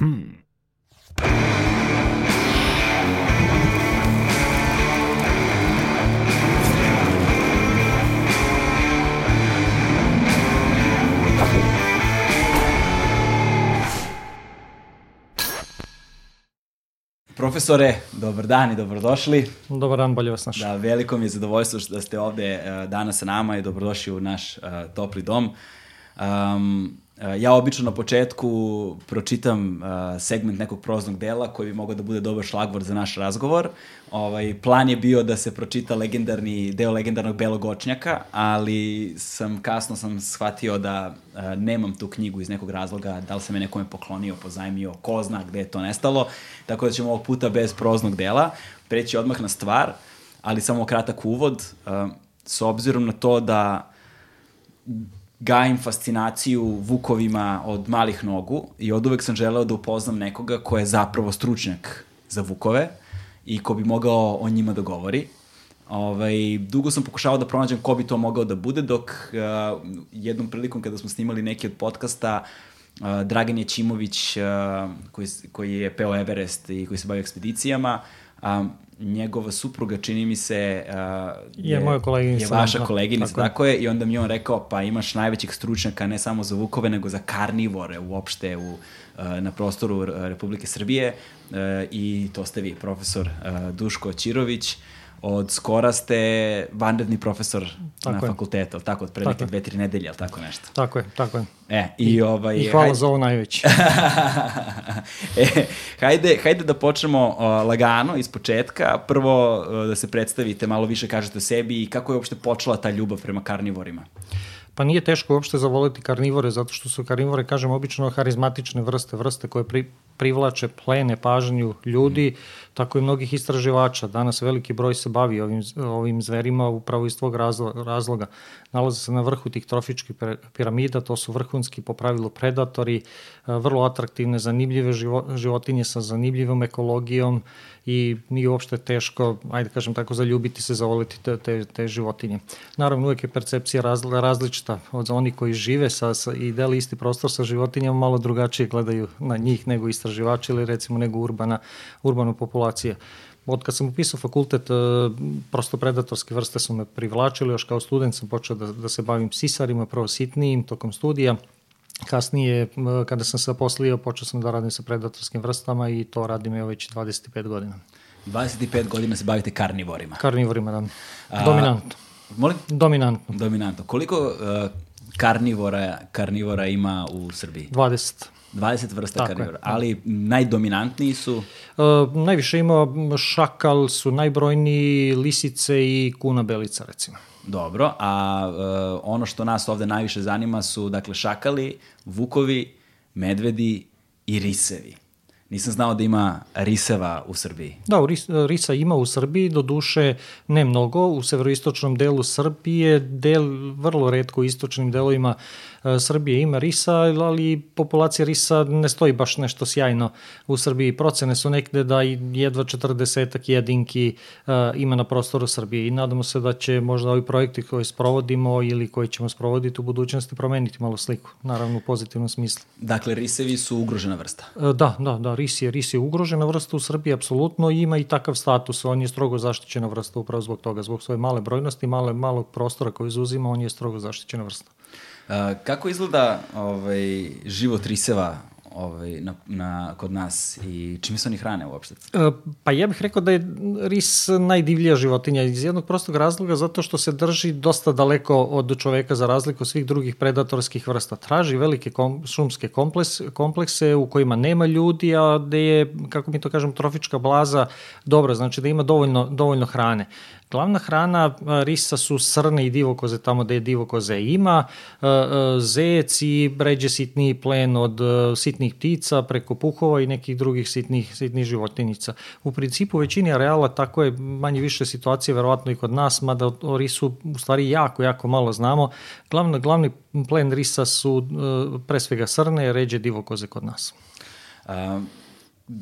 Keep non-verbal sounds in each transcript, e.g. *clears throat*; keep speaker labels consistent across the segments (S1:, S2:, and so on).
S1: Hmm. Profesore, dobar dan i dobrodošli.
S2: Dobar dan, bolje vas našao.
S1: Da, veliko mi je zadovoljstvo da ste ovde uh, danas sa nama i dobrodošli u naš uh, topli dom. Um, ja obično na početku pročitam uh, segment nekog proznog dela koji bi mogao da bude dobar šlagvor za naš razgovor. Ovaj, plan je bio da se pročita legendarni deo legendarnog Belog očnjaka, ali sam kasno sam shvatio da uh, nemam tu knjigu iz nekog razloga, da li se me nekome poklonio, pozajmio, ko zna gde je to nestalo, tako da ćemo ovog puta bez proznog dela preći odmah na stvar, ali samo kratak uvod, s obzirom na to da gajim fascinaciju vukovima od malih nogu i od uvek sam želeo da upoznam nekoga ko je zapravo stručnjak za vukove i ko bi mogao o njima da govori. Ovaj, dugo sam pokušavao da pronađem ko bi to mogao da bude, dok uh, jednom prilikom kada smo snimali neki od podcasta, uh, Dragan Jećimović, uh, koji, koji je peo Everest i koji se bavi ekspedicijama, njegova supruga, čini mi se, uh,
S2: je, je, moja koleginica,
S1: je vaša da, koleginica, tako, tako je, i onda mi on rekao, pa imaš najvećeg stručnjaka ne samo za vukove, nego za karnivore uopšte u, uh, na prostoru Republike Srbije uh, i to ste vi, profesor uh, Duško Ćirović, od skora ste vanredni profesor tako na je. fakultetu, ali tako, od pre neke dve, tri nedelje, ali tako nešto.
S2: Tako je, tako je.
S1: E, i, I ovaj...
S2: I hvala hajde... za ovo najveće. *laughs*
S1: e, hajde, hajde da počnemo uh, lagano, iz početka. Prvo uh, da se predstavite, malo više kažete o sebi i kako je uopšte počela ta ljubav prema karnivorima.
S2: Pa nije teško uopšte zavoliti karnivore, zato što su karnivore, kažem, obično harizmatične vrste, vrste koje pri, privlače plene pažnju ljudi, mm. tako i mnogih istraživača. Danas veliki broj se bavi ovim, ovim zverima upravo iz tvog razloga. Nalaze se na vrhu tih trofičkih piramida, to su vrhunski po pravilu predatori, vrlo atraktivne, zanimljive životinje sa zanimljivom ekologijom i nije uopšte teško, ajde kažem tako, zaljubiti se, zavoliti te, te, te životinje. Naravno, uvek je percepcija različita od onih koji žive sa, sa, i deli isti prostor sa životinjama, malo drugačije gledaju na njih nego istraživači ili recimo nego urbana, urbana populacija od kad sam upisao fakultet, e, prosto predatorske vrste su me privlačili, još kao student sam počeo da, da se bavim psisarima, prvo sitnijim tokom studija, Kasnije, kada sam se poslio, počeo sam da radim sa predatorskim vrstama i to radim evo već 25 godina.
S1: 25 godina se bavite karnivorima.
S2: Karnivorima, da. Dominantno.
S1: Molim?
S2: Dominantno.
S1: Dominantno. Koliko uh, karnivora, karnivora ima u Srbiji?
S2: 20.
S1: 20 vrsta Tako karnivora, je. ali najdominantniji su?
S2: Uh, najviše ima šakal, su najbrojniji lisice i kuna belica, recimo.
S1: Dobro, a uh, ono što nas ovde najviše zanima su, dakle, šakali, vukovi, medvedi i risevi. Nisam znao da ima riseva u Srbiji.
S2: Da, ris, risa ima u Srbiji, do duše ne mnogo. U severoistočnom delu Srbije, del, vrlo redko u istočnim delovima E, Srbije ima risa, ali populacija risa ne stoji baš nešto sjajno u Srbiji. Procene su nekde da jedva 40 jedinki uh, ima na prostoru Srbije i nadamo se da će možda ovi projekti koje sprovodimo ili koji ćemo sprovoditi u budućnosti promeniti malo sliku, naravno u pozitivnom smislu.
S1: Dakle, risevi su ugrožena vrsta?
S2: Uh, da, da, da, ris je, ris je ugrožena vrsta u Srbiji, apsolutno, ima i takav status, on je strogo zaštićena vrsta upravo zbog toga, zbog svoje male brojnosti, male, malog prostora koji izuzima, on je strogo zaštićena vrsta.
S1: Kako izgleda ovaj, život riseva ovaj, na, na, kod nas i čime se oni hrane uopšte?
S2: E, pa ja bih rekao da je ris najdivlija životinja iz jednog prostog razloga zato što se drži dosta daleko od čoveka za razliku svih drugih predatorskih vrsta. Traži velike kom, šumske kompleks, komplekse u kojima nema ljudi, a gde je, kako mi to kažem, trofička blaza dobra, znači da ima dovoljno, dovoljno hrane. Glavna hrana risa su srne i divokoze tamo gde je divokoze ima, zec i bređe sitniji plen od sitnih ptica preko puhova i nekih drugih sitnih, sitnih životinjica. U principu većini areala tako je manje više situacije verovatno i kod nas, mada o risu u stvari jako, jako malo znamo. Glavni, glavni plen risa su pre svega srne, ređe divokoze kod nas.
S1: Um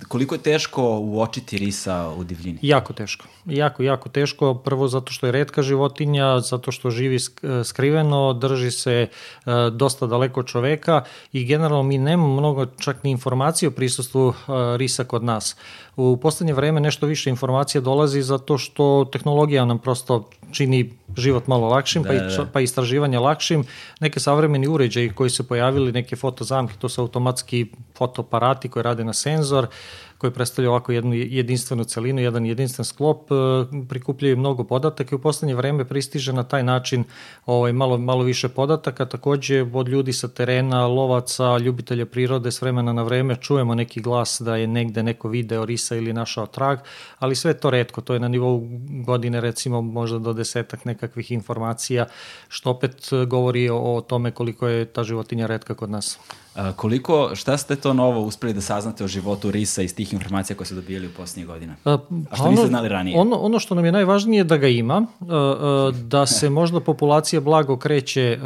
S1: koliko je teško uočiti risa u divljini?
S2: Jako teško. Jako, jako teško. Prvo zato što je redka životinja, zato što živi skriveno, drži se e, dosta daleko od čoveka i generalno mi nemamo mnogo čak ni informacije o prisustvu e, risa kod nas. U poslednje vreme nešto više informacija dolazi zato što tehnologija nam prosto čini život malo lakšim, pa da, pa, i, da. pa istraživanje lakšim. Neke savremeni uređaji koji se pojavili, neke fotozamke, to su automatski fotoaparati koji rade na senzor, koji predstavlja ovako jednu jedinstvenu celinu, jedan jedinstven sklop, e, prikupljaju mnogo podataka i u poslednje vreme pristiže na taj način ovaj, malo, malo više podataka. Takođe od ljudi sa terena, lovaca, ljubitelja prirode s vremena na vreme čujemo neki glas da je negde neko video risa ili našao trag, ali sve to redko, to je na nivou godine recimo možda do desetak nekakvih informacija, što opet govori o tome koliko je ta životinja redka kod nas.
S1: Koliko, šta ste to novo uspeli da saznate o životu risa iz tih informacija koje ste dobijali u posljednjih godina? A, a što ono, niste znali ranije?
S2: Ono, ono što nam je najvažnije je da ga ima, da se *laughs* možda populacija blago kreće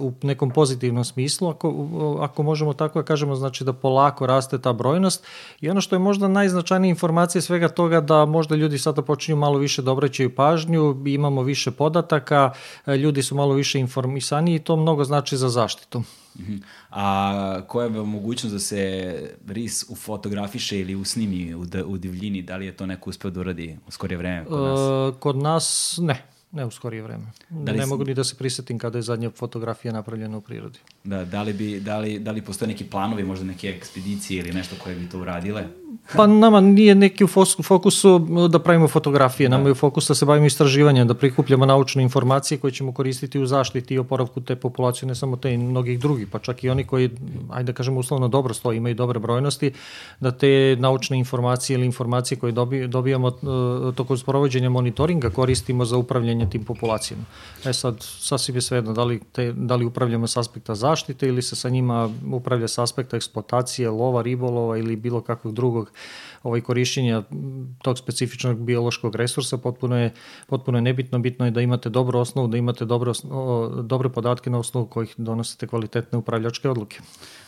S2: u nekom pozitivnom smislu, ako, ako možemo tako da kažemo, znači da polako raste ta brojnost i ono što je možda najznačajnija informacija svega toga da možda ljudi sada počinju malo više da obraćaju pažnju, imamo više podataka, ljudi su malo više informisani i to mnogo znači za zaštitu.
S1: Mhm. A koja je mogućnost da se ris ufotografiše ili usnimi u, u divljini? Da li je to neko uspeo da uradi u skorije vreme
S2: kod nas? E, kod nas ne. Ne u skorije vreme. Da ne si... mogu ni da se prisetim kada je zadnja fotografija napravljena u prirodi.
S1: Da, da li, bi, da li, da li postoje neki planovi, možda neke ekspedicije ili nešto koje bi to uradile?
S2: Pa nama nije neki u fokusu da pravimo fotografije, da. nama je u fokusu da se bavimo istraživanjem, da prikupljamo naučne informacije koje ćemo koristiti u zaštiti i oporavku te populacije, ne samo te i mnogih drugih, pa čak i oni koji, ajde da kažemo uslovno dobro stoji, imaju dobre brojnosti, da te naučne informacije ili informacije koje dobijamo uh, tokom sprovođenja monitoringa koristimo za upravljanje tim populacijama. E sad, sasvim je svejedno, da li, te, da li upravljamo s aspekta zaštite ili se sa njima upravlja s aspekta eksploatacije, lova, ribolova ili bilo kakvog drugog ovaj, korišćenja tog specifičnog biološkog resursa potpuno je, potpuno je nebitno. Bitno je da imate dobru osnovu, da imate dobre, dobre podatke na osnovu kojih donosite kvalitetne upravljačke odluke.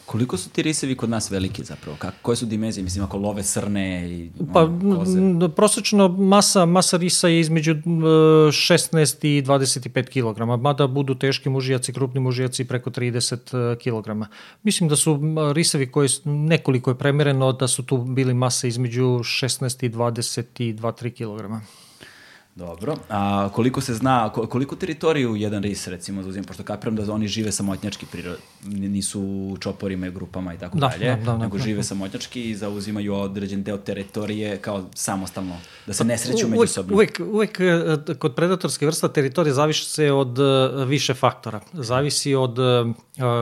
S1: Koliko su ti risevi kod nas veliki zapravo? Kako, koje su dimenzije? Mislim, ako love srne i pa, koze?
S2: Prosečno masa, masa risa je između 16 i 25 kg, mada budu teški mužijaci, krupni mužijaci preko 30 kg. Mislim da su risevi koji nekoliko je premereno da su tu bili mase između 16 i 22-3 kg.
S1: Dobro. A koliko se zna, koliko teritoriju jedan ris recimo zauzima, pošto kapiram da oni žive samotnjački prirod, nisu u čoporima i grupama i tako da, dalje, da, da, nego da, žive da. samotnjački i zauzimaju određen deo teritorije kao samostalno, da se ne sreću međusobno.
S2: Uvek, uvek e, kod predatorske vrsta teritorije zavisi se od e, više faktora. Zavisi od e,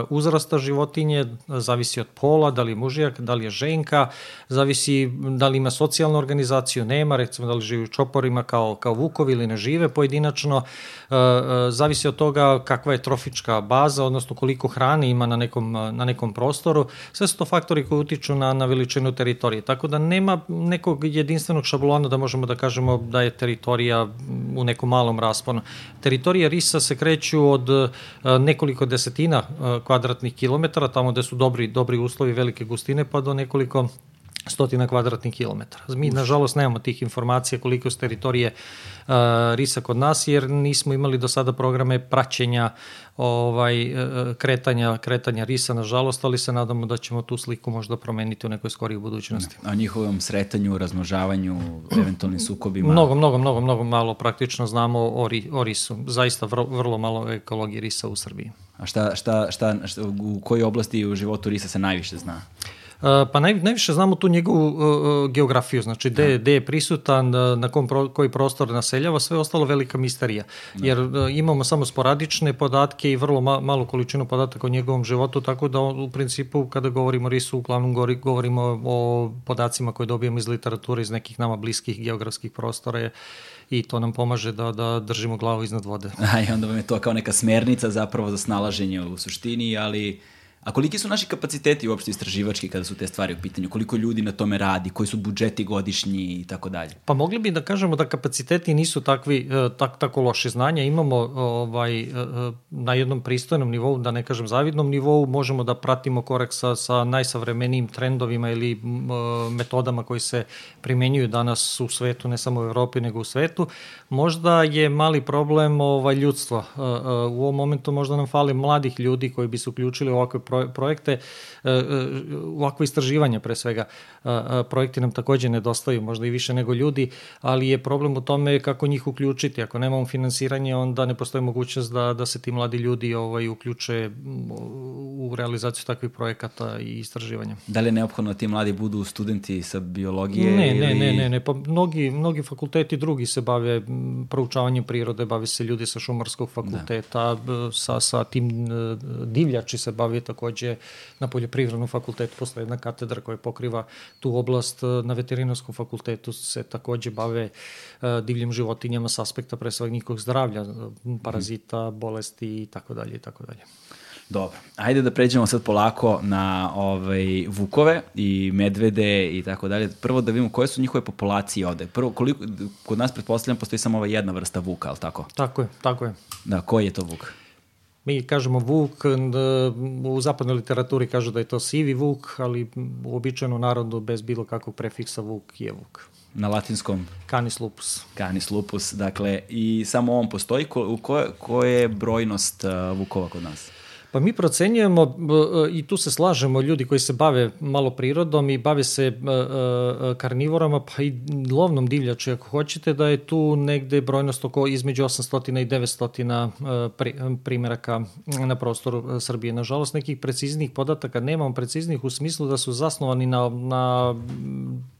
S2: uzrasta životinje, zavisi od pola, da li je mužijak, da li je ženka, zavisi da li ima socijalnu organizaciju, nema, recimo da li živi u čoporima kao, kao vukovi ili ne žive pojedinačno, e, e, zavisi od toga kakva je trofička baza, odnosno koliko hrane ima na nekom, na nekom prostoru. Sve su to faktori koji utiču na, na veličinu teritorije. Tako da nema nekog jedinstvenog šablona da možemo da kažemo da je teritorija u nekom malom rasponu. Teritorije risa se kreću od e, nekoliko desetina kvadratnih kilometara, tamo gde su dobri, dobri uslovi velike gustine, pa do nekoliko stotina kvadratnih kilometara. Mi, nažalost, nemamo tih informacija koliko su teritorije uh, risa kod nas, jer nismo imali do sada programe praćenja ovaj, uh, kretanja, kretanja risa, nažalost, ali se nadamo da ćemo tu sliku možda promeniti u nekoj skoriji budućnosti.
S1: A njihovom sretanju, razmnožavanju, eventualnim sukobima?
S2: Mnogo, mnogo, mnogo, mnogo malo praktično znamo o, ri, o risu. Zaista vrlo, vrlo malo ekologije risa u Srbiji.
S1: A šta, šta, šta, šta, u kojoj oblasti u životu risa se najviše zna? Uh,
S2: Pa naj, najviše znamo tu njegovu uh, geografiju, znači gde, gde je prisutan, na kom pro, koji prostor naseljava, sve ostalo velika misterija. Da. Jer uh, imamo samo sporadične podatke i vrlo ma, malu količinu podataka o njegovom životu, tako da u principu kada govorimo o risu, uglavnom govorimo o podacima koje dobijemo iz literature, iz nekih nama bliskih geografskih prostora i to nam pomaže da, da držimo glavu iznad vode. *laughs*
S1: A i onda vam je to kao neka smernica zapravo za snalaženje u suštini, ali A koliki su naši kapaciteti uopšte istraživački kada su te stvari u pitanju? Koliko ljudi na tome radi? Koji su budžeti godišnji i tako dalje?
S2: Pa mogli bi da kažemo da kapaciteti nisu takvi, e, tak, tako loše znanja. Imamo ovaj, e, e, na jednom pristojnom nivou, da ne kažem zavidnom nivou, možemo da pratimo korak sa, sa najsavremenijim trendovima ili metodama koji se primenjuju danas u svetu, ne samo u Evropi, nego u svetu. Možda je mali problem ovaj, ljudstva. U ovom momentu možda nam fali mladih ljudi koji bi se uključili u ovakve projekte, e, e, ovakve istraživanja pre svega. Projekti nam takođe nedostaju, možda i više nego ljudi, ali je problem u tome kako njih uključiti. Ako nemamo finansiranje, onda ne postoji mogućnost da, da se ti mladi ljudi ovaj, uključe u realizaciju takvih projekata i istraživanja.
S1: Da li je neophodno da ti mladi budu studenti sa biologije?
S2: Ne,
S1: ili...
S2: ne, ne, ne, ne. Pa mnogi, mnogi fakulteti drugi se bave proučavanjem prirode, bave se ljudi sa šumarskog fakulteta, da. sa, sa tim e, divljači se bavi takođe na poljoprivrednom fakultetu, posle jedna katedra koja pokriva tu oblast. Na veterinarskom fakultetu se takođe bave e, divljim životinjama s aspekta pre svega njihovog zdravlja, parazita, bolesti i tako dalje i tako dalje.
S1: Dobro, ajde da pređemo sad polako na ovaj, vukove i medvede i tako dalje. Prvo da vidimo koje su njihove populacije ovde. Prvo, koliko, kod nas pretpostavljam postoji samo ova jedna vrsta vuka, ali tako?
S2: Tako je, tako je.
S1: Da, koji je to vuk?
S2: Mi kažemo vuk, u zapadnoj literaturi kažu da je to sivi vuk, ali u običajnom narodu bez bilo kakvog prefiksa vuk je vuk.
S1: Na latinskom?
S2: Canis lupus.
S1: Canis lupus, dakle, i samo on postoji. Ko, ko, ko je brojnost uh, vukova kod nas?
S2: Pa mi procenjujemo e, i tu se slažemo ljudi koji se bave malo prirodom i bave se e, e, karnivorama pa i lovnom divljaču ako hoćete da je tu negde brojnost oko između 800 i 900 primjeraka na prostoru Srbije. Nažalost nekih preciznih podataka nemamo preciznih u smislu da su zasnovani na, na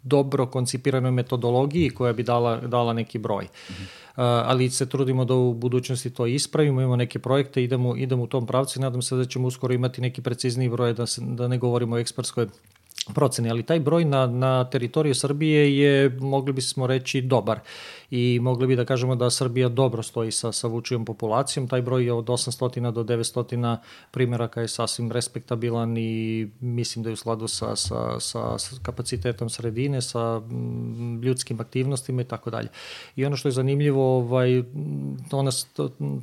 S2: dobro koncipiranoj metodologiji koja bi dala, dala neki broj. -hmm ali se trudimo da u budućnosti to ispravimo, imamo neke projekte, idemo, idemo u tom pravcu i nadam se da ćemo uskoro imati neki precizniji broj, da, se, da ne govorimo o ekspertskoj proceni, ali taj broj na, na teritoriju Srbije je, mogli bismo reći, dobar i mogli bi da kažemo da Srbija dobro stoji sa, sa vučijom populacijom. Taj broj je od 800 do 900 primjeraka je sasvim respektabilan i mislim da je u sladu sa, sa, sa, sa kapacitetom sredine, sa mm, ljudskim aktivnostima i tako dalje. I ono što je zanimljivo, ovaj, ona,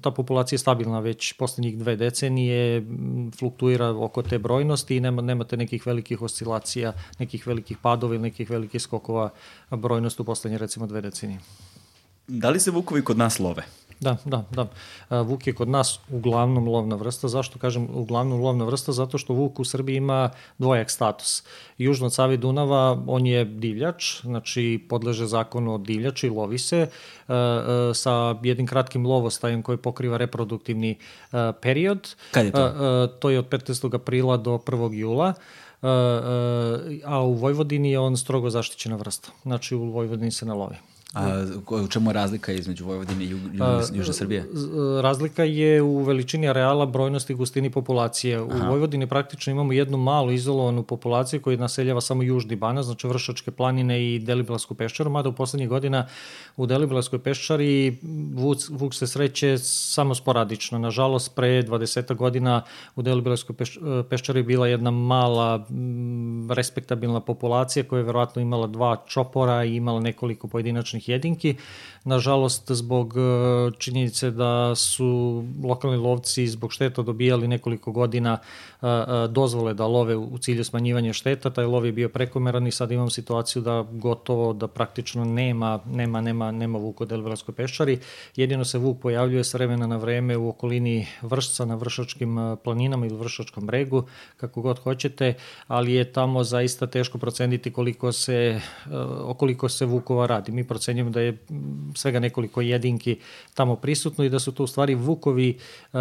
S2: ta populacija je stabilna već poslednjih dve decenije, fluktuira oko te brojnosti i nema, nemate nekih velikih oscilacija, nekih velikih padova ili nekih velikih skokova brojnost u poslednje recimo dve decenije.
S1: Da li se vukovi kod nas love?
S2: Da, da, da. Vuk je kod nas uglavnom lovna vrsta. Zašto kažem uglavnom lovna vrsta? Zato što Vuk u Srbiji ima dvojak status. Južno od Savi Dunava on je divljač, znači podleže zakonu od divljača i lovi se sa jednim kratkim lovostajem koji pokriva reproduktivni period.
S1: Kad je to?
S2: To je od 15. aprila do 1. jula. A u Vojvodini je on strogo zaštićena vrsta. Znači u Vojvodini se ne lovi.
S1: A u čemu je razlika između Vojvodine i Južne, Južne Srbije?
S2: Razlika je u veličini areala, brojnosti i gustini populacije. U Aha. Vojvodini praktično imamo jednu malu izolovanu populaciju koja naseljava samo južni Banat, znači Vršačke planine i Deliblatsku peščaru, mada u poslednjih godina u Deliblatskoj peščari vuk, vuk se sreće samo sporadično. Nažalost, pre 20 godina u Deliblatskoj peš, peščari bila jedna mala respektabilna populacija koja je verovatno imala dva čopora i imala nekoliko pojedinačnih jedinki. Nažalost, zbog e, činjenice da su lokalni lovci zbog šteta dobijali nekoliko godina e, e, dozvole da love u cilju smanjivanja šteta, taj lov je bio prekomeran i sad imam situaciju da gotovo da praktično nema, nema, nema, nema vuka u Deliblatskoj peščari. Jedino se vuk pojavljuje s vremena na vreme u okolini Vršca na Vršačkim planinama ili Vršačkom bregu, kako god hoćete, ali je tamo zaista teško proceniti koliko se, koliko se vukova radi. Mi procenjujemo da je svega nekoliko jedinki tamo prisutno i da su to u stvari vukovi uh,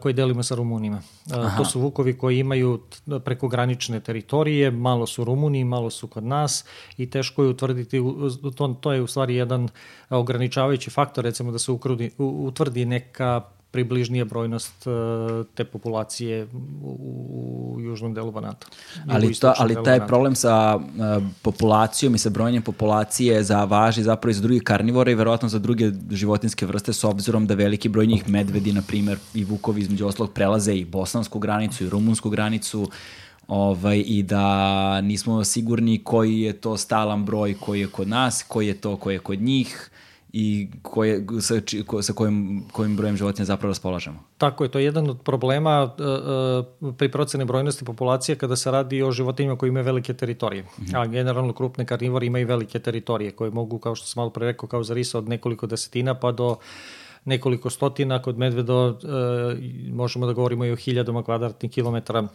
S2: koji delimo sa Rumunima. Uh, to su vukovi koji imaju prekogranične teritorije, malo su Rumuni, malo su kod nas i teško je utvrditi, to, to je u stvari jedan ograničavajući faktor, recimo da se ukrudi, utvrdi neka približnija brojnost uh, te populacije u, u južnom delu Banata.
S1: Ali, to, ali taj Banata. problem sa uh, populacijom i sa brojanjem populacije za važi zapravo i za druge karnivore i verovatno za druge životinske vrste s obzirom da veliki broj njih medvedi, na primer, i vukovi između oslog prelaze i bosansku granicu i rumunsku granicu ovaj, i da nismo sigurni koji je to stalan broj koji je kod nas, koji je to koji je kod njih i koje, sa, ko, sa kojim, kojim brojem životinja zapravo raspolažemo.
S2: Tako je, to je jedan od problema uh, pri procene brojnosti populacije kada se radi o životinjama koji imaju velike teritorije. Mm -hmm. A generalno krupne karnivore imaju velike teritorije koje mogu, kao što sam malo pre rekao, kao za risa od nekoliko desetina pa do nekoliko stotina, kod medvedo uh, možemo da govorimo i o hiljadama kvadratnih kilometara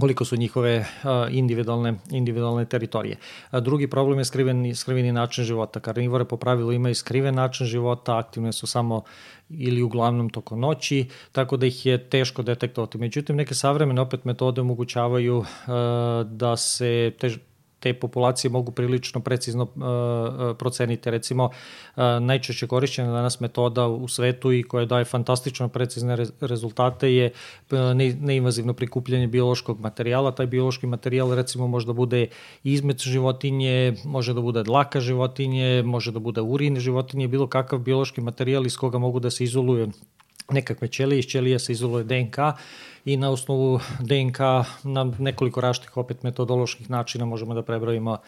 S2: koliko su njihove individualne, individualne teritorije. Drugi problem je skriveni, skriveni način života. Karnivore po pravilu imaju skriven način života, aktivne su samo ili uglavnom toko noći, tako da ih je teško detektovati. Međutim, neke savremene opet metode omogućavaju da se te te populacije mogu prilično precizno uh, proceniti. Recimo, uh, najčešće korišćena danas metoda u svetu i koja daje fantastično precizne re rezultate je ne, neinvazivno prikupljanje biološkog materijala. Taj biološki materijal recimo može da bude izmet životinje, može da bude dlaka životinje, može da bude urin životinje, bilo kakav biološki materijal iz koga mogu da se izoluje nekakve ćelije, iz ćelija se izoluje DNK i na osnovu DNK na nekoliko raštih opet metodoloških načina možemo da prebrojimo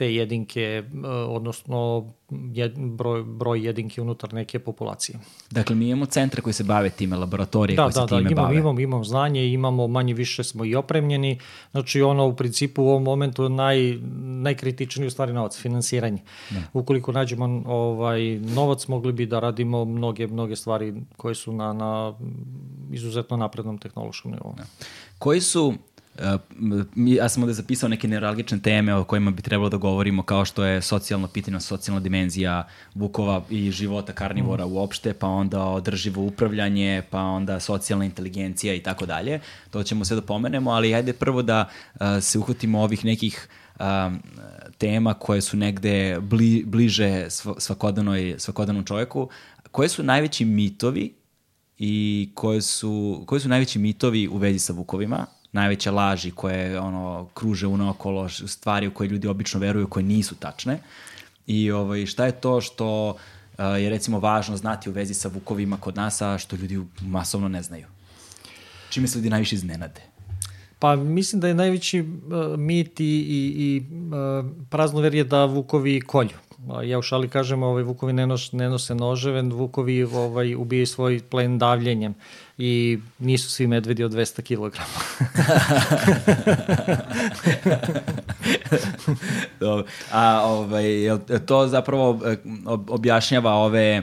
S2: te jedinke, e, odnosno jed, broj, broj jedinke unutar neke populacije.
S1: Dakle, mi imamo centre koji se bave time, laboratorije da, koje da, se time
S2: da, imam,
S1: bave.
S2: Imamo, imamo znanje, imamo manje više smo i opremljeni. Znači, ono u principu u ovom momentu naj, najkritičniji u stvari novac, finansiranje. Da. Ukoliko nađemo ovaj, novac, mogli bi da radimo mnoge, mnoge stvari koje su na, na izuzetno naprednom tehnološkom nivou. Da.
S1: Koji su ja sam ovde zapisao neke neuralgične teme o kojima bi trebalo da govorimo, kao što je socijalno pitanje, socijalna dimenzija vukova i života karnivora mm. uopšte, pa onda održivo upravljanje, pa onda socijalna inteligencija i tako dalje. To ćemo sve da pomenemo, ali ajde prvo da se uhvatimo ovih nekih tema koje su negde bli, bliže svakodnevnoj, svakodnevnom čoveku. Koje su najveći mitovi i koje su, koji su najveći mitovi u vezi sa vukovima najveće laži koje ono kruže unaokolo, stvari u koje ljudi obično veruju koje nisu tačne. I ovaj, šta je to što uh, je recimo važno znati u vezi sa vukovima kod nas, a što ljudi masovno ne znaju? Čime se ljudi najviše iznenade?
S2: Pa mislim da je najveći uh, mit i, i, i uh, praznover je da vukovi kolju ja u šali kažem, ovaj, vukovi ne, nos, ne nose noževe, vukovi ovaj, ubijaju svoj plen davljenjem i nisu svi medvedi od 200 kg. *laughs*
S1: A ovaj, to zapravo e, objašnjava ove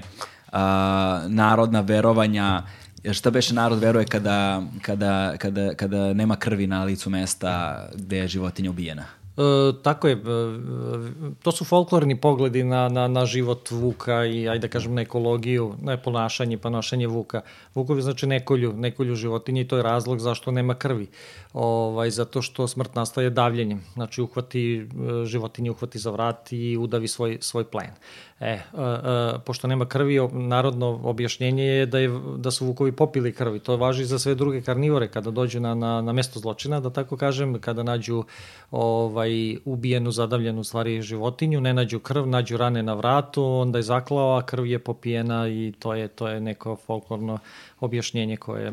S1: a, narodna verovanja šta beše narod veruje kada, kada, kada, kada nema krvi na licu mesta gde je životinja ubijena?
S2: E, tako je, e, to su folklorni pogledi na, na, na život vuka i, ajde da kažem, na ekologiju, na ponašanje, ponašanje vuka. Vukovi znači nekolju, nekolju životinje i to je razlog zašto nema krvi. Ovaj, zato što smrt nastaje davljenjem. Znači, uhvati, e, životinje uhvati za vrat i udavi svoj, svoj plen. E, a, a, pošto nema krvi, narodno objašnjenje je da, je da su vukovi popili krvi. To važi za sve druge karnivore kada dođu na, na, na mesto zločina, da tako kažem, kada nađu ovaj, ubijenu, zadavljenu stvari životinju, ne nađu krv, nađu rane na vratu, onda je zaklao, a krv je popijena i to je, to je neko folklorno objašnjenje koje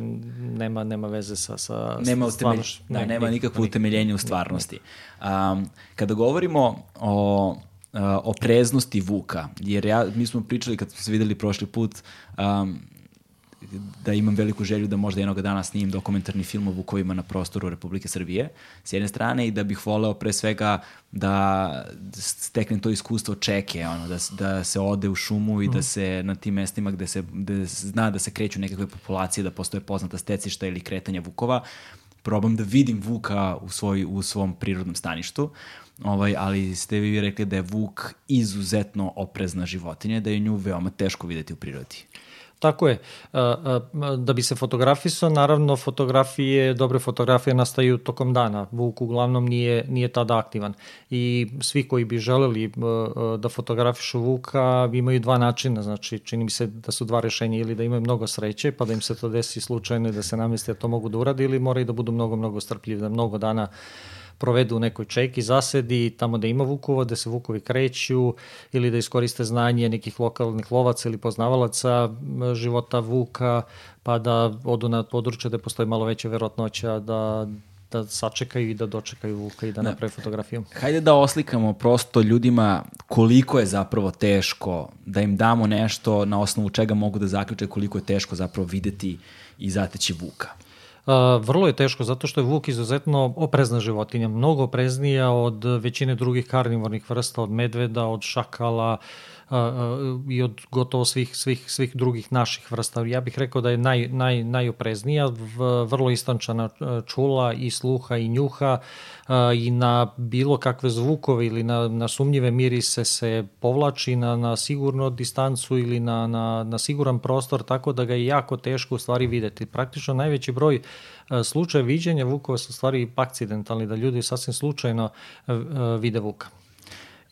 S2: nema nema veze sa sa
S1: nema stvarnošću. Da, ne, nema nikakvo utemeljenje u stvarnosti. Um, kada govorimo o uh, opreznosti Vuka, jer ja, mi smo pričali kad smo se videli prošli put um, da imam veliku želju da možda jednog dana snimim dokumentarni film o Vukovima na prostoru Republike Srbije, s jedne strane, i da bih voleo pre svega da steknem to iskustvo čeke, ono, da, da se ode u šumu i mm. da mhm. se na tim mestima gde se, gde zna da se kreću nekakve populacije, da postoje poznata stecišta ili kretanja Vukova, probam da vidim Vuka u, svoj, u svom prirodnom staništu. Uh, ovaj, ali ste vi rekli da je vuk izuzetno oprezna životinja, da je nju veoma teško videti u prirodi.
S2: Tako je. Da bi se fotografisao, naravno fotografije, dobre fotografije nastaju tokom dana. Vuk uglavnom nije, nije tada aktivan. I svi koji bi želeli da fotografišu Vuka imaju dva načina. Znači, čini mi se da su dva rešenja ili da imaju mnogo sreće, pa da im se to desi slučajno i da se namesti da to mogu da uradi, ili moraju da budu mnogo, mnogo strpljivi, da mnogo dana provedu u nekoj čeki, zasedi, tamo da ima vukova, da se vukovi kreću ili da iskoriste znanje nekih lokalnih lovaca ili poznavalaca života vuka, pa da odu na područje da postoji malo veća verotnoća da da sačekaju i da dočekaju Vuka i da, da. naprave fotografiju.
S1: Hajde da oslikamo prosto ljudima koliko je zapravo teško, da im damo nešto na osnovu čega mogu da zaključe koliko je teško zapravo videti i zateći Vuka.
S2: Vrlo je teško zato što je vuk izuzetno oprezna životinja, mnogo opreznija od većine drugih karnivornih vrsta, od medveda, od šakala, uh, i od gotovo svih, svih, svih drugih naših vrsta. Ja bih rekao da je naj, naj, najopreznija, vrlo istančana čula i sluha i njuha i na bilo kakve zvukove ili na, na sumnjive mirise se povlači na, na sigurnu distancu ili na, na, na siguran prostor, tako da ga je jako teško u stvari videti. Praktično najveći broj slučaja viđenja vukova su stvari akcidentalni, da ljudi sasvim slučajno vide vuka.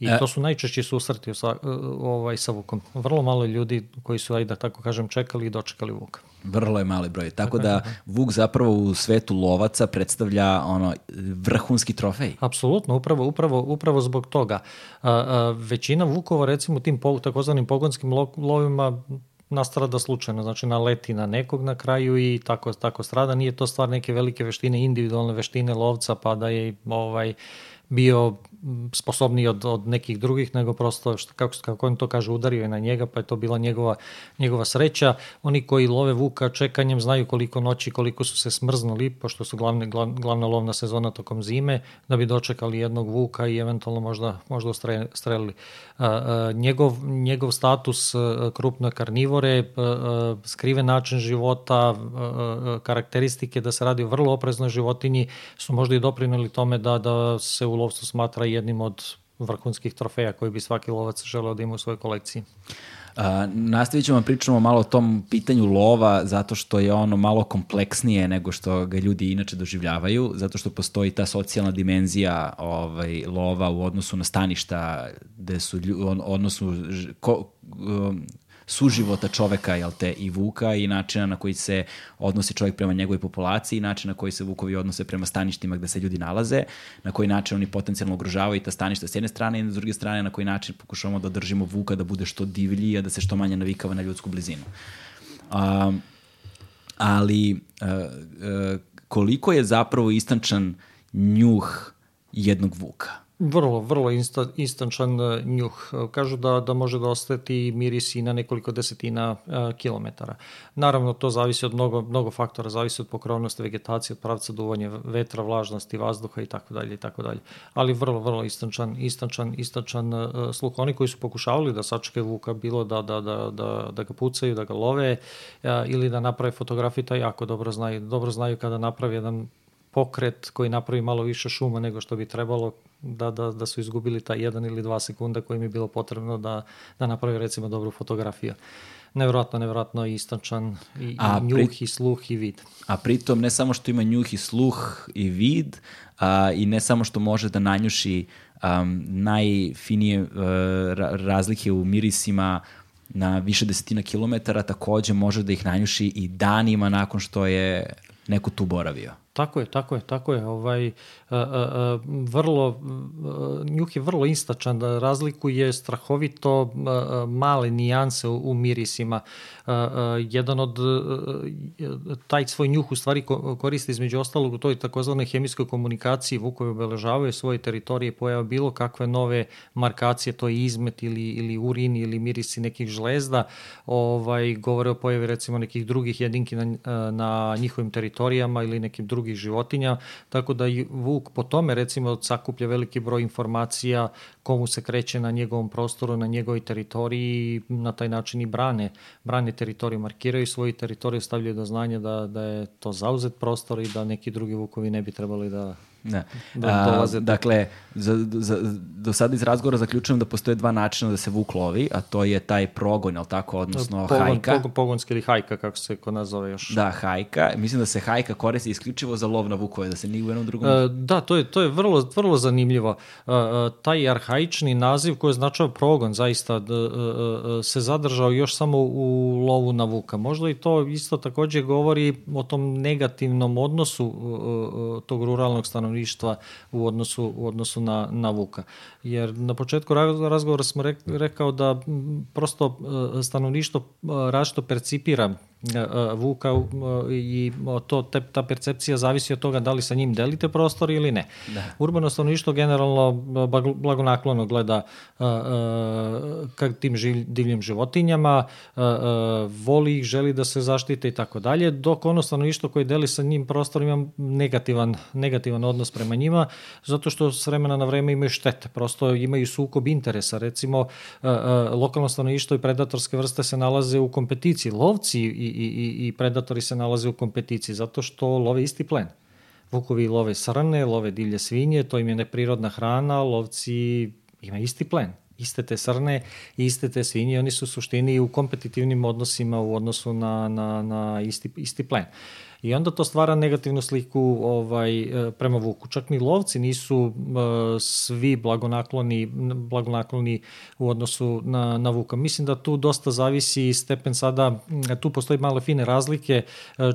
S2: I e. to su najčešći susreti sa, ovaj, sa vukom. Vrlo malo ljudi koji su, ajde da tako kažem, čekali i dočekali vuka.
S1: Vrlo je mali broj. Tako da vuk zapravo u svetu lovaca predstavlja ono vrhunski trofej.
S2: Apsolutno, upravo, upravo, upravo zbog toga. A, a, većina vukova, recimo tim po, takozvanim pogonskim lo, lovima, nastrada slučajno, znači naleti na nekog na kraju i tako, tako strada. Nije to stvar neke velike veštine, individualne veštine lovca, pa da je ovaj, bio sposobniji od, od nekih drugih, nego prosto, što, kako, kako on to kaže, udario je na njega, pa je to bila njegova, njegova sreća. Oni koji love vuka čekanjem znaju koliko noći, koliko su se smrznuli, pošto su glavne, glav, glavna lovna sezona tokom zime, da bi dočekali jednog vuka i eventualno možda, možda ustrelili. A, a, njegov, njegov status krupne karnivore, skriven način života, karakteristike da se radi o vrlo opreznoj životinji su možda i doprinali tome da, da se u lovstvu smatra jednim od vrhunskih trofeja koji bi svaki lovac želeo da ima u svojoj kolekciji.
S1: A, nastavit ćemo pričamo malo o tom pitanju lova, zato što je ono malo kompleksnije nego što ga ljudi inače doživljavaju, zato što postoji ta socijalna dimenzija ovaj, lova u odnosu na staništa, gde su on, odnosu ko, um, suživota čoveka jel te, i vuka i načina na koji se odnosi čovek prema njegovoj populaciji načina na koji se vukovi odnose prema staništima gde se ljudi nalaze, na koji način oni potencijalno ugrožavaju ta staništa s jedne strane i s druge strane na koji način pokušavamo da držimo vuka da bude što divlji, a da se što manje navikava na ljudsku blizinu. Um, ali uh, uh, koliko je zapravo istančan njuh jednog vuka?
S2: Vrlo, vrlo insta, instančan e, njuh. Kažu da, da može da ostati miris i na nekoliko desetina uh, kilometara. Naravno, to zavisi od mnogo, mnogo faktora, zavisi od pokrovnosti vegetacije, od pravca duvanja vetra, vlažnosti, vazduha i tako dalje i tako dalje. Ali vrlo, vrlo istančan, istančan, istančan uh, sluh. Oni koji su pokušavali da sačekaju vuka, bilo da, da, da, da, da ga pucaju, da ga love uh, ili da naprave fotografiju, to jako dobro znaju. Dobro znaju kada napravi jedan pokret koji napravi malo više šuma nego što bi trebalo da, da, da su izgubili ta jedan ili dva sekunda koji mi je bilo potrebno da, da napravi recimo dobru fotografiju. Nevjerojatno, nevjerojatno istančan i, a, i njuh pri, i sluh i vid.
S1: A pritom ne samo što ima njuh i sluh i vid a, i ne samo što može da nanjuši um, najfinije uh, razlike u mirisima na više desetina kilometara, takođe može da ih nanjuši i danima nakon što je neko tu boravio.
S2: Tako je, tako je, tako je. Ovaj, a, a, a, vrlo, njuh je vrlo istačan, da razlikuje strahovito a, male nijanse u, u mirisima. A, a, jedan od, a, taj svoj njuh u stvari koriste između ostalog u toj takozvanoj hemijskoj komunikaciji. Vukovi obeležavaju svoje teritorije, pojava bilo kakve nove markacije, to je izmet ili, ili urin ili mirisi nekih žlezda, ovaj, govore o pojavi recimo nekih drugih jedinki na, na njihovim teritorijama ili nekim drugim drugih životinja, tako da i vuk po tome recimo sakuplja veliki broj informacija komu se kreće na njegovom prostoru, na njegovoj teritoriji i na taj način i brane, brane teritoriju, markiraju svoju teritoriju, stavljaju do znanja da, da je to zauzet prostor i da neki drugi vukovi ne bi trebali da
S1: Da. da dolaze. A, dakle, za, za, do sada iz razgovora zaključujem da postoje dva načina da se vuk lovi, a to je taj progon, je tako, odnosno
S2: pogon,
S1: hajka.
S2: Pogon, pogonski ili hajka, kako se kod nas zove još.
S1: Da, hajka. Mislim da se hajka koristi isključivo za lov na vukove, da se nije u jednom drugom... E,
S2: da, to je, to je vrlo, vrlo zanimljivo. E, e taj arhaični naziv koji označava progon, zaista d, e, e, se zadržao još samo u lovu na vuka. Možda i to isto takođe govori o tom negativnom odnosu e, tog ruralnog stanovništva u odnosu, u odnosu na, na Vuka. Jer na početku razgovora smo rekao da prosto e, stanovništvo e, različito percipira Vuka e, i to, te, ta percepcija zavisi od toga da li sa njim delite prostor ili ne. Da. Urbano stanovništvo generalno e, blagonaklono gleda kak tim divljim životinjama, voli ih, želi da se zaštite i tako dalje, dok ono stanovništvo koje deli sa njim prostor ima negativan, negativan odnos prema njima, zato što s vremena na vreme imaju štete, prosto imaju sukob interesa. Recimo, lokalno stanovništvo i predatorske vrste se nalaze u kompeticiji. Lovci i i, i, i predatori se nalaze u kompeticiji zato što love isti plen. Vukovi love srne, love divlje svinje, to im je neprirodna hrana, lovci ima isti plen iste te srne i iste te svinje, oni su u suštini u kompetitivnim odnosima u odnosu na, na, na isti, isti plen. I onda to stvara negativnu sliku ovaj, e, prema vuku. Čak ni lovci nisu uh, svi blagonakloni, blagonakloni u odnosu na, na vuka. Mislim da tu dosta zavisi stepen sada, tu postoji male fine razlike,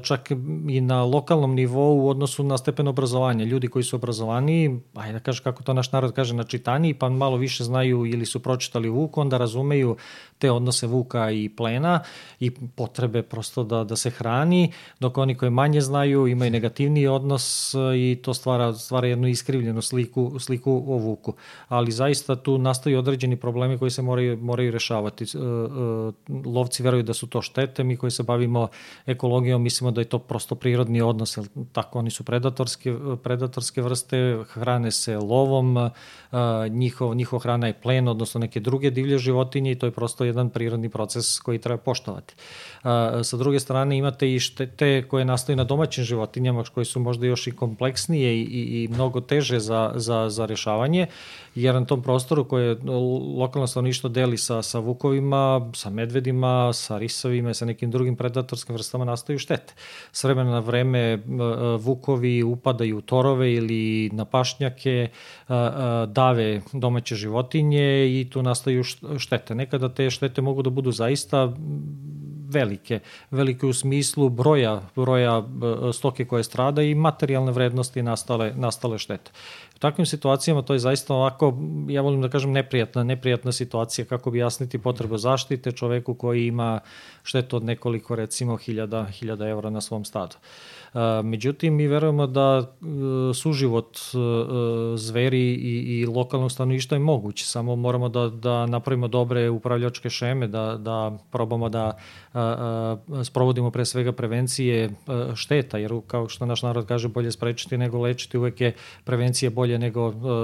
S2: čak i na lokalnom nivou u odnosu na stepen obrazovanja. Ljudi koji su obrazovani, ajde da kaže kako to naš narod kaže, na čitani, pa malo više znaju ili su pročitali vuk, onda razumeju te odnose vuka i plena i potrebe prosto da, da se hrani, dok oni koji manje znaju imaju negativniji odnos e, i to stvara, stvara jednu iskrivljenu sliku, sliku o vuku. Ali zaista tu nastaju određeni problemi koji se moraju, moraju rešavati. E, e, lovci veruju da su to štete, mi koji se bavimo ekologijom mislimo da je to prosto prirodni odnos, tako oni su predatorske, predatorske vrste, hrane se lovom, njihov, njihov hrana je plen, odnosno neke druge divlje životinje i to je prosto jedan prirodni proces koji treba poštovati. A, sa druge strane imate i štete koje nastaju na domaćim životinjama koji su možda još i kompleksnije i, i, i mnogo teže za, za, za rešavanje, jer na tom prostoru koje lokalno stanovništvo deli sa, sa vukovima, sa medvedima, sa risovima, sa nekim drugim predatorskim vrstama nastaju štete. S vremena na vreme vukovi upadaju u torove ili na pašnjake, dave domaće životinje i tu nastaju štete. Nekada te štete mogu da budu zaista velike. Velike u smislu broja, broja e, stoke koje strada i materijalne vrednosti nastale, nastale štete. U takvim situacijama to je zaista ovako, ja volim da kažem neprijatna, neprijatna situacija kako bi jasniti potrebu zaštite čoveku koji ima štetu od nekoliko recimo hiljada, hiljada evra na svom stadu. Međutim, mi verujemo da e, suživot e, zveri i, i lokalnog stanovništva je moguć, samo moramo da, da napravimo dobre upravljačke šeme, da, da probamo da sprovodimo pre svega prevencije šteta, jer kao što naš narod kaže bolje sprečiti nego lečiti, uvek je prevencija bolje nego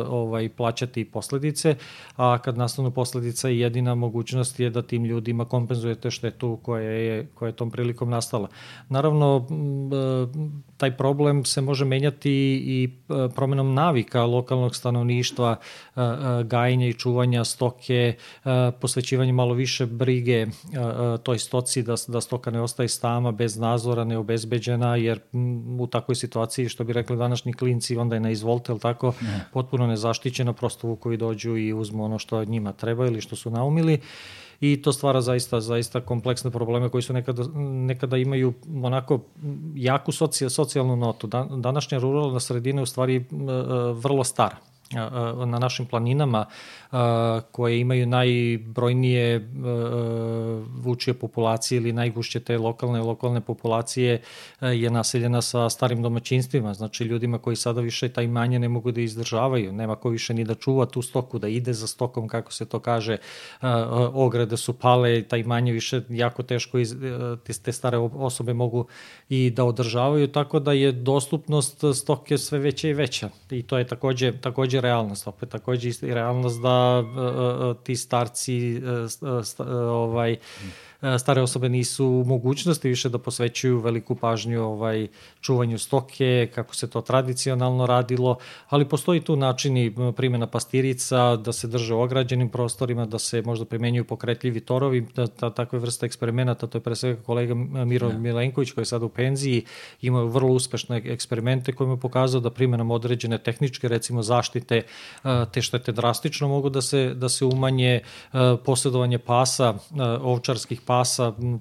S2: ovaj plaćati posledice, a kad nastanu posledica jedina mogućnost je da tim ljudima kompenzujete štetu koja je, koja je tom prilikom nastala. Naravno, taj problem se može menjati i promenom navika lokalnog stanovništva, gajenja i čuvanja stoke, posvećivanje malo više brige toj stoci da, da stoka ne ostaje stama bez nadzora, neobezbeđena, jer u takvoj situaciji, što bi rekli današnji klinci, onda je na izvolte, ili tako, ne. potpuno nezaštićena, prosto vukovi dođu i uzmu ono što njima treba ili što su naumili. I to stvara zaista zaista kompleksne probleme koji su nekada, nekada imaju onako jaku socijal, socijalnu notu. Današnja ruralna sredina je u stvari e, vrlo stara na našim planinama koje imaju najbrojnije vučije populacije ili najgušće te lokalne lokalne populacije je naseljena sa starim domaćinstvima, znači ljudima koji sada više taj manje ne mogu da izdržavaju, nema ko više ni da čuva tu stoku, da ide za stokom, kako se to kaže, ograde su pale, taj manje više jako teško iz, te stare osobe mogu i da održavaju, tako da je dostupnost stoke sve veća i veća. I to je takođe, takođe realnost, opet takođe i realnost da uh, ti starci ovaj stare osobe nisu u mogućnosti više da posvećuju veliku pažnju ovaj, čuvanju stoke, kako se to tradicionalno radilo, ali postoji tu načini primjena pastirica, da se drže u ograđenim prostorima, da se možda primenjuju pokretljivi torovi, da, da takve vrste eksperimenata, to je pre svega kolega Miro ja. Milenković koji je sada u penziji, imao vrlo uspešne eksperimente koji mu pokazao da primjenom određene tehničke, recimo zaštite, te štete drastično mogu da se, da se umanje posjedovanje pasa, ovčarskih pasa,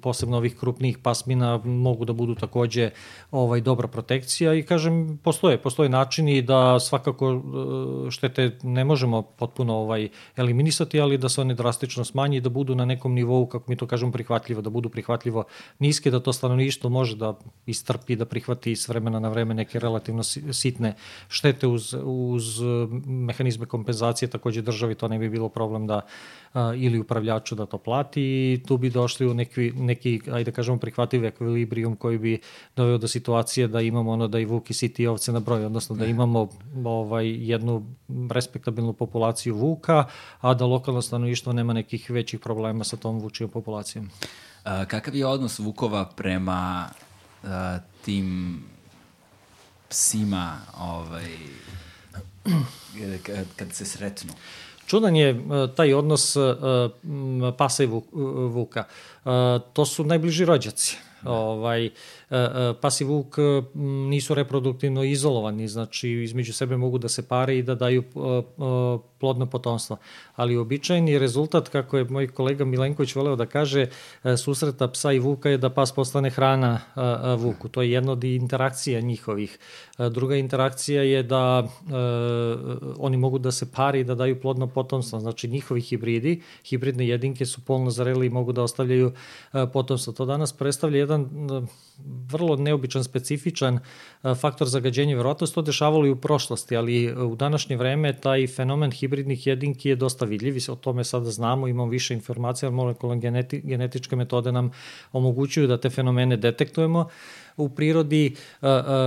S2: posebno ovih krupnijih pasmina mogu da budu takođe ovaj dobra protekcija i kažem postoje postoje načini da svakako e, štete ne možemo potpuno ovaj eliminisati, ali da se one drastično smanji i da budu na nekom nivou kako mi to kažemo prihvatljivo, da budu prihvatljivo niske, da to stanovništvo može da istrpi, da prihvati s vremena na vreme neke relativno sitne štete uz, uz mehanizme kompenzacije, takođe državi to ne bi bilo problem da a, ili upravljaču da to plati i tu bi došli u neki, neki ajde da kažemo, prihvatljiv ekvilibrijum koji bi doveo do situacije da imamo ono da i vuk i siti ovce na broj, odnosno da imamo ovaj, jednu respektabilnu populaciju vuka, a da lokalno stanovništvo nema nekih većih problema sa tom vučijom populacijom.
S1: A, kakav je odnos vukova prema a, tim psima ovaj, kad, kad se sretnu?
S2: Čudan je e, taj odnos e, pasa i vuka. E, to su najbliži rođaci. Da. Ovaj, pas i vuk nisu reproduktivno izolovani, znači između sebe mogu da se pare i da daju plodno potomstvo. Ali običajni rezultat, kako je moj kolega Milenković voleo da kaže, e, susreta psa i vuka je da pas postane hrana vuku. To je jedna od interakcija njihovih. E, druga interakcija je da e, oni mogu da se pari i da daju plodno potomstvo. Znači njihovi hibridi, hibridne jedinke su polno zareli i mogu da ostavljaju potomstvo. To danas predstavlja jedan vrlo neobičan, specifičan faktor zagađenja. Verovatno se to dešavalo i u prošlosti, ali u današnje vreme taj fenomen hibridnih jedinki je dosta vidljiv i o tome sada znamo, imamo više informacija, molekularne geneti, genetičke metode nam omogućuju da te fenomene detektujemo. Uh, u prirodi,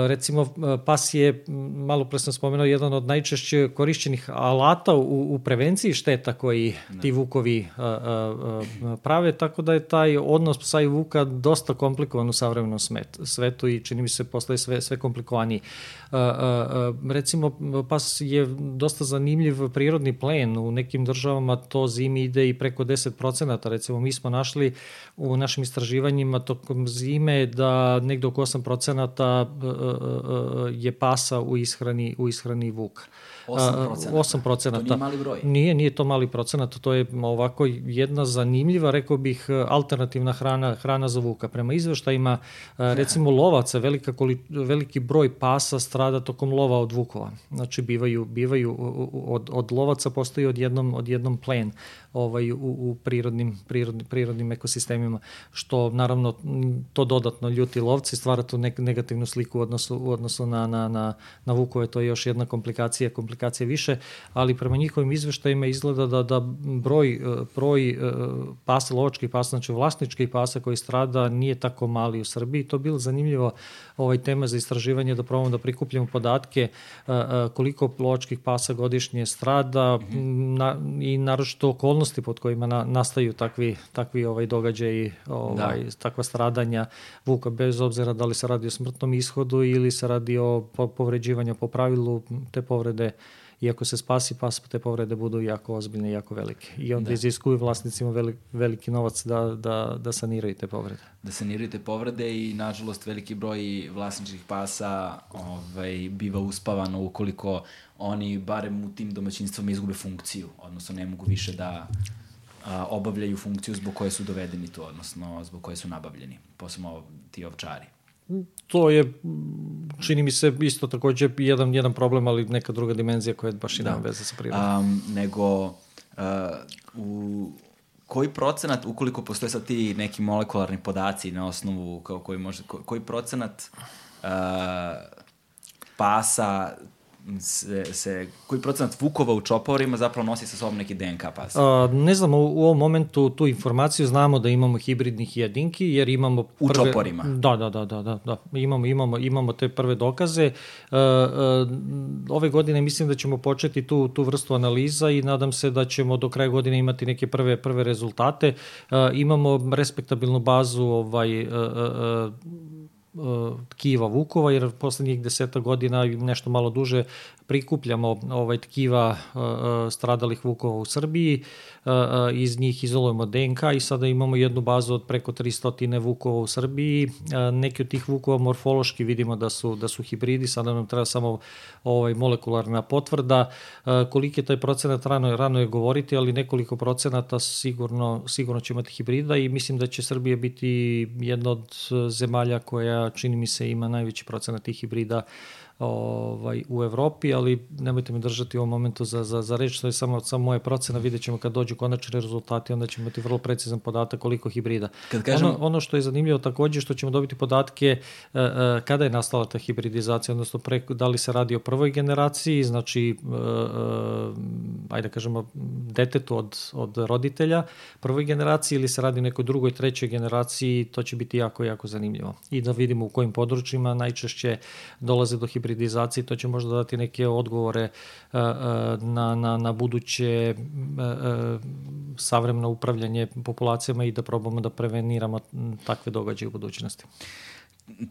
S2: recimo pas je, malo pre sam spomenuo, jedan od najčešće korišćenih alata u, u prevenciji šteta koji ne. ti vukovi prave, tako da je taj odnos psa i vuka dosta komplikovan u savremenom svetu i čini mi se posle sve, sve komplikovaniji. Recimo, pas je dosta zanimljiv prirodni plen. U nekim državama to zimi ide i preko 10%. Recimo, mi smo našli u našim istraživanjima tokom zime da negde oko 8% e, e, e, je pasa u ishrani, u ishrani vuka.
S1: 8%. 8%. To nije mali broj.
S2: Nije, nije to mali procenat, to je ovako jedna zanimljiva, rekao bih, alternativna hrana, hrana za vuka. Prema izveštajima, recimo lovaca, velika koli, veliki broj pasa strada tokom lova od vukova. Znači, bivaju, bivaju od, od lovaca postoji odjednom, odjednom plen ovaj, u, u prirodnim, prirodnim, prirodnim ekosistemima, što naravno to dodatno ljuti lovci, stvara tu nek, negativnu sliku u odnosu, u odnosu na, na, na, na vukove, to je još jedna komplikacija, komplikacija više, ali prema njihovim izveštajima izgleda da, da broj, e, broj e, pasa, lovačkih pasa, znači vlasničkih pasa koji strada nije tako mali u Srbiji. To bilo zanimljivo ovaj tema za istraživanje da probamo da prikupljamo podatke e, koliko lovačkih pasa godišnje strada mm -hmm. na, i naročito okolnosti okolnosti pod kojima na, nastaju takvi, takvi ovaj događaji, ovaj, da. takva stradanja vuka, bez obzira da li se radi o smrtnom ishodu ili se radi o povređivanju po pravilu te povrede iako se spasi pas, te povrede budu jako ozbiljne i jako velike. I onda da. iziskuju vlasnicima velik, veliki novac da, da, da saniraju te povrede.
S1: Da saniraju te povrede i, nažalost, veliki broj vlasničkih pasa ovaj, biva uspavano ukoliko oni barem u tim domaćinstvama izgube funkciju, odnosno ne mogu više da a, obavljaju funkciju zbog koje su dovedeni tu, odnosno zbog koje su nabavljeni, posebno ti ovčari.
S2: To je, čini mi se, isto takođe jedan, jedan problem, ali neka druga dimenzija koja baš i da. nema veze sa prirodom.
S1: Um, nego, uh, u koji procenat, ukoliko postoje sad ti neki molekularni podaci na osnovu kao koji može, ko, koji procenat uh, pasa se, se, koji procenat vukova u čoporima zapravo nosi sa sobom neki DNK pas?
S2: A, ne znamo u ovom momentu tu informaciju, znamo da imamo hibridnih jedinki, jer imamo
S1: U
S2: prve...
S1: čoporima?
S2: Da, da, da, da, da, da. Imamo, imamo, imamo te prve dokaze. A, a, ove godine mislim da ćemo početi tu, tu vrstu analiza i nadam se da ćemo do kraja godine imati neke prve prve rezultate. A, imamo respektabilnu bazu ovaj, a, a, tkiva Vukova, jer poslednjih deseta godina i nešto malo duže prikupljamo ovaj tkiva stradalih Vukova u Srbiji, iz njih izolujemo DNK i sada imamo jednu bazu od preko 300 Vukova u Srbiji. Neki od tih Vukova morfološki vidimo da su, da su hibridi, sada nam treba samo ovaj, molekularna potvrda. Koliki je taj procenat, rano, rano je govoriti, ali nekoliko procenata sigurno, sigurno će imati hibrida i mislim da će Srbija biti jedna od zemalja koja, čini mi se, ima najveći procenat tih hibrida ovaj, u Evropi, ali nemojte me držati u ovom momentu za, za, za reč, to je samo, samo moje procena, vidjet ćemo kad dođu konačni rezultati, onda ćemo imati vrlo precizan podatak koliko hibrida. Kad kažem... ono, ono što je zanimljivo takođe što ćemo dobiti podatke uh, uh, kada je nastala ta hibridizacija, odnosno pre, da li se radi o prvoj generaciji, znači, uh, uh, ajde da kažemo, detetu od, od roditelja prvoj generaciji ili se radi o nekoj drugoj, trećoj generaciji, to će biti jako, jako zanimljivo. I da vidimo u kojim područjima najčešće dolaze do hibridizacije hibridizaciji, to će možda dati neke odgovore e, e, na, na, na buduće e, savremeno upravljanje populacijama i da probamo da preveniramo takve događaje u budućnosti.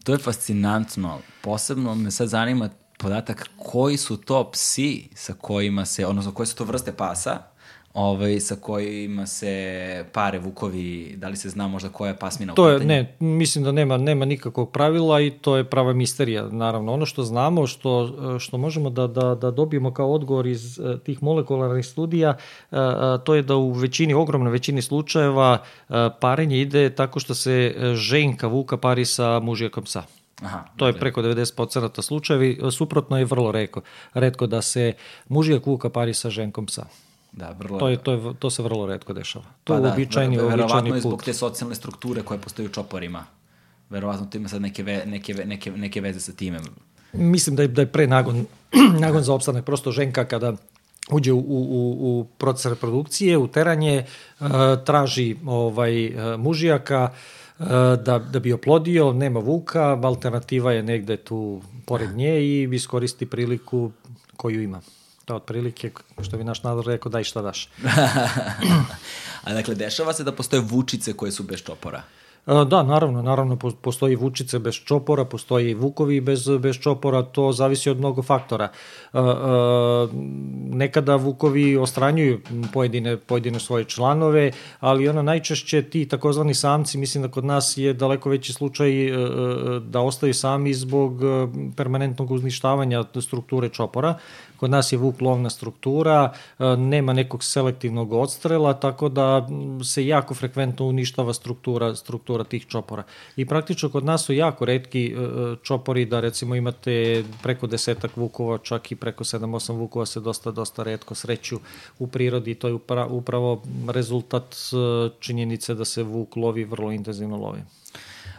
S1: To je fascinantno. Posebno me sad zanima podatak koji su to psi sa kojima se, odnosno koje su to vrste pasa ovaj, sa kojima se pare vukovi, da li se zna možda koja je pasmina
S2: to je, Ne, mislim da nema, nema nikakvog pravila i to je prava misterija. Naravno, ono što znamo, što, što možemo da, da, da dobijemo kao odgovor iz uh, tih molekularnih studija, uh, to je da u većini, ogromnoj većini slučajeva parenje ide tako što se ženka vuka pari sa mužijakom psa. Aha, to je dakle. preko 90% slučajevi, suprotno je vrlo redko, redko da se mužijak vuka pari sa ženkom psa. Da, vrlo... To, je, to, je, to se vrlo redko dešava. To pa je da, uobičajeni,
S1: uobičajeni put. Verovatno je zbog te socijalne strukture koje postoji u čoporima. Verovatno to ima sad neke, ve, neke, neke, neke veze sa time.
S2: Mislim da je, da je pre nagon, *clears throat* nagon za opstanak. Prosto ženka kada uđe u, u, u proces reprodukcije, u teranje, uh, traži ovaj, uh, mužijaka, uh, da, da bi oplodio, nema vuka, alternativa je negde tu pored nje i iskoristi priliku koju ima. Je otprilike, što bi naš narod rekao, daj šta daš. *laughs*
S1: A dakle, dešava se da postoje vučice koje su bez čopora?
S2: Da, naravno, naravno postoji vučice bez čopora, postoji vukovi bez, bez čopora, to zavisi od mnogo faktora. Nekada vukovi ostranjuju pojedine, pojedine svoje članove, ali ono najčešće ti takozvani samci, mislim da kod nas je daleko veći slučaj e, e, da ostaju sami zbog e, permanentnog uzništavanja strukture čopora. Kod nas je vuk lovna struktura, nema nekog selektivnog odstrela, tako da se jako frekventno uništava struktura, struktura tih čopora. I praktično kod nas su jako redki čopori da recimo imate preko desetak vukova, čak i preko 7-8 vukova se dosta, dosta redko sreću u prirodi i to je upravo rezultat činjenice da se vuk lovi, vrlo intenzivno lovi.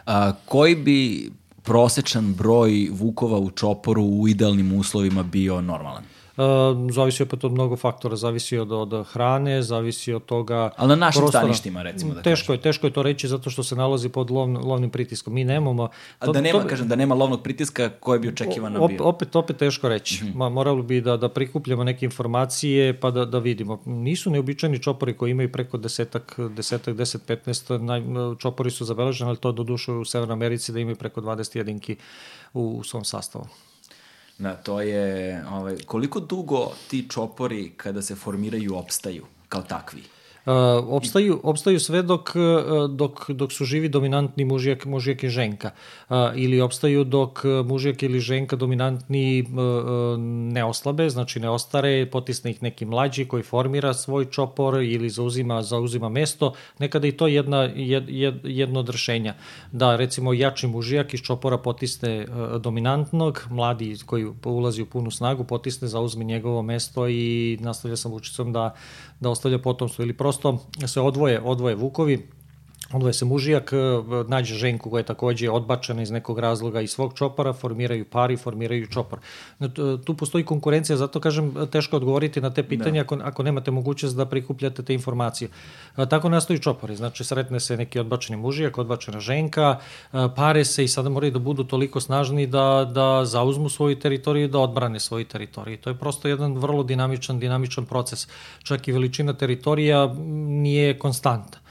S1: A, koji bi prosečan broj vukova u čoporu u idealnim uslovima bio normalan?
S2: Zavisi opet od mnogo faktora, zavisi od, od hrane, zavisi od toga...
S1: Ali na našim prostora. staništima, recimo da
S2: Teško je, teško je to reći zato što se nalazi pod lov, lovnim pritiskom. Mi nemamo...
S1: To, A da nema, to, kažem, da nema lovnog pritiska koji bi očekivano
S2: op, bio? Opet, opet teško reći. Mm -hmm. Ma, moralo bi da, da prikupljamo neke informacije pa da, da vidimo. Nisu neobičajni čopori koji imaju preko desetak, desetak, deset, 15, naj, čopori su zabeleženi, ali to do duše u Severnoj Americi da imaju preko 20 jedinki u, u svom sastavu.
S1: Da, to je, ovaj, koliko dugo ti čopori kada se formiraju opstaju kao takvi?
S2: Uh, opstaju, opstaju sve dok, uh, dok, dok su živi dominantni mužijak, mužijak i ženka. Uh, ili opstaju dok mužijak ili ženka dominantni ne oslabe, znači ne ostare, potisne ih neki mlađi koji formira svoj čopor ili zauzima, zauzima mesto. Nekada i to jedna, jed, jed, jedno od rešenja. Da, recimo, jači mužijak iz čopora potisne dominantnog, mladi koji ulazi u punu snagu, potisne, zauzme njegovo mesto i nastavlja sa vučicom da, da ostavlja potomstvo ili prosto se odvoje, odvoje vukovi, Odvoje se mužijak, e, nađe ženku koja je takođe odbačena iz nekog razloga iz svog čopora, formiraju pari, formiraju čopor. E, tu postoji konkurencija, zato kažem teško odgovoriti na te pitanja da. ako, ako nemate mogućnost da prikupljate te informacije. E, tako nastaju čopori, znači sretne se neki odbačeni mužijak, odbačena ženka, pare se i sada moraju da budu toliko snažni da, da zauzmu svoju teritoriju i da odbrane svoju teritoriju. To je prosto jedan vrlo dinamičan, dinamičan proces. Čak i veličina teritorija nije konstanta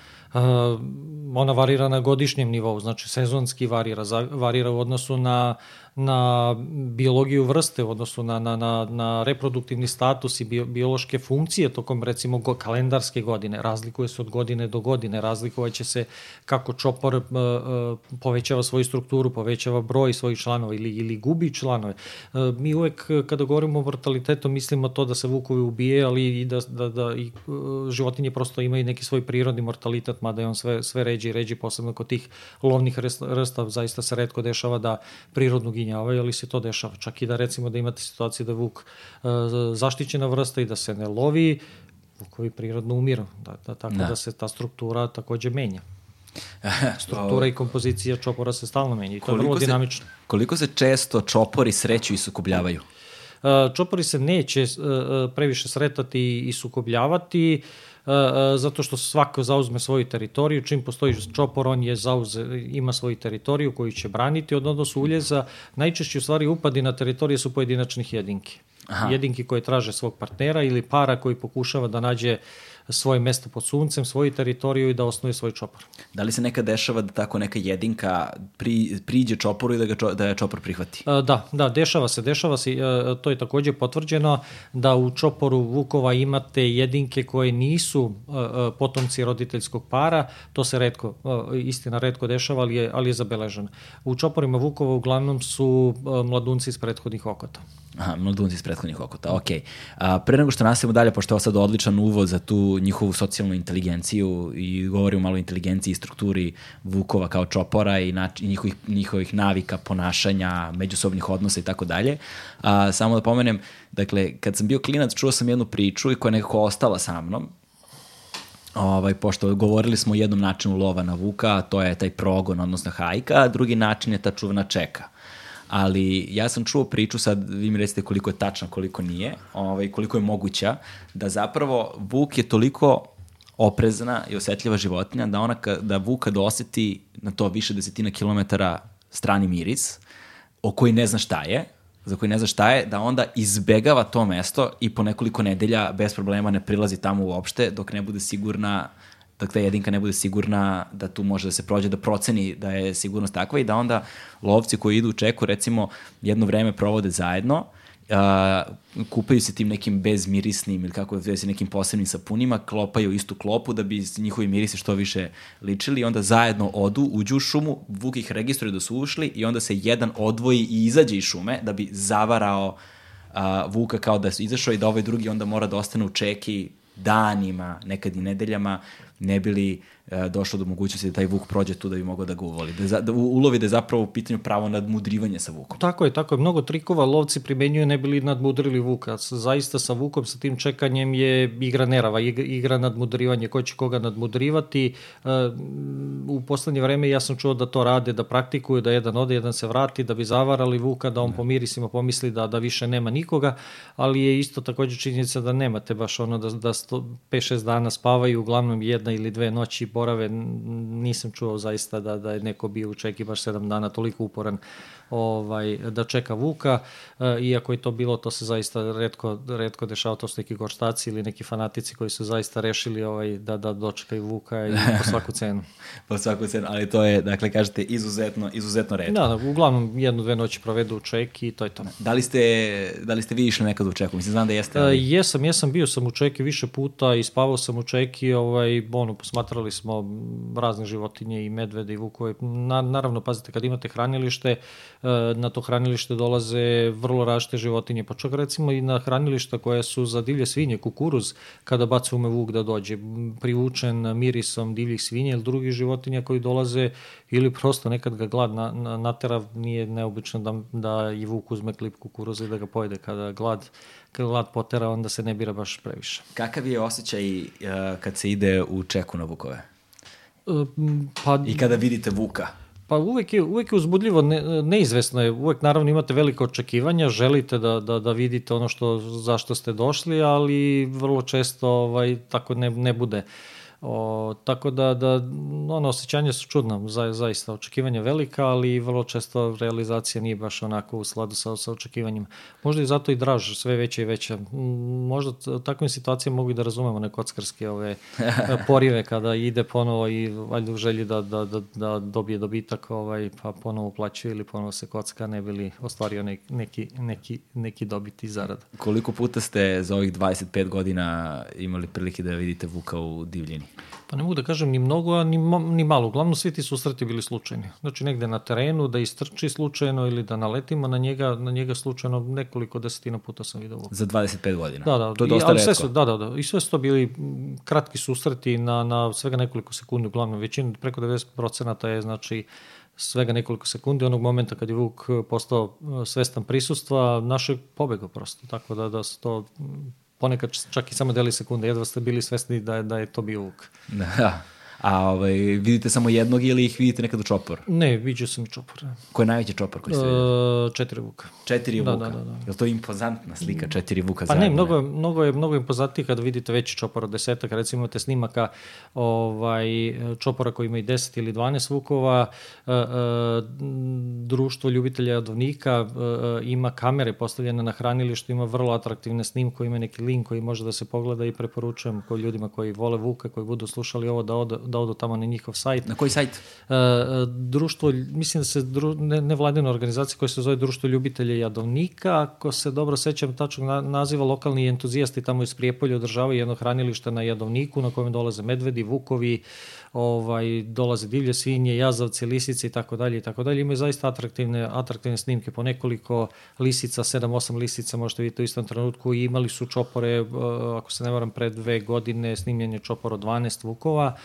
S2: ona varira na godišnjem nivou, znači sezonski varira, varira u odnosu na na biologiju vrste, odnosno na, na, na, na reproduktivni status i bio, biološke funkcije tokom recimo go, kalendarske godine. Razlikuje se od godine do godine, razlikovaće se kako čopor uh, povećava svoju strukturu, povećava broj svojih članova ili, ili gubi članove. Uh, mi uvek kada govorimo o mortalitetu mislimo to da se vukovi ubije, ali i da, da, da i, životinje prosto imaju neki svoj prirodni mortalitet, mada je on sve, sve ređi i ređi, posebno kod tih lovnih rsta, zaista se redko dešava da prirodno ginje zabrinjavaju, ali se to dešava. Čak i da recimo da imate situaciju da vuk uh, zaštićena vrsta i da se ne lovi, vukovi prirodno umiru. Da, da, tako da. da se ta struktura takođe menja. Struktura i kompozicija čopora se stalno menja i to je vrlo dinamično.
S1: Se, koliko se često čopori sreću i sukobljavaju?
S2: Uh, čopori se neće uh, previše sretati i sukobljavati. Uh, zato što svako zauzme svoju teritoriju, čim postoji čopor, on je zauze, ima svoju teritoriju koju će braniti od odnosu uljeza. Najčešće u stvari upadi na teritorije su pojedinačnih jedinki. Aha. Jedinki koje traže svog partnera ili para koji pokušava da nađe uh, svoje mesto pod suncem, svoju teritoriju i da osnuje svoj čopor.
S1: Da li se nekad dešava da tako neka jedinka pri, priđe čoporu i da, ga čo, da je čopor prihvati?
S2: Da, da, dešava se, dešava se, to je takođe potvrđeno da u čoporu Vukova imate jedinke koje nisu potomci roditeljskog para, to se redko, istina redko dešava, ali je, ali je zabeleženo. U čoporima Vukova uglavnom su mladunci iz prethodnih okota.
S1: Aha, mladunci iz prethodnih okota, ok. A, pre nego što nastavimo dalje, pošto je ovo sad odličan uvod za tu njihovu socijalnu inteligenciju i govorimo malo o inteligenciji i strukturi Vukova kao čopora i, nač, i njihovih, njihovih navika, ponašanja, međusobnih odnosa i tako dalje. A, samo da pomenem, dakle, kad sam bio klinac, čuo sam jednu priču i koja je nekako ostala sa mnom, ovaj, pošto govorili smo o jednom načinu lova na vuka, to je taj progon, odnosno hajka, a drugi način je ta čuvena čeka ali ja sam čuo priču, sad vi mi recite koliko je tačna, koliko nije, ovaj, koliko je moguća, da zapravo Vuk je toliko oprezna i osetljiva životinja da ona da Vuk kad oseti na to više desetina kilometara strani miris, o koji ne zna šta je, za koji ne zna šta je, da onda izbegava to mesto i po nekoliko nedelja bez problema ne prilazi tamo uopšte dok ne bude sigurna dok ta jedinka ne bude sigurna da tu može da se prođe, da proceni da je sigurnost takva i da onda lovci koji idu u čeku recimo jedno vreme provode zajedno, uh, kupaju se tim nekim bezmirisnim ili kako da se nekim posebnim sapunima, klopaju istu klopu da bi njihovi mirisi što više ličili i onda zajedno odu, uđu u šumu, Vuk ih registruje da su ušli i onda se jedan odvoji i izađe iz šume da bi zavarao uh, Vuka kao da je izašao i da ovaj drugi onda mora da ostane u čeki danima, nekad i nedeljama, ne bili e, došlo do mogućnosti da taj vuk prođe tu da bi mogao da ga uvoli. Da, da ulovi da je zapravo u pitanju pravo nadmudrivanje sa vukom.
S2: Tako je, tako je. Mnogo trikova lovci primenjuju ne bili nadmudrili vuka. Zaista sa vukom, sa tim čekanjem je igra nerava, igra nadmudrivanje, ko će koga nadmudrivati. E, u poslednje vreme ja sam čuo da to rade, da praktikuju, da jedan ode, jedan se vrati, da bi zavarali vuka, da on po mirisima pomisli da, da više nema nikoga, ali je isto takođe činjenica da nemate baš ono da, da 5-6 dana spavaju, uglavnom jedna ili dve noći borave, nisam čuo zaista da, da je neko bio u čeki baš sedam dana toliko uporan ovaj, da čeka Vuka, e, iako je to bilo, to se zaista redko, redko dešava, to su neki gorštaci ili neki fanatici koji su zaista rešili ovaj, da, da dočekaju Vuka i po svaku cenu. *laughs*
S1: po svaku cenu, ali to je, dakle, kažete, izuzetno, izuzetno redko.
S2: Da, da, uglavnom jednu, dve noći provedu u čeki i to je to.
S1: Da li ste, da li ste vi išli nekad u čeku? Mislim, znam da jeste.
S2: Ali... Uh, jesam, jesam, bio sam u čeki više puta i spavao sam u čeki, ovaj, ono, posmatrali smo razne životinje i medvede i vukove. Na, naravno, pazite, kad imate hranilište, E, na to hranilište dolaze vrlo rašte životinje, pa čak recimo i na hranilišta koje su za divlje svinje, kukuruz, kada baca ume vuk da dođe, privučen mirisom divljih svinja ili drugih životinja koji dolaze ili prosto nekad ga glad na, na, natera, nije neobično da, da i vuk uzme klip kukuruza i da ga pojede kada glad kad glad potera, onda se ne bira baš previše.
S1: Kakav je osjećaj uh, kad se ide u čeku na vukove? Pa, I kada vidite vuka?
S2: Pa uvek je, uvek je uzbudljivo, ne, neizvesno je, uvek naravno imate veliko očekivanja, želite da, da, da vidite ono što, zašto ste došli, ali vrlo često ovaj, tako ne, ne bude. Uh, O, tako da, da ono, osjećanje su čudna, za, zaista očekivanja velika, ali vrlo često realizacija nije baš onako u sladu sa, sa očekivanjima. Možda i zato i draž, sve veće i veće. Možda u takvim situacijama mogu i da razumemo ne kockarske ove *laughs* porive kada ide ponovo i valjda u želji da, da, da, da dobije dobitak, ovaj, pa ponovo plaćuje ili ponovo se kocka, ne bi li ostvario neki, neki, neki, neki dobit i zarad.
S1: Koliko puta ste za ovih 25 godina imali prilike da vidite Vuka u divljini?
S2: Pa ne mogu da kažem ni mnogo, a ni, ni malo. Uglavnom svi ti susreti bili slučajni. Znači negde na terenu, da istrči slučajno ili da naletimo na njega, na njega slučajno nekoliko desetina puta sam vidio.
S1: Za 25 godina?
S2: Da, da.
S1: To je dosta I,
S2: redko. Sve su, da, da, da. I sve su to bili kratki susreti na, na svega nekoliko sekundi. Uglavnom većina, preko 90% je znači svega nekoliko sekundi onog momenta kad je Vuk postao svestan prisustva, našeg pobega prosto. Tako da, da su to ponekad čak i samo deli sekunde, jedva ste bili svesni da je, da je to bio Vuk.
S1: Da. A ovaj, vidite samo jednog ili ih vidite nekad u čopor?
S2: Ne, vidio sam i čopor. Da.
S1: Ko je najveći čopor koji ste videli?
S2: Uh, četiri vuka.
S1: Četiri da, vuka? Da, da, da. Je li to impozantna slika, četiri vuka
S2: pa zajedno? Pa ne, mnogo, mnogo je, mnogo impozantnije kada vidite veći čopor od desetak. Recimo imate snimaka ovaj, čopora koji imaju 10 ili 12 vukova. Uh, uh, društvo ljubitelja jadovnika ima kamere postavljene na hranilištu, ima vrlo atraktivne snimke, ima neki link koji može da se pogleda i preporučujem ko ljudima koji vole vuka, koji budu slušali ovo da ode, da odu tamo na njihov sajt.
S1: Na koji sajt?
S2: Uh, društvo, mislim da se dru, ne, nevladina organizacija koja se zove Društvo ljubitelja jadovnika, ako se dobro sećam tačnog na, naziva, lokalni entuzijasti tamo iz Prijepolja održavaju jedno hranilište na jadovniku na kojem dolaze medvedi, vukovi, ovaj, dolaze divlje svinje, jazavce, lisice i tako dalje i tako dalje. Imaju zaista atraktivne, atraktivne snimke po nekoliko lisica, 7-8 lisica možete vidjeti u istom trenutku i imali su čopore, ako se ne varam, pre dve godine snimljenje čopora 12 vukova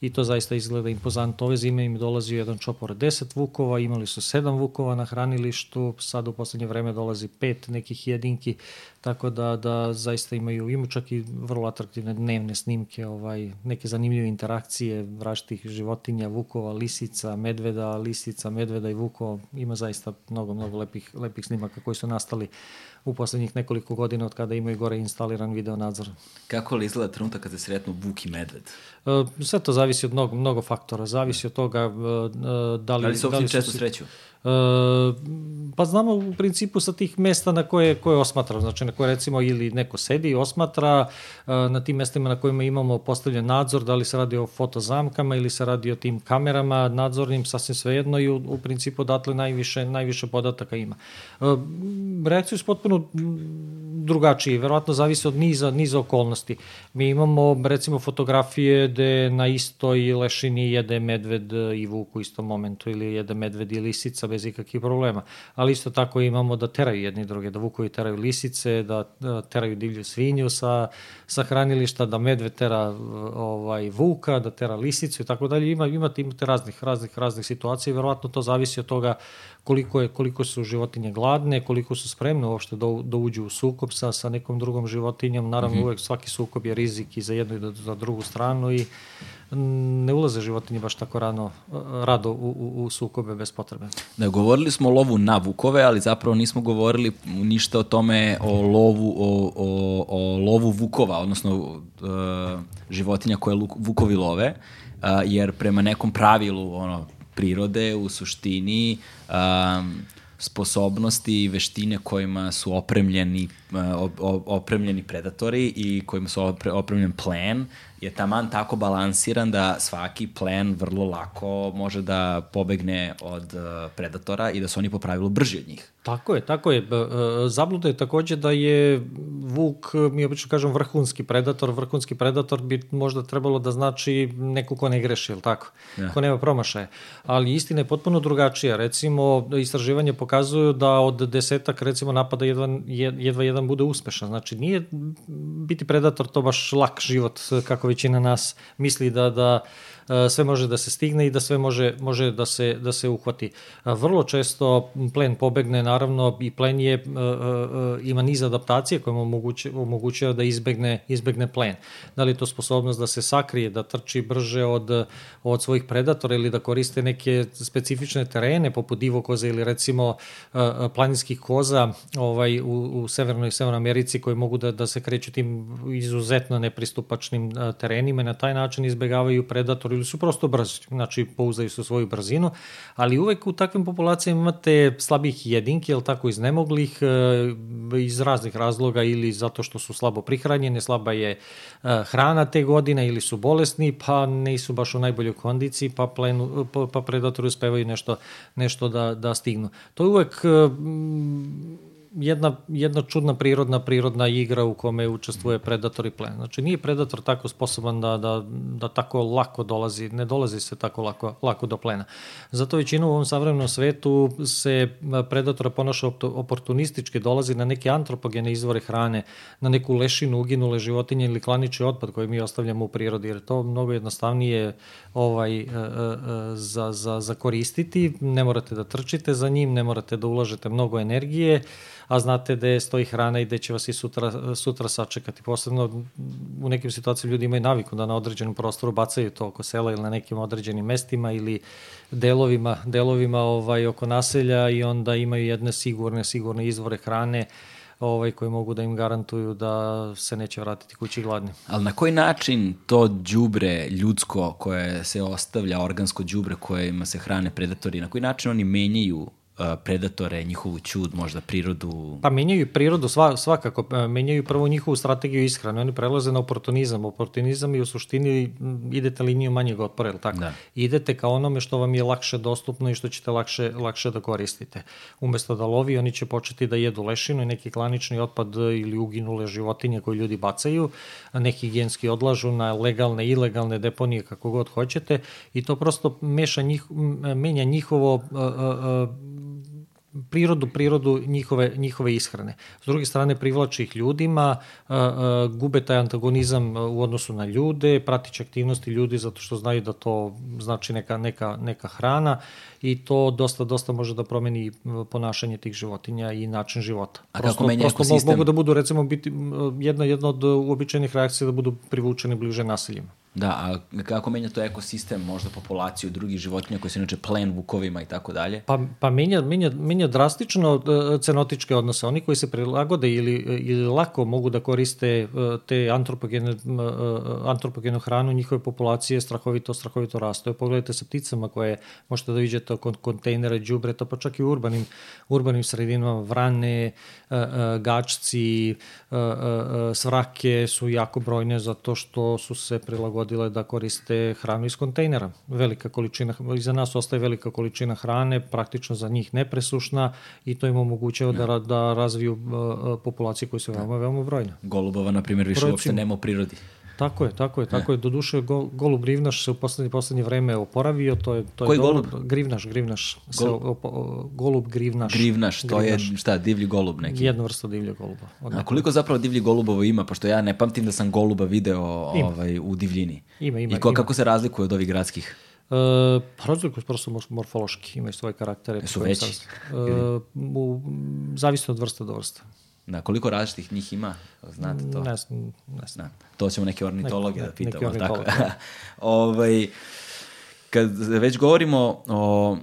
S2: i to zaista izgleda impozantno. Ove zime im dolazio jedan čopor 10 vukova, imali su 7 vukova na hranilištu, sad u poslednje vreme dolazi pet nekih jedinki, tako da, da zaista imaju, imaju čak i vrlo atraktivne dnevne snimke, ovaj, neke zanimljive interakcije vraštih životinja, vukova, lisica, medveda, lisica, medveda i vukova, ima zaista mnogo, mnogo lepih, lepih snimaka koji su nastali u poslednjih nekoliko godina od kada imaju gore instaliran video nadzor.
S1: Kako li izgleda trenutak kada se sretnu Vuk i Medved?
S2: E, sve to zavisi od mnogo, mnogo faktora. Zavisi od toga uh, da li...
S1: Da li se uopšte da često sreću?
S2: Pa znamo u principu sa tih mesta na koje, koje osmatra, znači na koje recimo ili neko sedi i osmatra, na tim mestima na kojima imamo postavljen nadzor, da li se radi o fotozamkama ili se radi o tim kamerama nadzornim, sasvim svejedno i u, u principu odatle najviše, najviše podataka ima. Reakcije su potpuno drugačije, verovatno zavisi od niza, niza okolnosti. Mi imamo recimo fotografije gde na istoj lešini jede medved i vuk u istom momentu ili jede medved i lisica bez ikakvih problema. Ali isto tako imamo da teraju jedni druge, da vukovi teraju lisice, da, da teraju divlju svinju sa, sa hranilišta, da medved tera ovaj, vuka, da tera lisicu i tako dalje. Ima, imate, imate raznih, raznih, raznih situacija i verovatno to zavisi od toga koliko, je, koliko su životinje gladne, koliko su spremne uopšte da, da uđu u sukob sa, sa nekom drugom životinjom. Naravno, mm -hmm. uvek svaki sukob je rizik i za jednu i za drugu stranu i ne ulaze životinje baš tako rano, rado u, u, u sukobe bez potrebe.
S1: Da, govorili smo o lovu na vukove, ali zapravo nismo govorili ništa o tome, o lovu, o, o, o lovu vukova, odnosno uh, životinja koje vukovi love, uh, jer prema nekom pravilu, ono, prirode u suštini um, sposobnosti i veštine kojima su opremljeni, opremljeni predatori i kojima su opremljen plen je taman tako balansiran da svaki plen vrlo lako može da pobegne od uh, predatora i da su oni po pravilu brži od njih.
S2: Tako je, tako je. E, zabluda je takođe da je vuk, mi obično kažem vrhunski predator, vrhunski predator bi možda trebalo da znači neko ko ne greši, ili tako? Ja. Ko nema promašaje. Ali istina je potpuno drugačija. Recimo, istraživanje pokazuju da od desetak, recimo, napada jedan, jedva jedan bude uspešan. Znači, nije biti predator to baš lak život, kako većina nas misli da, da sve može da se stigne i da sve može, može da, se, da se uhvati. Vrlo često plen pobegne, naravno, i plen je, ima niz adaptacije koje mu omogućava da izbegne, izbegne plen. Da li to sposobnost da se sakrije, da trči brže od, od svojih predatora ili da koriste neke specifične terene poput divokoza ili recimo planinskih koza ovaj, u, u Severnoj i Severnoj Americi koji mogu da, da se kreću tim izuzetno nepristupačnim terenima i na taj način izbegavaju predator ili su prosto brzi, znači pouzdaju se u svoju brzinu, ali uvek u takvim populacijama imate slabih jedinki, jel tako, iznemoglih, e, iz raznih razloga ili zato što su slabo prihranjene, slaba je e, hrana te godine ili su bolesni, pa nisu baš u najboljoj kondiciji, pa, plenu, pa, pa predatori uspevaju nešto, nešto da, da stignu. To je uvek e, jedna, jedna čudna prirodna prirodna igra u kome učestvuje predator i plen. Znači nije predator tako sposoban da, da, da tako lako dolazi, ne dolazi se tako lako, lako do plena. Zato većinu u ovom savremenom svetu se predatora ponaša oportunistički, dolazi na neke antropogene izvore hrane, na neku lešinu, uginule životinje ili klanični otpad koji mi ostavljamo u prirodi, jer to mnogo jednostavnije ovaj, e, e, e, za, za, za koristiti, ne morate da trčite za njim, ne morate da ulažete mnogo energije, a znate da stoji hrana i da će vas i sutra, sutra sačekati. Posebno u nekim situacijama ljudi imaju naviku da na određenom prostoru bacaju to oko sela ili na nekim određenim mestima ili delovima, delovima ovaj, oko naselja i onda imaju jedne sigurne, sigurne izvore hrane ovaj, koji mogu da im garantuju da se neće vratiti kući gladni.
S1: Ali na koji način to đubre ljudsko koje se ostavlja, organsko đubre kojima se hrane predatori, na koji način oni menjaju predatore, njihovu čud, možda prirodu?
S2: Pa menjaju prirodu sva, svakako, menjaju prvo njihovu strategiju ishrane, oni prelaze na oportunizam. Oportunizam je u suštini idete liniju manjeg otpora, ili tako? Da. Idete ka onome što vam je lakše dostupno i što ćete lakše, lakše da koristite. Umesto da lovi, oni će početi da jedu lešinu i neki klanični otpad ili uginule životinje koje ljudi bacaju, neki genski odlažu na legalne, ilegalne deponije, kako god hoćete, i to prosto meša njih, menja njihovo uh, uh, prirodu, prirodu njihove, njihove ishrane. S druge strane, privlači ih ljudima, gube taj antagonizam u odnosu na ljude, pratiće aktivnosti ljudi zato što znaju da to znači neka, neka, neka hrana i to dosta, dosta može da promeni ponašanje tih životinja i način života.
S1: A prosto, kako menja
S2: prosto ekosistem? mogu da budu, recimo, biti jedna, jedna od uobičajenih reakcija da budu privučeni bliže naseljima.
S1: Da, a kako menja to ekosistem, možda populaciju drugih životinja koji su inače plen vukovima i tako dalje?
S2: Pa, pa menja, menja, menja drastično e, cenotičke odnose. Oni koji se prilagode ili, ili lako mogu da koriste e, te antropogene, e, antropogenu hranu, njihove populacije strahovito, strahovito rastu. Pogledajte sa pticama koje možete da vidite kod kontejnera, džubreta, pa čak i u urbanim, urbanim sredinama, vrane, gačci, svrake su jako brojne zato što su se prilagodili prilagodile da koriste hranu iz kontejnera. Velika količina, iza nas ostaje velika količina hrane, praktično za njih nepresušna i to im omogućava da, da razviju uh, populacije koje su veoma, veoma brojne.
S1: Golubova, na primjer, više Procim, uopšte nema u prirodi.
S2: Tako je, tako je, tako je. Doduše, go, golub Grivnaš se u poslednje, poslednje vreme oporavio, to je, to
S1: Koji
S2: je
S1: golub?
S2: Grivnaš, Grivnaš. Se, opo, golub Grivnaš.
S1: Grivnaš, to grivnaš. je šta, divlji golub neki?
S2: Jedna vrsta divlje goluba.
S1: Odnako. A koliko zapravo divlji golubova ima, pošto ja ne pamtim da sam goluba video ovaj, u divljini.
S2: Ima, ima.
S1: I ko,
S2: ima.
S1: kako se razlikuje od ovih gradskih?
S2: E, razlikuju prosto morfološki, imaju svoje karaktere.
S1: Su veći?
S2: E, u, zavisno od vrsta do vrsta.
S1: Da, koliko različitih njih ima, znate to?
S2: Ne, ne znam. Da,
S1: to ćemo neke ornitologe Nek, da pitamo. Neki tako. *laughs* ovaj, kad već govorimo o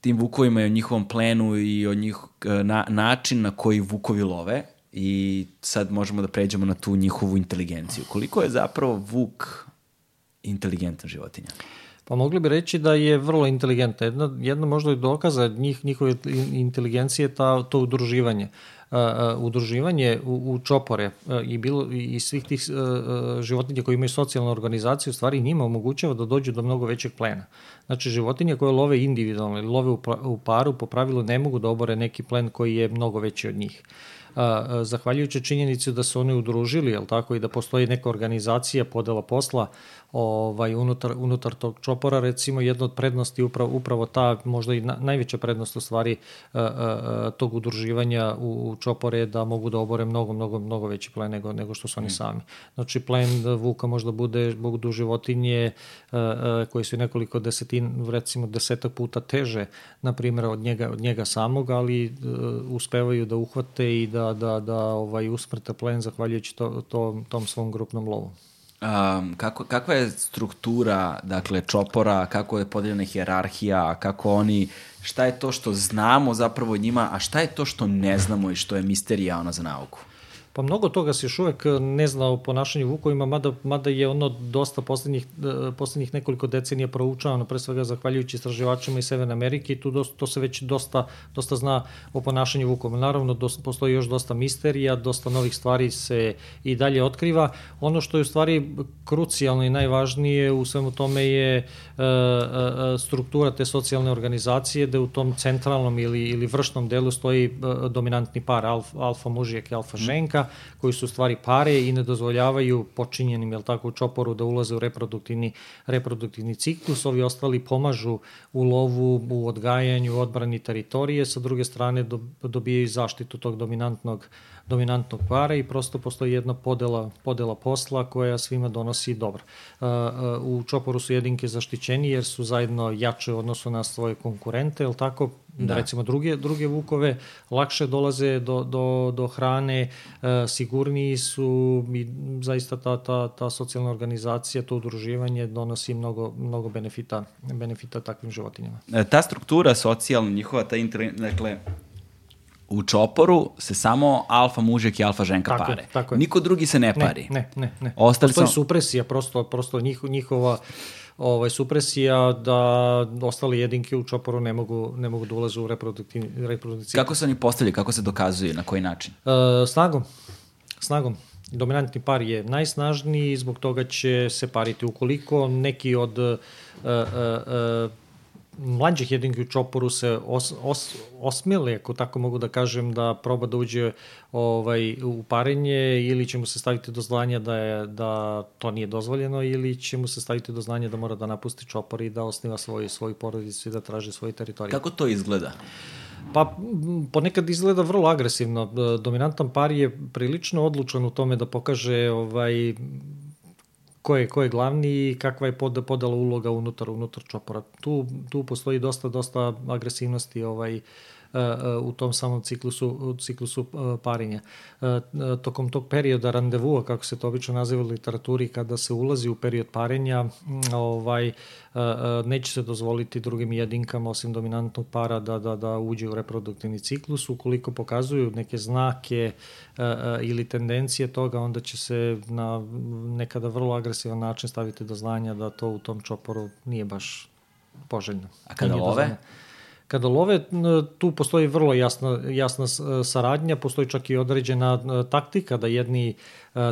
S1: tim vukovima i o njihovom plenu i o njih, na, način na koji vukovi love i sad možemo da pređemo na tu njihovu inteligenciju. Koliko je zapravo vuk inteligentan životinja?
S2: Pa mogli bi reći da je vrlo inteligentna. Jedna, jedna možda i dokaza njih, njihove inteligencije ta, to udruživanje udruživanje u, u čopore i bilo i svih tih životinja koji imaju socijalnu organizaciju u stvari njima omogućava da dođu do mnogo većeg plena. Znači životinje koje love individualno ili love u paru po pravilu ne mogu da obore neki plen koji je mnogo veći od njih zahvaljujući činjenici da su oni udružili, jel tako, i da postoji neka organizacija podela posla ovaj, unutar, unutar tog čopora, recimo jedna od prednosti upravo, upravo ta, možda i na, najveća prednost u stvari a, a, tog udruživanja u, u čopore da mogu da obore mnogo, mnogo, mnogo veći plen nego, nego što su oni mm. sami. Znači plen vuka možda bude, budu životinje uh, uh, koje su nekoliko desetin, recimo desetak puta teže, na primjer, od njega, od njega samog, ali uh, uspevaju da uhvate i da, da, da ovaj, usmrte plen zahvaljujući to, to, tom svom grupnom lovu.
S1: Um, kako, kakva je struktura, dakle, čopora, kako je podeljena hjerarhija, kako oni, šta je to što znamo zapravo njima, a šta je to što ne znamo i što je misterija ona za nauku?
S2: Pa mnogo toga se još uvek ne zna o ponašanju vukovima, mada, mada je ono dosta poslednjih, e, poslednjih nekoliko decenija proučavano, pre svega zahvaljujući istraživačima iz Severne Amerike i tu dosta, to se već dosta, dosta zna o ponašanju vukovima. Naravno, dosta, postoji još dosta misterija, dosta novih stvari se i dalje otkriva. Ono što je u stvari krucijalno i najvažnije u svemu tome je e, e, struktura te socijalne organizacije, da u tom centralnom ili, ili vršnom delu stoji dominantni par, alfa, alfa mužijek i alfa ženka, koji su stvari pare i ne dozvoljavaju počinjenim, jel tako, u čoporu da ulaze u reproduktivni, reproduktivni ciklus. Ovi ostali pomažu u lovu, u odgajanju, odbrani teritorije, sa druge strane dobijaju zaštitu tog dominantnog dominantnog para i prosto postoji jedna podela, podela posla koja svima donosi dobro. U Čoporu su jedinke zaštićeni jer su zajedno jače u odnosu na svoje konkurente, jel tako? Da. Recimo druge, druge vukove lakše dolaze do, do, do hrane, sigurniji su i zaista ta, ta, ta socijalna organizacija, to udruživanje donosi mnogo, mnogo benefita, benefita takvim životinjama.
S1: E, ta struktura socijalna, njihova, ta inter, dakle, u čoporu se samo alfa mužek i alfa ženka tako, pare. Tako je. Niko drugi se ne pari.
S2: Ne, ne, ne. Ostali Postoji sam... supresija, prosto, prosto njih, njihova ovaj, supresija da ostale jedinke u čoporu ne mogu, ne mogu da ulaze u reproduktivni, reprodukciju.
S1: Kako se oni postavljaju, kako se dokazuje, na koji način?
S2: E, snagom. Snagom. Dominantni par je najsnažniji, zbog toga će se pariti ukoliko neki od uh, uh, uh, mlađih jedinki u čoporu se os, os, osmili, ako tako mogu da kažem, da proba da uđe ovaj, u parenje ili će mu se staviti do znanja da, je, da to nije dozvoljeno ili će mu se staviti do znanja da mora da napusti čopor i da osniva svoju, svoju porodicu i da traži svoj teritorij.
S1: Kako to izgleda?
S2: Pa ponekad izgleda vrlo agresivno. Dominantan par je prilično odlučan u tome da pokaže ovaj ko je, ko je glavni i kakva je pod, podala uloga unutar, unutar čopora. Tu, tu postoji dosta, dosta agresivnosti ovaj, u tom samom ciklusu, ciklusu parinja. Tokom tog perioda randevua, kako se to obično naziva u literaturi, kada se ulazi u period parenja, ovaj, neće se dozvoliti drugim jedinkama, osim dominantnog para, da, da, da uđe u reproduktivni ciklus. Ukoliko pokazuju neke znake ili tendencije toga, onda će se na nekada vrlo agresivan način staviti do znanja da to u tom čoporu nije baš poželjno.
S1: A kada love? Dozvoljno.
S2: Kada love, tu postoji vrlo jasna, jasna saradnja, postoji čak i određena taktika da jedni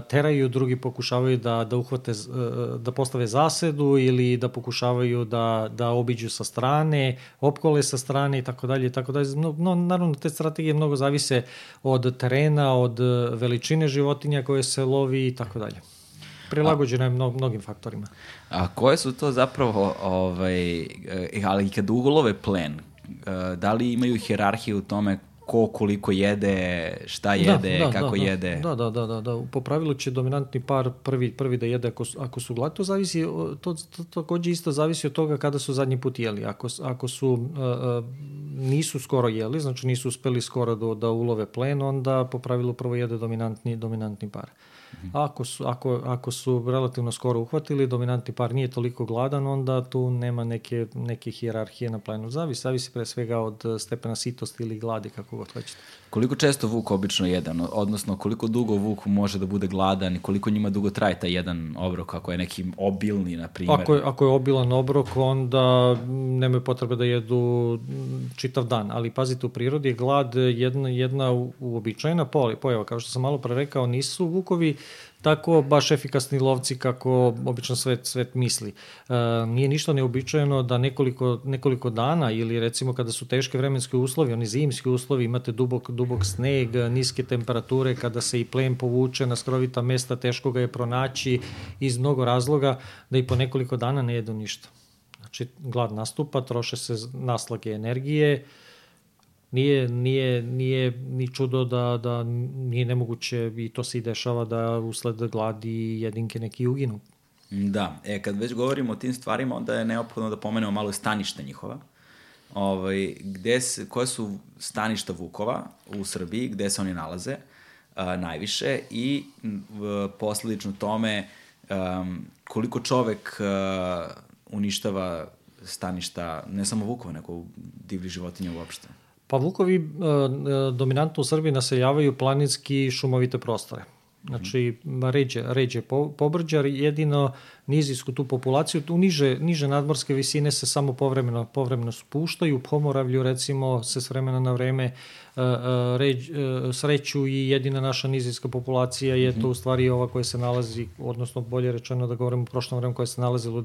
S2: teraju, drugi pokušavaju da, da uhvate, da postave zasedu ili da pokušavaju da, da obiđu sa strane, opkole sa strane i tako dalje tako dalje. No, no, naravno, te strategije mnogo zavise od terena, od veličine životinja koje se lovi i tako dalje prilagođena je mnog, mnogim faktorima.
S1: A koje su to zapravo, ovaj, e, ali kad ugolove plen, da li imaju hjerarhiju u tome ko koliko jede, šta da, jede, da, da, kako
S2: da,
S1: jede.
S2: Da, da, da, da, da. Po pravilu će dominantni par prvi, prvi da jede ako, ako su gladi. To zavisi, to, to takođe isto zavisi od toga kada su zadnji put jeli. Ako, ako su, uh, nisu skoro jeli, znači nisu uspeli skoro da, da ulove plen, onda po pravilu prvo jede dominantni, dominantni par. Uh, Ako su, ako, ako su relativno skoro uhvatili, dominantni par nije toliko gladan, onda tu nema neke, neke hijerarhije na planu. Zavisi, zavisi pre svega od stepena sitosti ili gladi, kako god hoćete.
S1: Koliko često vuk obično jede, odnosno koliko dugo vuk može da bude gladan i koliko njima dugo traje taj jedan obrok, ako je neki obilni, na primjer?
S2: Ako ako je obilan obrok, onda nemaju potrebe da jedu čitav dan, ali pazite, u prirodi je glad jedna, jedna uobičajena pojava, kao što sam malo pre rekao, nisu vukovi tako baš efikasni lovci kako obično svet, svet misli. E, nije ništa neobičajeno da nekoliko, nekoliko dana ili recimo kada su teške vremenske uslovi, oni zimski uslovi, imate dubok, dubok sneg, niske temperature, kada se i plen povuče na skrovita mesta, teško ga je pronaći iz mnogo razloga, da i po nekoliko dana ne jedu ništa. Znači, glad nastupa, troše se naslage energije, nije, nije, nije ni čudo da, da nije nemoguće i to se i dešava da usled gladi jedinke neki uginu.
S1: Da, e, kad već govorimo o tim stvarima, onda je neophodno da pomenemo malo staništa njihova. Ovaj, gde se, koje su staništa Vukova u Srbiji, gde se oni nalaze a, najviše i v, posledično tome um, koliko čovek a, uništava staništa, ne samo Vukova, nego divlji životinja uopšte.
S2: Pa Vukovi uh, dominantno u Srbiji naseljavaju planinski šumovite prostore. Znači, ređe, ređe po, pobrđar, jedino nizijsku tu populaciju, tu niže, niže nadmorske visine se samo povremeno, povremeno spuštaju, Pomoravlju recimo se s vremena na vreme uh, ređ, uh, sreću i jedina naša nizijska populacija je to u stvari ova koja se nalazi, odnosno bolje rečeno da govorimo u prošlom vremenu koja se nalazi u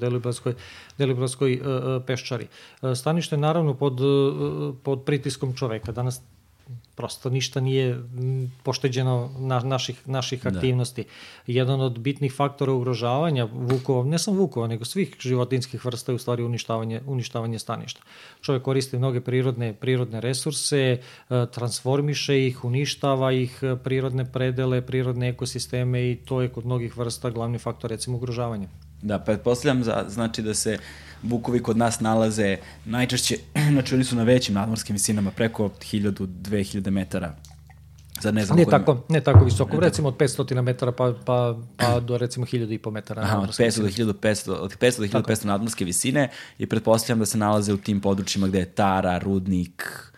S2: Deliblatskoj uh, peščari. Stanište je naravno pod, pod pritiskom čoveka. Danas prosto ništa nije pošteđeno na, naših, naših da. aktivnosti. Jedan od bitnih faktora ugrožavanja vukova, ne samo vukova, nego svih životinskih vrsta je u stvari uništavanje, uništavanje staništa. Čovjek koristi mnoge prirodne, prirodne resurse, e, transformiše ih, uništava ih, e, prirodne predele, prirodne ekosisteme i to je kod mnogih vrsta glavni faktor recimo ugrožavanja.
S1: Da, pretpostavljam za, znači da se vukovi kod nas nalaze najčešće, *clears throat* znači oni su na većim nadmorskim visinama, preko 1000-2000 metara.
S2: Sad ne znam ne tako, ne tako visoko, ne recimo od 500 metara pa, pa, pa do recimo 1000 i po metara.
S1: Aha, od 500 do 1500, od 500 do 1500 nadmorske visine i pretpostavljam da se nalaze u tim područjima gde je Tara, Rudnik,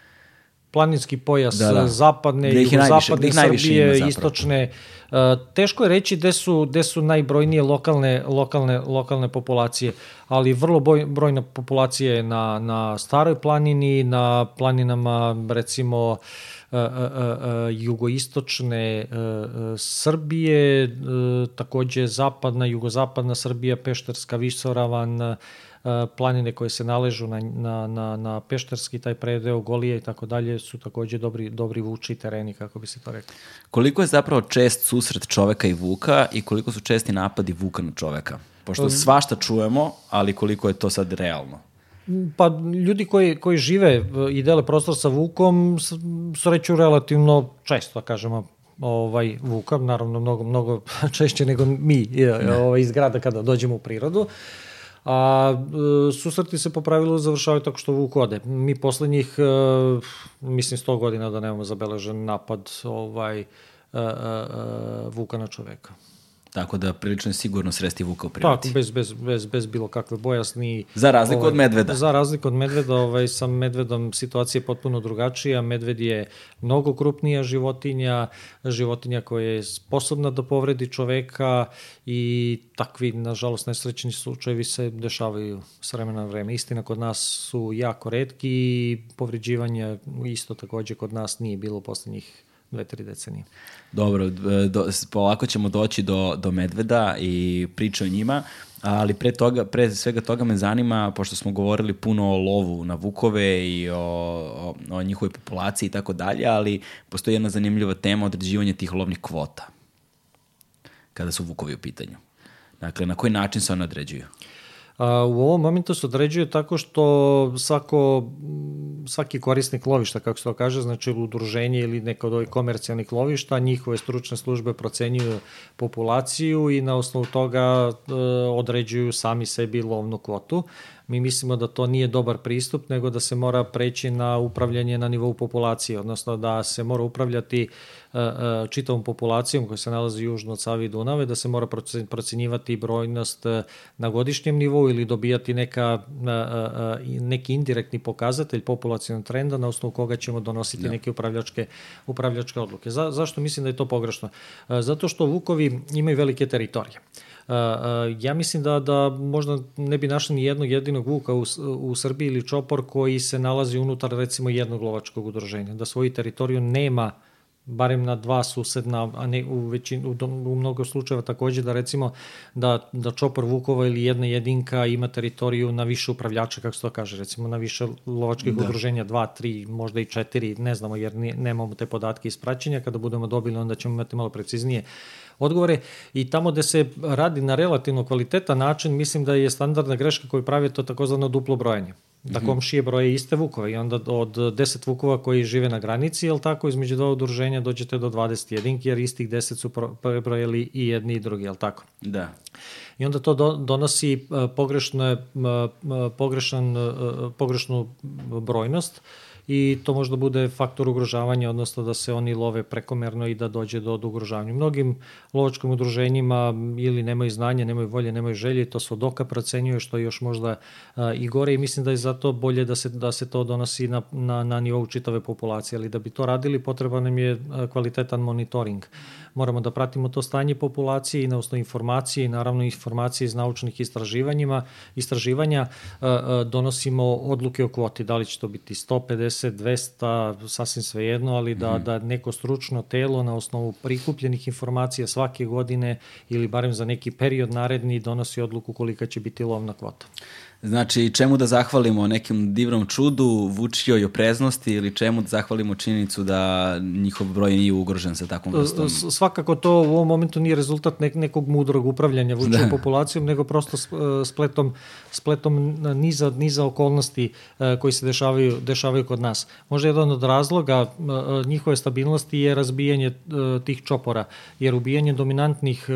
S2: planinski pojas da, da. zapadne, jugozapadne Srbije, istočne. Uh, teško je reći gde su, gde su najbrojnije lokalne, lokalne, lokalne populacije, ali vrlo boj, brojna populacija je na, na staroj planini, na planinama recimo uh, uh, jugoistočne Srbije, takođe zapadna, jugozapadna Srbija, Pešterska visoravan, planine koje se naležu na, na, na, na Pešterski, taj predeo, Golije i tako dalje, su takođe dobri, dobri vuči tereni, kako bi se to rekao.
S1: Koliko je zapravo čest susret čoveka i vuka i koliko su česti napadi vuka na čoveka? Pošto um, svašta čujemo, ali koliko je to sad realno?
S2: Pa ljudi koji, koji žive i dele prostor sa Vukom sreću relativno često, da kažemo, ovaj, Vuka, naravno mnogo, mnogo *laughs* češće nego mi ovaj, iz grada kada dođemo u prirodu. A e, susreti se po pravilu završavaju tako što Vuk ode. Mi poslednjih, e, mislim, 100 godina da nemamo zabeležen napad ovaj, e, e, e, Vuka na čoveka.
S1: Tako da prilično je sigurno sresti vuka u prirodi.
S2: Tako, bez, bez, bez, bez bilo kakve bojasni.
S1: Za razliku ovaj, od medveda.
S2: Za razliku od medveda, ovaj, sa medvedom situacija je potpuno drugačija. Medved je mnogo krupnija životinja, životinja koja je sposobna da povredi čoveka i takvi, nažalost, nesrećni slučajevi se dešavaju s vremena na vreme. Istina, kod nas su jako redki i povređivanje isto takođe kod nas nije bilo poslednjih dve, tri decenije.
S1: Dobro, e, do, polako ćemo doći do, do medveda i priče o njima, ali pre, toga, pre svega toga me zanima, pošto smo govorili puno o lovu na vukove i o, o, o njihovoj populaciji i tako dalje, ali postoji jedna zanimljiva tema određivanja tih lovnih kvota kada su vukovi u pitanju. Dakle, na koji način se one određuju?
S2: A, u ovom momentu se određuje tako što svako, svaki korisnik lovišta, kako se to kaže, znači udruženje ili neko od ovih komercijalnih lovišta, njihove stručne službe procenjuju populaciju i na osnovu toga e, određuju sami sebi lovnu kvotu. Mi mislimo da to nije dobar pristup, nego da se mora preći na upravljanje na nivou populacije, odnosno da se mora upravljati uh, uh, čitavom populacijom koja se nalazi južno od Savi i Dunave, da se mora procenjivati brojnost uh, na godišnjem nivou ili dobijati neka, neki indirektni pokazatelj populacijalnog trenda na osnovu koga ćemo donositi ja. neke upravljačke, upravljačke odluke. Za, zašto mislim da je to pogrešno? Zato što vukovi imaju velike teritorije. Ja mislim da, da možda ne bi našli ni jednog jedinog vuka u, u Srbiji ili čopor koji se nalazi unutar recimo jednog lovačkog udruženja, da svoju teritoriju nema barem na dva susedna, a ne u, većinu, u, u mnogo slučajeva takođe da recimo da, da čopor Vukova ili jedna jedinka ima teritoriju na više upravljača, kako se to kaže, recimo na više lovačkih da. udruženja, dva, tri, možda i četiri, ne znamo jer ne, nemamo te podatke iz praćenja, kada budemo dobili onda ćemo imati malo preciznije odgovore i tamo gde se radi na relativno kvalitetan način, mislim da je standardna greška koju pravi to takozvano duplo brojanje. da komšije broje iste vukove i onda od 10 vukova koji žive na granici, jel tako, između dva udruženja dođete do 21, jer istih 10 su prebrojali i jedni i drugi, jel tako?
S1: Da.
S2: I onda to do, donosi uh, pogrešne, uh, pogrešan, uh, pogrešnu brojnost i to možda bude faktor ugrožavanja, odnosno da se oni love prekomerno i da dođe do, do ugrožavanja. Mnogim lovačkim udruženjima ili nemaju znanja, nemaju volje, nemaju želje, to se odoka procenjuje što je još možda a, i gore i mislim da je zato bolje da se, da se to donosi na, na, na nivou čitave populacije, ali da bi to radili potreban nam je kvalitetan monitoring. Moramo da pratimo to stanje populacije i na osnovu informacije i naravno informacije iz naučnih istraživanjima, istraživanja a, a, donosimo odluke o kvoti, da li će to biti 150 50, 200, sasvim svejedno, ali da, mm. da neko stručno telo na osnovu prikupljenih informacija svake godine ili barem za neki period naredni donosi odluku kolika će biti lovna kvota.
S1: Znači, čemu da zahvalimo nekim divnom čudu, vučijoj opreznosti ili čemu da zahvalimo činjenicu da njihov broj nije ugrožen sa takvom vrstom?
S2: Svakako to u ovom momentu nije rezultat nek nekog mudrog upravljanja vučijom da. populacijom, nego prosto spletom, spletom niza, niza okolnosti e, koji se dešavaju, dešavaju kod nas. Možda jedan od razloga e, njihove stabilnosti je razbijanje e, tih čopora, jer ubijanje dominantnih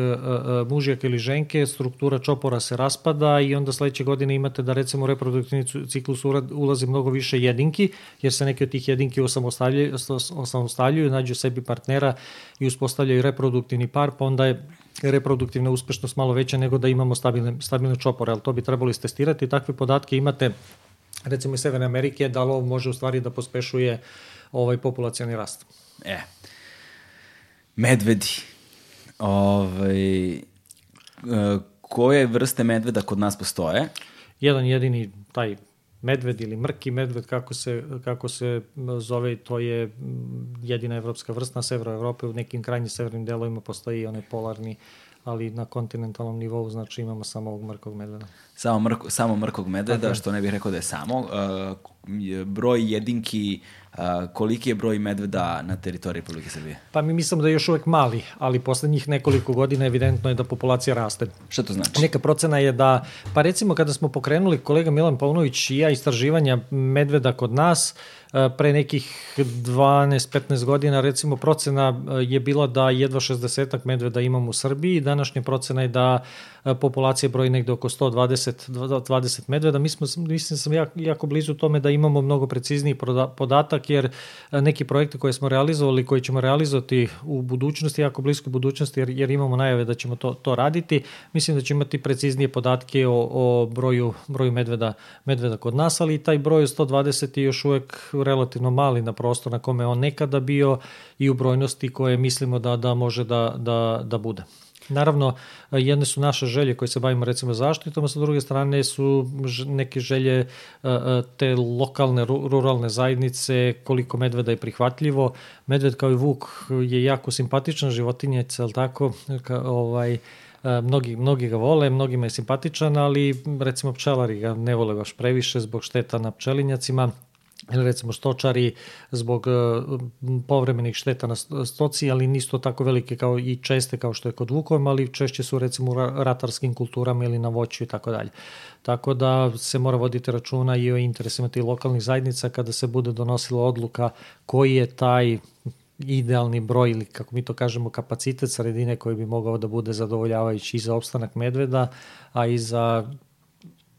S2: mužjaka ili ženke, struktura čopora se raspada i onda sledeće godine imate da recimo reproduktivni ciklus ulazi mnogo više jedinki, jer se neke od tih jedinki osamostaljuju, osamostaljuju nađu sebi partnera i uspostavljaju reproduktivni par, pa onda je reproduktivna uspešnost malo veća nego da imamo stabilne, stabilne čopore, ali to bi trebalo istestirati. Takve podatke imate recimo iz Severne Amerike, da lov može u stvari da pospešuje ovaj populacioni rast.
S1: E, medvedi, ovaj, e, koje vrste medveda kod nas postoje?
S2: Jedan jedini taj medved ili mrki medved, kako se, kako se zove, to je jedina evropska vrsta na severu Evrope, u nekim krajnjim severnim delovima postoji onaj polarni ali na kontinentalnom nivou znači imamo samo ovog mrkog medveda.
S1: Samo, mrko, samo mrkog medveda, Tako što ne bih rekao da je samo. Uh, broj jedinki, uh, koliki je broj medveda na teritoriji Republike Srbije?
S2: Pa mi mislimo da je još uvek mali, ali poslednjih nekoliko godina evidentno je da populacija raste.
S1: Šta to znači?
S2: Neka procena je da, pa recimo kada smo pokrenuli kolega Milan Paunović i ja istraživanja medveda kod nas, pre nekih 12-15 godina recimo procena je bila da jedva 60 medveda imamo u Srbiji, današnja procena je da populacija broji negde oko 120 20 medveda. Mi smo, mislim da sam jako, jako blizu tome da imamo mnogo precizniji podatak, jer neki projekte koje smo realizovali, koji ćemo realizovati u budućnosti, jako bliskoj budućnosti, jer, jer imamo najave da ćemo to, to raditi, mislim da ćemo imati preciznije podatke o, o broju, broju medveda, medveda kod nas, ali taj broj 120 je još uvek relativno mali na prostor na kome on nekada bio i u brojnosti koje mislimo da, da može da, da, da bude. Naravno, jedne su naše želje koje se bavimo recimo zaštitom, a sa druge strane su neke želje te lokalne, ruralne zajednice, koliko medveda je prihvatljivo. Medved kao i vuk je jako simpatičan životinjec, ali tako, ka, ovaj, mnogi, mnogi ga vole, mnogima je simpatičan, ali recimo pčelari ga ne vole baš previše zbog šteta na pčelinjacima ili recimo stočari zbog e, povremenih šteta na stoci, ali nisu to tako velike kao i česte kao što je kod vukova, ali češće su recimo u ratarskim kulturama ili na voću i tako dalje. Tako da se mora voditi računa i o interesima tih lokalnih zajednica kada se bude donosila odluka koji je taj idealni broj ili kako mi to kažemo kapacitet sredine koji bi mogao da bude zadovoljavajući i za opstanak medveda, a i za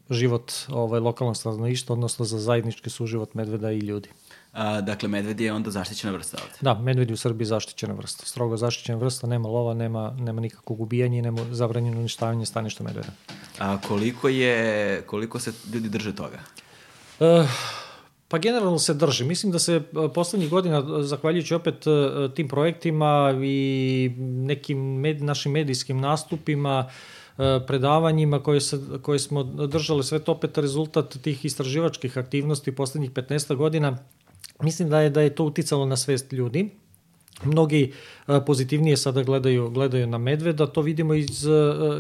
S2: život ovaj, lokalnog stanovništva, odnosno za zajednički suživot medveda i ljudi.
S1: A, dakle, medved je onda zaštićena vrsta ovde?
S2: Da, medved je u Srbiji zaštićena vrsta. Strogo zaštićena vrsta, nema lova, nema, nema nikakvog ubijanja i nema zabranjeno uništavanje staništa medveda.
S1: A koliko je, koliko se ljudi drže toga?
S2: Uh, Pa generalno se drži. Mislim da se poslednjih godina, zahvaljujući opet tim projektima i nekim med, našim medijskim nastupima, uh, E, predavanjima koje, se, koje smo držali, sve to opet rezultat tih istraživačkih aktivnosti poslednjih 15 godina. Mislim da je da je to uticalo na svest ljudi mnogi pozitivnije sada gledaju, gledaju na medveda. To vidimo iz,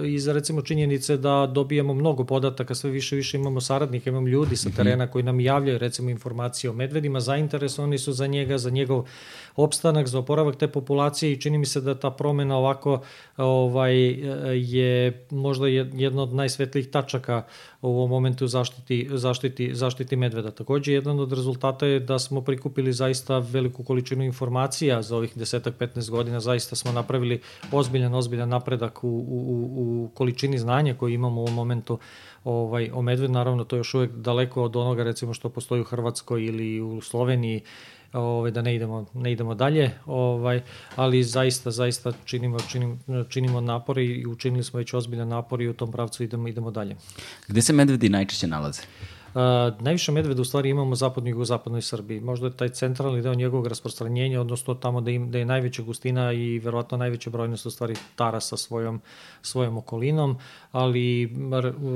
S2: iz recimo činjenice da dobijamo mnogo podataka, sve više više imamo saradnika, imamo ljudi sa mhm. terena koji nam javljaju recimo informacije o medvedima, zainteresovani su za njega, za njegov opstanak, za oporavak te populacije i čini mi se da ta promena ovako ovaj, je možda jedna od najsvetlijih tačaka u ovom momentu zaštiti, zaštiti, zaštiti medveda. Takođe, jedan od rezultata je da smo prikupili zaista veliku količinu informacija za ovih desetak, 15 godina. Zaista smo napravili ozbiljan, ozbiljan napredak u, u, u količini znanja koje imamo u momentu ovaj, o medvedu. Naravno, to je još uvek daleko od onoga recimo što postoji u Hrvatskoj ili u Sloveniji ovaj, da ne idemo, ne idemo dalje, ovaj, ali zaista, zaista činimo, činimo, činimo napore i učinili smo već ozbiljan napor i u tom pravcu idemo, idemo dalje.
S1: Gde se medvedi najčešće nalaze?
S2: Uh, najviše medveda u stvari imamo u zapadnoj i zapadnoj Srbiji. Možda je taj centralni deo njegovog rasprostranjenja, odnosno tamo da, im, da je najveća gustina i verovatno najveća brojnost u stvari tara sa svojom, svojom okolinom, ali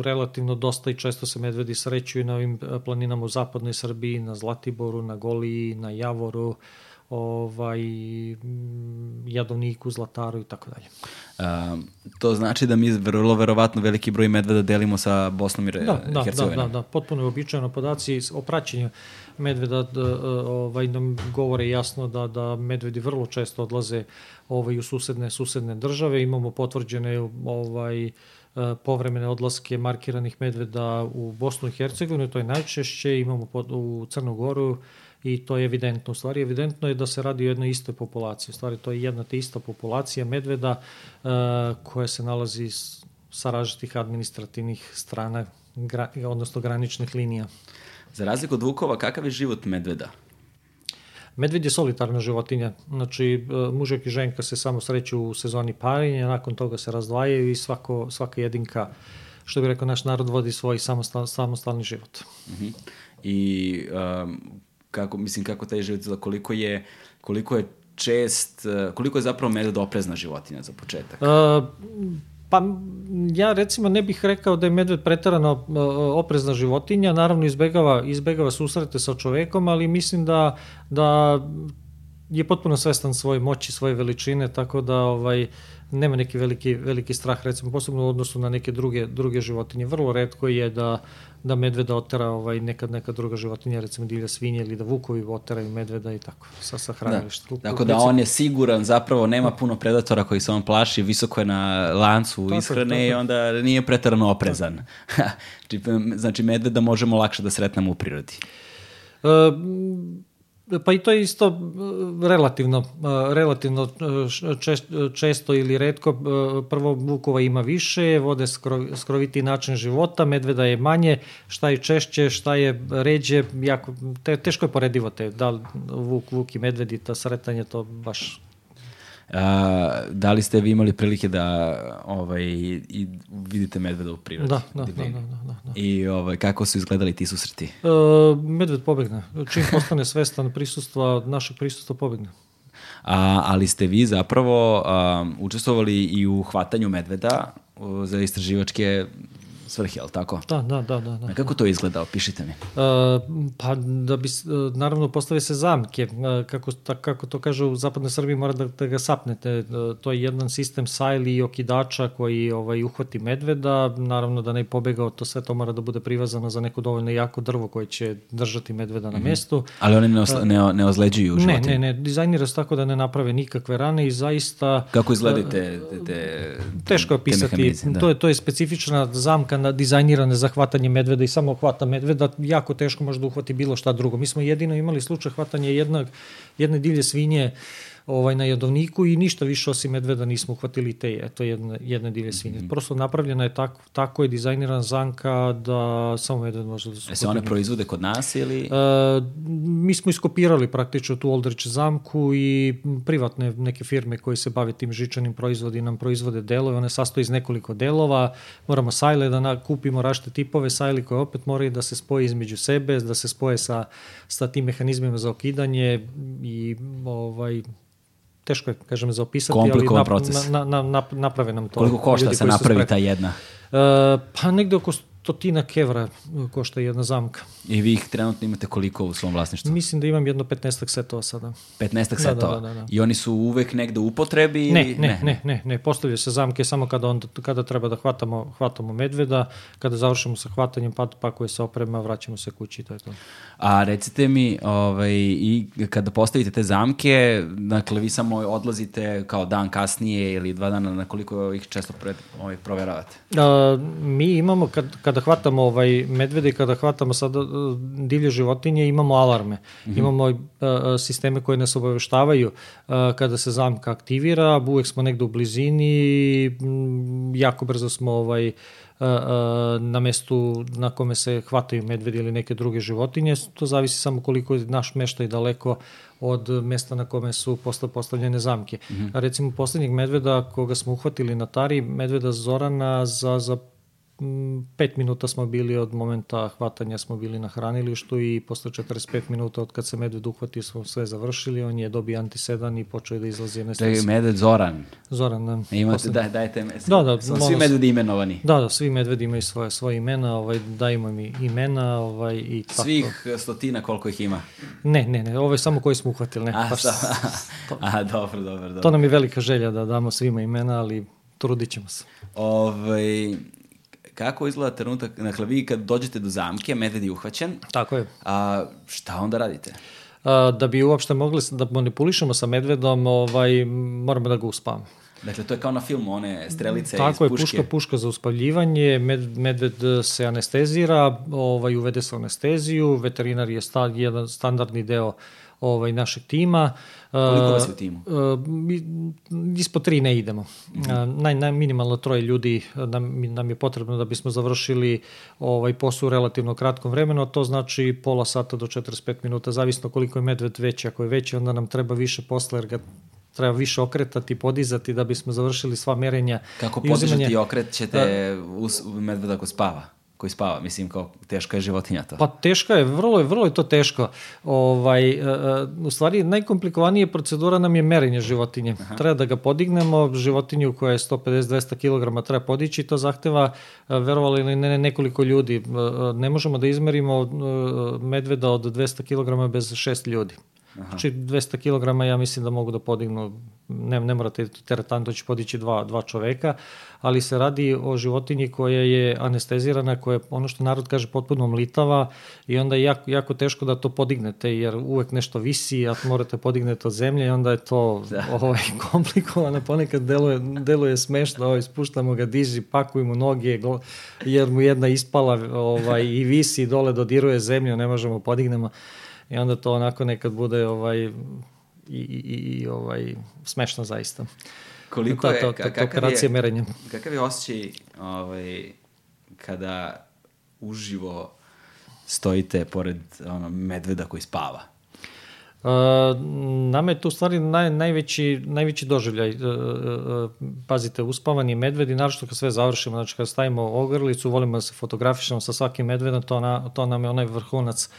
S2: relativno dosta i često se medvedi srećuju na ovim planinama u zapadnoj Srbiji, na Zlatiboru, na Goliji, na Javoru, ovaj, Jadovniku, Zlataru i tako dalje.
S1: To znači da mi vrlo verovatno veliki broj medveda delimo sa Bosnom i da, da,
S2: Hercegovinom. Da, da, da, potpuno je običajno podaci o praćenju medveda da, ovaj, nam govore jasno da, da medvedi vrlo često odlaze ovaj, u susedne, susedne države. Imamo potvrđene ovaj, povremene odlaske markiranih medveda u Bosnu i Hercegovinu, to je najčešće, imamo u Crnu Goru, i to je evidentno. U stvari evidentno je da se radi o jednoj istoj populaciji. U stvari to je jedna te ista populacija medveda uh, koja se nalazi sa različitih administrativnih strana, gra, odnosno graničnih linija.
S1: Za razliku od vukova, kakav je život medveda?
S2: Medved je solitarna životinja, znači e, mužek i ženka se samo sreću u sezoni parenja, nakon toga se razdvajaju i svako, svaka jedinka, što bi rekao naš narod, vodi svoj samostal, samostalni život. Uh
S1: mhm. -huh. I um, kako, mislim, kako taj život koliko je, koliko je čest, eh, koliko je zapravo medved oprezna životinja za početak? Uh,
S2: Pa ja recimo ne bih rekao da je medved pretarano uh, oprezna životinja, naravno izbegava, izbegava susrete sa čovekom, ali mislim da, da je potpuno svestan svoje moći, svoje veličine, tako da ovaj, nema neki veliki, veliki strah, recimo posebno u odnosu na neke druge, druge životinje. Vrlo redko je da da medveda otera ovaj, nekad neka druga životinja, recimo divlja svinja ili da vukovi oteraju medveda i tako, sa, sa hranilišta.
S1: Da. Dakle, da on je siguran, zapravo nema puno predatora koji se on plaši, visoko je na lancu tako, ishrane tako. i onda nije pretarano oprezan. *laughs* Znači, znači, medveda možemo lakše da sretnemo u prirodi. Uh,
S2: Pa i to je isto e, relativno, e, relativno e, često ili redko. Prvo, vukova ima više, vode skroviti način života, medveda je manje, šta je češće, šta je ređe, jako, te, teško je poredivo te, da vuk, vuk i medvedi, ta sretanje, to baš
S1: A, da li ste vi imali prilike da ovaj, i vidite medveda u prirodi?
S2: Da, da, da, da, da, da.
S1: I ovaj, kako su izgledali ti susreti? E,
S2: medved pobegne. Čim postane svestan prisustva, našeg prisustva pobegne.
S1: A, ali ste vi zapravo a, učestvovali i u hvatanju medveda za istraživačke svrhe, ali tako?
S2: Da, da, da. da, da.
S1: kako to izgleda? Opišite mi. Uh,
S2: pa da bi, uh, naravno, postave se zamke. Uh, kako, ta, kako to kaže u zapadnoj Srbiji, mora da, da ga sapnete. Uh, to je jedan sistem sajli i okidača koji ovaj, uhvati medveda. Naravno da ne pobegao, to sve to mora da bude privazano za neko dovoljno jako drvo koje će držati medveda na mm -hmm. mestu.
S1: Ali oni ne, osle, ne, ne ozleđuju
S2: životinje? Ne, ne, ne. Dizajnira se tako da ne naprave nikakve rane i zaista...
S1: Kako izgledaju te, te, te
S2: Teško je opisati. Da. To, je, to je specifična zamka na dizajnirane za hvatanje medveda i samo hvata medveda, jako teško može da uhvati bilo šta drugo. Mi smo jedino imali slučaj hvatanja jednog, jedne divlje svinje ovaj, na jadovniku i ništa više osim medveda nismo uhvatili te, eto, jedne, jedne divlje svinje. Mm -hmm. Prosto napravljena je tako, tako je dizajnirana zanka da samo medved može da se...
S1: E se one proizvode kod nas ili? E,
S2: mi smo iskopirali praktično tu Oldrich zamku i privatne neke firme koje se bave tim žičanim proizvodi nam proizvode delove, one sastoje iz nekoliko delova, moramo sajle da na, kupimo rašte tipove sajli koje opet moraju da se spoje između sebe, da se spoje sa, sa tim mehanizmima za okidanje i ovaj, teško je, kažem, za opisati,
S1: ali nap,
S2: Na, na, na, naprave nam to.
S1: Koliko košta se napravi ta jedna?
S2: Uh, pa negde oko stotina kevra košta jedna zamka.
S1: I vi ih trenutno imate koliko u svom vlasništvu?
S2: Mislim da imam jedno 15 setova sada.
S1: 15
S2: Da,
S1: setova?
S2: da, da, da.
S1: I oni su uvek negde u upotrebi?
S2: Ne,
S1: ili...
S2: ne, ne, ne, ne, postavljaju se zamke samo kada, onda, kada treba da hvatamo, hvatamo medveda, kada završimo sa hvatanjem, pa, pakuje se oprema, vraćamo se kući i to je to.
S1: A recite mi, ovaj, i kada postavite te zamke, dakle, vi samo odlazite kao dan kasnije ili dva dana, na koliko ih često pred, ovaj, proveravate?
S2: A, mi imamo, kad, kada hvatamo ovaj medvede i kada hvatamo sada e, divlje životinje, imamo alarme. Imamo a, sisteme koje nas obaveštavaju a, kada se zamka aktivira, uvek smo negde u blizini, jako brzo smo ovaj, na mestu na kome se hvataju medvedi ili neke druge životinje. To zavisi samo koliko je naš meštaj daleko od mesta na kome su posle postavljene zamke. Mm -hmm. Recimo poslednjeg medveda koga smo uhvatili na Tari, medveda Zorana za, za Mm, pet minuta smo bili od momenta hvatanja smo bili na hranilištu i posle 45 minuta od kad se medved uhvatio smo sve završili, on je dobio antisedan i počeo je da izlazi
S1: To je
S2: anestezija.
S1: medved Zoran.
S2: Zoran, da.
S1: Imate,
S2: Posle-
S1: da, dajte me.
S2: Da, da, molim
S1: svi medvedi imenovani.
S2: Da, da, svi medvedi imaju svoje, svoje imena, ovaj, dajemo mi imena ovaj, i tako.
S1: Svih stotina koliko ih ima.
S2: Ne, ne, ne, ovo je samo koji smo uhvatili, ne.
S1: A,
S2: baš
S1: šta?
S2: s- *laughs*
S1: A, dobro, dobro, dobro.
S2: to nam je velika želja da damo svima imena, ali trudit ćemo se.
S1: Ovaj, kako izgleda trenutak, dakle, vi kad dođete do zamke, medved je uhvaćen,
S2: Tako je.
S1: a šta onda radite?
S2: A, da bi uopšte mogli da manipulišemo sa medvedom, ovaj, moramo da ga uspavamo.
S1: Dakle, to je kao na filmu, one strelice
S2: Tako je,
S1: iz puške.
S2: puška, puška za uspavljivanje, med, medved se anestezira, ovaj, uvede se anesteziju, veterinar je sta, jedan standardni deo ovaj, našeg tima.
S1: Koliko
S2: A,
S1: vas je u timu?
S2: mi, ispod tri ne idemo. A, naj, naj, minimalno troje ljudi nam, nam je potrebno da bismo završili ovaj posao u relativno kratkom vremenu, a to znači pola sata do 45 minuta, zavisno koliko je medved veći. Ako je veći, onda nam treba više posla, jer ga treba više okretati, podizati da bismo završili sva merenja.
S1: Kako
S2: i uzimanje-
S1: podižete i okrećete us, medveda ko spava? Koji spava, mislim, kao teška je životinja to.
S2: Pa teško je, vrlo je, vrlo je to teško. Ovaj, e, e, u stvari, najkomplikovanija procedura nam je merenje životinje. Aha. Treba da ga podignemo, životinju koja je 150-200 kg treba podići, to zahteva, e, verovali ili ne, nekoliko ljudi. Ne možemo da izmerimo medveda od 200 kg bez šest ljudi. Aha. Znači 200 kg ja mislim da mogu da podignu, ne, ne morate teretanu, to će podići dva, dva čoveka, ali se radi o životinji koja je anestezirana, koja je ono što narod kaže potpuno mlitava i onda je jako, jako teško da to podignete jer uvek nešto visi, a morate podignete od zemlje i onda je to da. *laughs* ovaj, komplikovano, ponekad deluje, deluje smešno, ovaj, spuštamo ga, diži, pakujemo noge, jer mu jedna ispala ovaj, i visi dole, dodiruje zemlju, ne možemo podignemo i onda to onako nekad bude ovaj i, i, i ovaj smešno zaista.
S1: Koliko
S2: ta,
S1: je,
S2: ta, ta,
S1: kakav je,
S2: merenja.
S1: kakav je osjećaj ovaj, kada uživo stojite pored ono, medveda koji spava?
S2: Uh, nama je tu u stvari naj, najveći, najveći doživljaj. Uh, uh, pazite, uspavan je medved i naravno kad sve završimo, znači kad stavimo ogrlicu, volimo da se fotografišemo sa svakim medvedom, to, na, to nam je onaj vrhunac uh,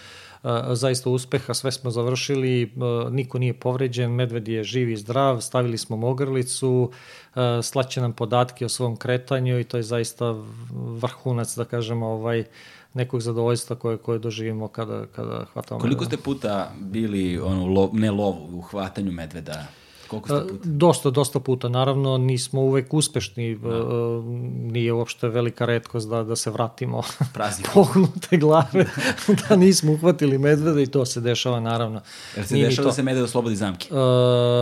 S2: zaista uspeha, sve smo završili, uh, niko nije povređen, medved je živ i zdrav, stavili smo mu ogrlicu, uh, slaće nam podatke o svom kretanju i to je zaista vrhunac, da kažemo, ovaj, nekog zadovoljstva koje, koje doživimo kada, kada hvatamo
S1: Koliko
S2: medveda.
S1: ste puta bili, ono, lo, ne lovu, u hvatanju medveda? Koliko ste puta?
S2: Dosta, dosta puta. Naravno, nismo uvek uspešni. Da. Nije uopšte velika redkost da, da se vratimo *laughs* *laughs* pognute glave, da nismo uhvatili medveda i to se dešava, naravno.
S1: Jer se
S2: Nije ni
S1: dešava da se medved oslobodi zamke?
S2: E,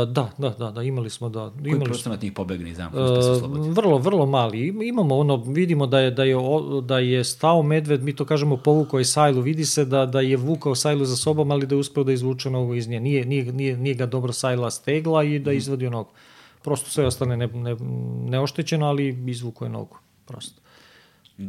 S2: da, da, da, da, imali smo, da.
S1: Koji
S2: Imali smo,
S1: procenat njih pobegne iz zamke? Uh,
S2: vrlo, vrlo mali. Im- Imamo ono, vidimo da je, da je, da je stao medved, mi to kažemo povukao je sajlu, vidi se da, da je vukao sajlu za sobom, ali da je uspeo da izvuče nogu iz nje. Nije, nije, nije, nije ga dobro sajla stegla i da izvadio nogu. Prosto sve ostane ne, ne, neoštećeno, ali izvukao je nogu. Prosto.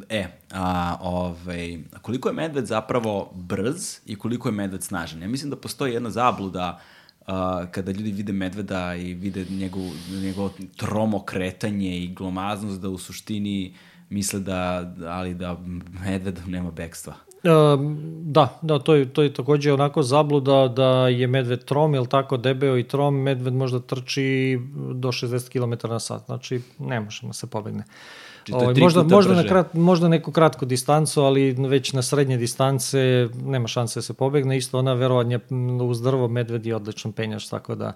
S1: E, a, ovaj, koliko je medved zapravo brz i koliko je medved snažan? Ja mislim da postoji jedna zabluda a, kada ljudi vide medveda i vide njegov, njegovo tromo kretanje i glomaznost da u suštini misle da, ali da medved nema bekstva.
S2: Da, da, to je, to je takođe onako zabluda da je medved trom, jel tako, debeo i trom, medved možda trči do 60 km na sat, znači ne možemo se pobegne. Znači, ovaj, možda, možda, na krat, možda neku kratku distancu, ali već na srednje distance nema šanse da se pobegne. Isto ona verovanje uz drvo medved je odličan penjač, tako da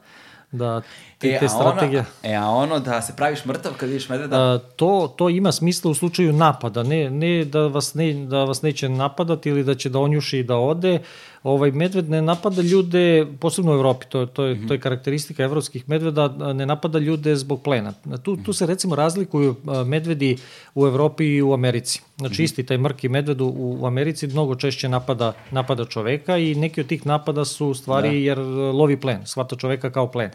S2: da te, e, te strategije... Ono,
S1: e, a ono da se praviš mrtav kad vidiš medveda?
S2: A, to, to ima smisla u slučaju napada, ne, ne, da, vas ne da vas neće napadati ili da će da onjuši i da ode, ovaj medved ne napada ljude, posebno u Evropi, to, to, je, to je karakteristika evropskih medveda, ne napada ljude zbog plena. Tu, tu se recimo razlikuju medvedi u Evropi i u Americi. Znači mhm. isti taj mrki medved u, u Americi mnogo češće napada, napada čoveka i neki od tih napada su u stvari da. jer lovi plen, shvata čoveka kao plen.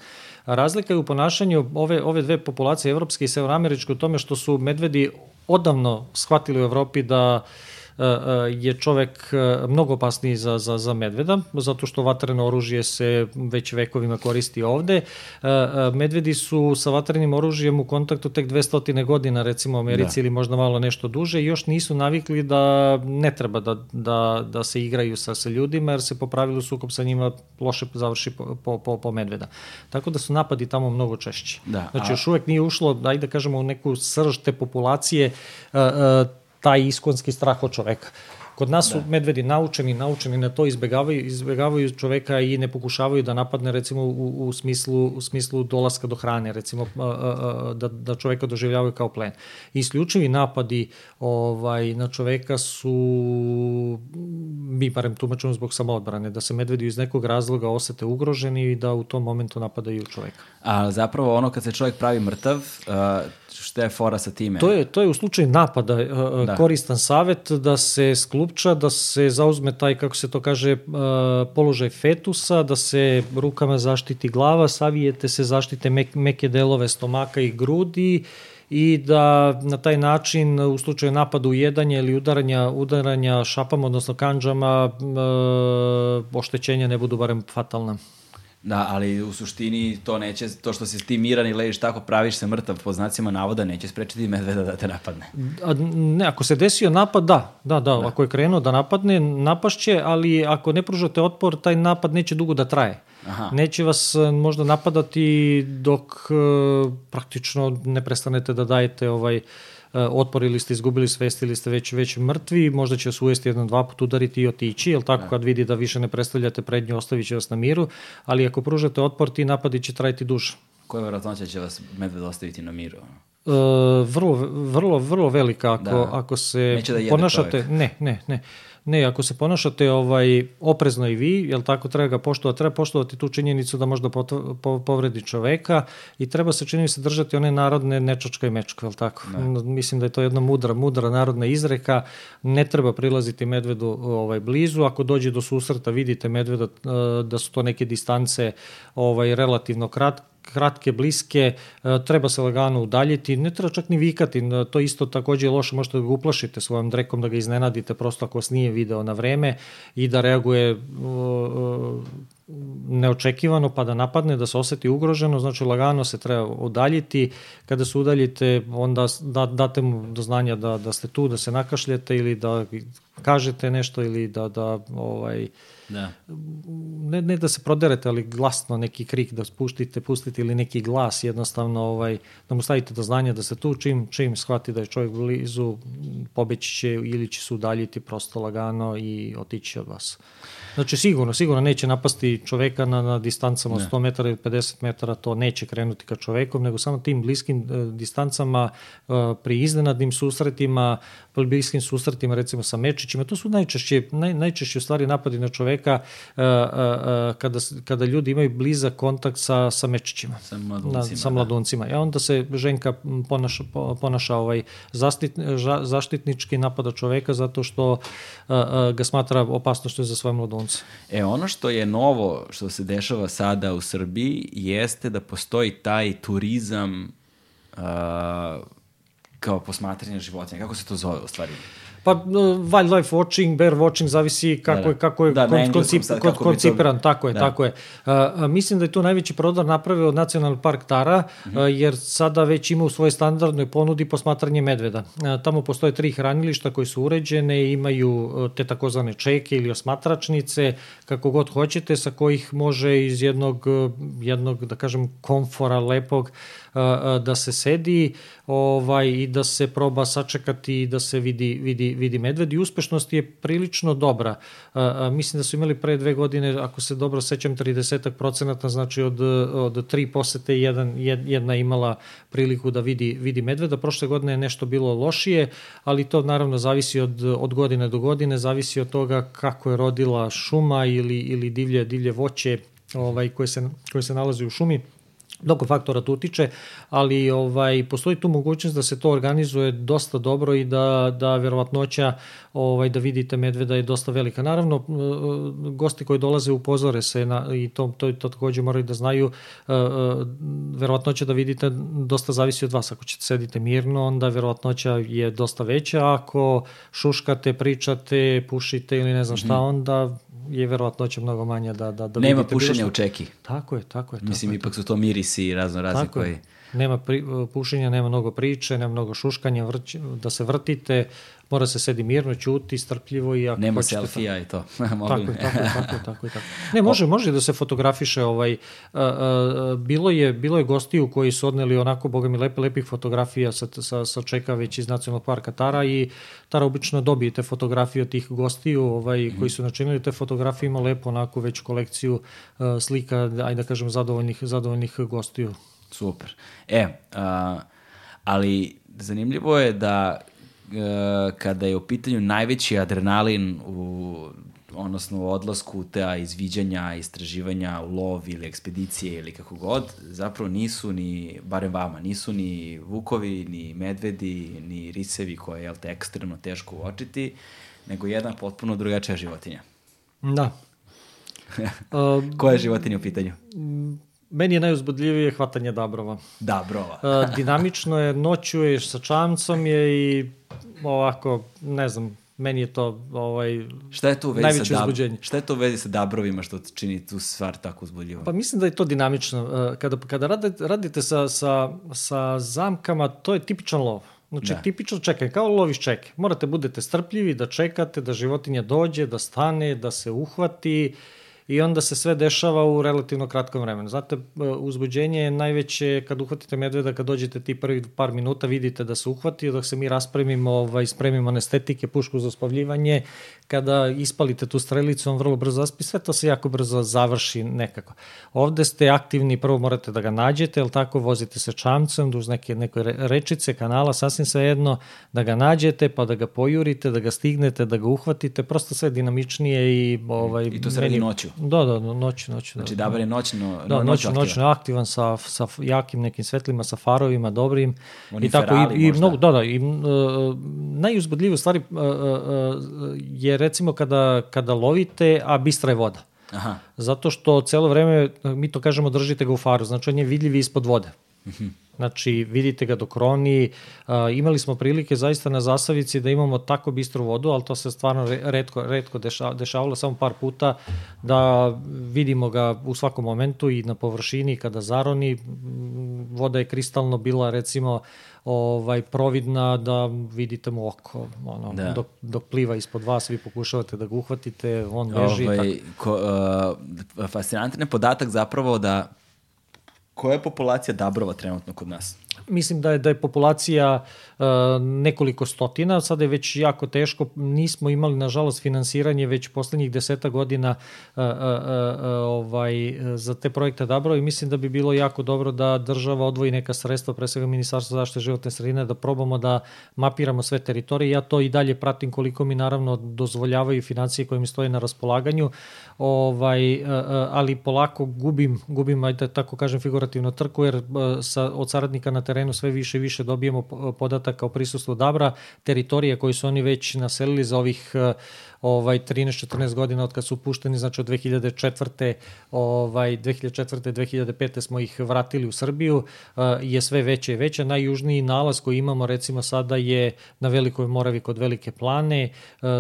S2: Razlika je u ponašanju ove, ove dve populacije, evropske i severoameričke, u tome što su medvedi odavno shvatili u Evropi da uh, E, e, je čovek e, mnogo opasniji za, za, za medveda, zato što vatreno oružje se već vekovima koristi ovde. Medvedi su sa vatrenim oružjem u kontaktu tek 200 godina, recimo u Americi, da. ili možda malo nešto duže, i još nisu navikli da ne treba da, da, da se igraju sa, sa ljudima, jer se po pravilu sukob sa njima loše završi po, po, po, po medveda. Tako da su napadi tamo mnogo češći. Da, znači, a... još uvek nije ušlo, ajde da kažemo, u neku srž te populacije, uh, uh, taj iskonski strah od čoveka. Kod nas su da. medvedi naučeni, naučeni na to, izbegavaju, izbegavaju čoveka i ne pokušavaju da napadne recimo u, u, smislu, u smislu dolaska do hrane, recimo da, da čoveka doživljavaju kao plen. Isključivi napadi ovaj, na čoveka su, mi barem tumačimo zbog samoodbrane, da se medvedi iz nekog razloga osete ugroženi i da u tom momentu napadaju čoveka.
S1: A zapravo ono kad se čovjek pravi mrtav, šta je fora sa time?
S2: To je, to je u slučaju napada uh, da. koristan savet da se sklupča, da se zauzme taj, kako se to kaže, uh, položaj fetusa, da se rukama zaštiti glava, savijete se zaštite mek, meke delove stomaka i grudi i da na taj način u slučaju napada ujedanja ili udaranja, udaranja šapama, odnosno kanđama, oštećenja ne budu barem fatalna.
S1: Da, ali u suštini to neće, to što si ti miran i ležiš tako, praviš se mrtav po znacima navoda, neće sprečiti medveda da te napadne.
S2: A, ne, ako se desio napad, da, da, da, da. ako je krenuo da napadne, napašće, ali ako ne pružate otpor, taj napad neće dugo da traje. Aha. Neće vas e, možda napadati dok uh, praktično ne prestanete da dajete ovaj E, otpor ili ste izgubili svest ili ste već, već mrtvi, možda će vas uvesti jedan, dva put udariti i otići, jel tako, da. kad vidi da više ne predstavljate prednju, ostavit će vas na miru, ali ako pružate otpor, ti napadi će trajiti duže.
S1: Koja vjerojatnoća će vas medved ostaviti na miru?
S2: Uh, vrlo, vrlo, vrlo velika ako, da. ako se da ponašate... Čovjek. Ne, ne, ne. Ne, ako se ponašate ovaj, oprezno i vi, jel tako, treba ga poštovati, treba poštovati tu činjenicu da možda po, povredi čoveka i treba se čini se držati one narodne nečačka i mečka, jel tako? Ne. Mislim da je to jedna mudra, mudra narodna izreka, ne treba prilaziti medvedu ovaj, blizu, ako dođe do susreta vidite medveda eh, da su to neke distance ovaj, relativno kratke, kratke, bliske, e, treba se lagano udaljiti, ne treba čak ni vikati, to isto takođe je loše, možete da ga uplašite svojom drekom, da ga iznenadite prosto ako vas nije video na vreme i da reaguje neočekivano pa da napadne, da se oseti ugroženo, znači lagano se treba udaljiti, kada se udaljite onda da, date mu do znanja da, da ste tu, da se nakašljete ili da kažete nešto ili da, da ovaj, Da. Ne, ne da se proderete, ali glasno neki krik da spuštite, pustite ili neki glas jednostavno ovaj, da mu stavite do znanja da se tu čim, čim shvati da je čovjek blizu, pobeći će ili će se udaljiti prosto lagano i otići od vas. Znači sigurno, sigurno neće napasti čoveka na, na distancama od 100 metara ili 50 metara, to neće krenuti ka čovekom, nego samo tim bliskim uh, distancama, uh, pri iznenadnim susretima, bliskim susretima recimo sa mečićima, to su najčešće, naj, najčešće u stvari napadi na čoveka uh, uh, kada, kada ljudi imaju blizak kontakt sa, sa mečićima.
S1: Sa mladuncima. Na,
S2: sa mladuncima. Da. I onda se ženka ponaša, ponaša ovaj zaštit, zaštitnički napada čoveka zato što uh, uh, ga smatra opasnošću za svoje mladunce.
S1: E, ono što je novo, što se dešava sada u Srbiji, jeste da postoji taj turizam uh, kao posmatranje životinja. Kako se to zove u stvari?
S2: Pa wildlife watching, bear watching, zavisi kako
S1: Da, da.
S2: je, kako je
S1: Da,
S2: kon- koncip-
S1: sad kako bi to-
S2: koncipiran, tako je,
S1: Da.
S2: tako je. Uh, mislim da je tu najveći prodor napravio Nacionalni park Tara,
S1: Mhm.
S2: uh, jer sada već ima u svojoj standardnoj ponudi posmatranje medveda. Uh, tamo postoje tri hranilišta koji su uređene, imaju te takozvane čeke ili osmatračnice, kako god hoćete, sa kojih može iz jednog, jednog da kažem, komfora lepog da se sedi ovaj, i da se proba sačekati i da se vidi, vidi, vidi medved i uspešnost je prilično dobra. Mislim da su imali pre dve godine, ako se dobro sećam, 30 procenata, znači od, od tri posete jedan, jed- jedna imala priliku da vidi, vidi medveda. Prošle godine je nešto bilo lošije, ali to naravno zavisi od, od godine do godine, zavisi od toga kako je rodila šuma ili, ili divlje, divlje voće ovaj, koje, se, koje se nalazi u šumi. Mnogo faktora tu utiče, ali ovaj postoji tu mogućnost da se to organizuje dosta dobro i da da verovatnoća ovaj da vidite medveda je dosta velika. Naravno gosti koji dolaze upozore se na i to to, to takođe moraju da znaju e, e, verovatnoća da vidite dosta zavisi od vas. Ako ćete sedite mirno, onda verovatnoća je dosta veća. Ako šuškate, pričate, pušite ili ne znam šta, onda je verovatnoća mnogo manja da da da.
S1: Nema pušenja u čeki.
S2: Tako je, tako je. Tako
S1: Mislim,
S2: je.
S1: ipak su to mirisi i razno razni koji...
S2: je. Nema pri, pušenja, nema mnogo priče, nema mnogo šuškanja, vrć, da se vrtite, mora se sedi mirno, ćuti, strpljivo i ako
S1: Nema
S2: hoćete...
S1: selfija i to. *laughs*
S2: Tako je, tako je, tako je, tako je, tako. Ne, može, može da se fotografiše, ovaj, a, a, bilo je, bilo je gostiju koji su odneli onako, boga mi, lepe, lepih fotografija sa, sa, sa čeka već iz Nacionalnog parka Tara i Tara obično dobije te fotografije od tih gostiju ovaj, koji su načinili te fotografije, ima lepo onako već kolekciju a, slika, ajde da kažem, zadovoljnih, zadovoljnih gostiju.
S1: Super. E, a, ali zanimljivo je da kada je u pitanju najveći adrenalin u odnosno u odlasku te izviđanja, istraživanja u lov ili ekspedicije ili kako god, zapravo nisu ni, barem vama, nisu ni vukovi, ni medvedi, ni risevi koje je jel te, ekstremno teško uočiti, nego jedna potpuno drugačija životinja.
S2: Da. *laughs*
S1: Koja je životinja u pitanju?
S2: Meni je najuzbudljivije hvatanje dabrova.
S1: Da, brova.
S2: Uh, dinamično je, noću je, sa čamcom je i ovako, ne znam, meni je to ovaj,
S1: Šta je to u vezi
S2: najveće
S1: sa dab...
S2: uzbuđenje.
S1: Šta je to u vezi sa dabrovima što čini tu stvar tako uzbudljivo?
S2: Pa mislim da je to dinamično. Uh, Kada, kada radite, radite sa, sa, sa zamkama, to je tipičan lov. Znači,
S1: Da.
S2: tipično čekaj, kao loviš čeke. Morate budete strpljivi da čekate, da životinja dođe, da stane, da se uhvati i onda se sve dešava u relativno kratkom vremenu. Znate, e, uzbuđenje je najveće kad uhvatite medveda, kad dođete ti prvi par minuta, vidite da se uhvati, dok se mi raspremimo, ovaj, spremimo anestetike, pušku za uspavljivanje, kada ispalite tu strelicu, on vrlo brzo zaspi, sve to se jako brzo završi nekako. Ovde ste aktivni, prvo morate da ga nađete, jel tako, vozite se čamcem, duž neke, neke re- rečice, kanala, sasvim sve jedno, da ga nađete, pa da ga pojurite, da ga stignete, da ga uhvatite, prosto sve dinamičnije i... Ovaj,
S1: I to se radi
S2: meni-
S1: noću?
S2: Da, da, no- noću, noću.
S1: Znači,
S2: da,
S1: dabar je noćno,
S2: Da,
S1: no,
S2: noćno,
S1: aktivan.
S2: noćno aktivan sa, sa jakim nekim svetlima, sa farovima dobrim.
S1: Oni
S2: I tako, i, i mnogo, da, da, i uh, najuzbudljivije stvari uh, uh, je recimo kada, kada lovite, a bistra je voda.
S1: Aha.
S2: Zato što celo vreme, mi to kažemo, držite ga u faru, znači on je vidljiv ispod vode. Znači, vidite ga dok roni. Uh, imali smo prilike zaista na Zasavici da imamo tako bistru vodu, ali to se stvarno re- redko, redko deša, dešavalo samo par puta da vidimo ga u svakom momentu i na površini kada zaroni. Voda je kristalno bila recimo ovaj providna da vidite mu oko ono,
S1: Da.
S2: dok, dok pliva ispod vas vi pokušavate da ga uhvatite on beži ovaj,
S1: Ovaj, ko, uh, fascinantan je podatak zapravo da koja je populacija dabrova trenutno kod nas?
S2: Mislim da je da je populacija uh, nekoliko stotina, sada je već jako teško, nismo imali nažalost finansiranje već poslednjih deseta godina uh, uh, ovaj, za te projekte Dabro i mislim da bi bilo jako dobro da država odvoji neka sredstva, pre svega Ministarstvo zaštite životne sredine, da probamo da mapiramo sve teritorije. Ja to i dalje pratim koliko mi naravno dozvoljavaju financije koje mi stoje na raspolaganju, ovaj, ali polako gubim, gubim, ajde tako kažem, figurativno trku, jer sa, od saradnika na terenu sve više i više dobijemo podataka o prisustvu Dabra, teritorije koje su oni već naselili za ovih ovaj 13-14 godina od kad su pušteni, znači od 2004. ovaj 2004. 2005. smo ih vratili u Srbiju, je sve veće i veće. Najjužniji nalaz koji imamo recimo sada je na Velikoj Moravi kod Velike plane,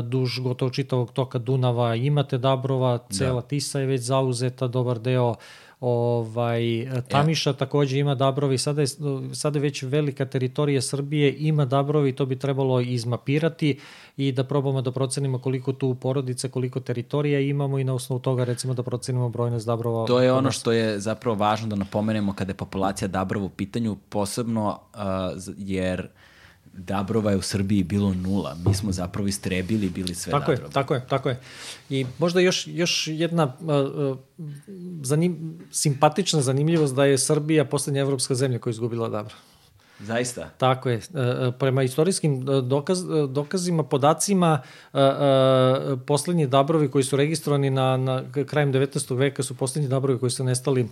S2: duž gotovo čitavog toka Dunava imate Dabrova, cela da. Tisa je već zauzeta, dobar deo ovaj, Tamiša ja. takođe ima Dabrovi, sada je, sada je već velika teritorija Srbije, ima Dabrovi, to bi trebalo izmapirati i da probamo da procenimo koliko tu porodice, koliko teritorija imamo i na osnovu toga recimo da procenimo brojnost Dabrova.
S1: To je ono što je zapravo važno da napomenemo kada je populacija Dabrova u pitanju, posebno uh, jer Dabrova je u Srbiji bilo nula. Mi smo zapravo istrebili bili sve
S2: tako
S1: Dabrova.
S2: Je, tako je, tako je. I možda još, još jedna uh, zanim, simpatična zanimljivost da je Srbija poslednja evropska zemlja koja je izgubila Dabra.
S1: Zaista?
S2: Tako je. Prema istorijskim dokaz, dokazima, podacima, poslednji dabrovi koji su registrovani na, na krajem 19. veka su poslednji dabrovi koji su nestali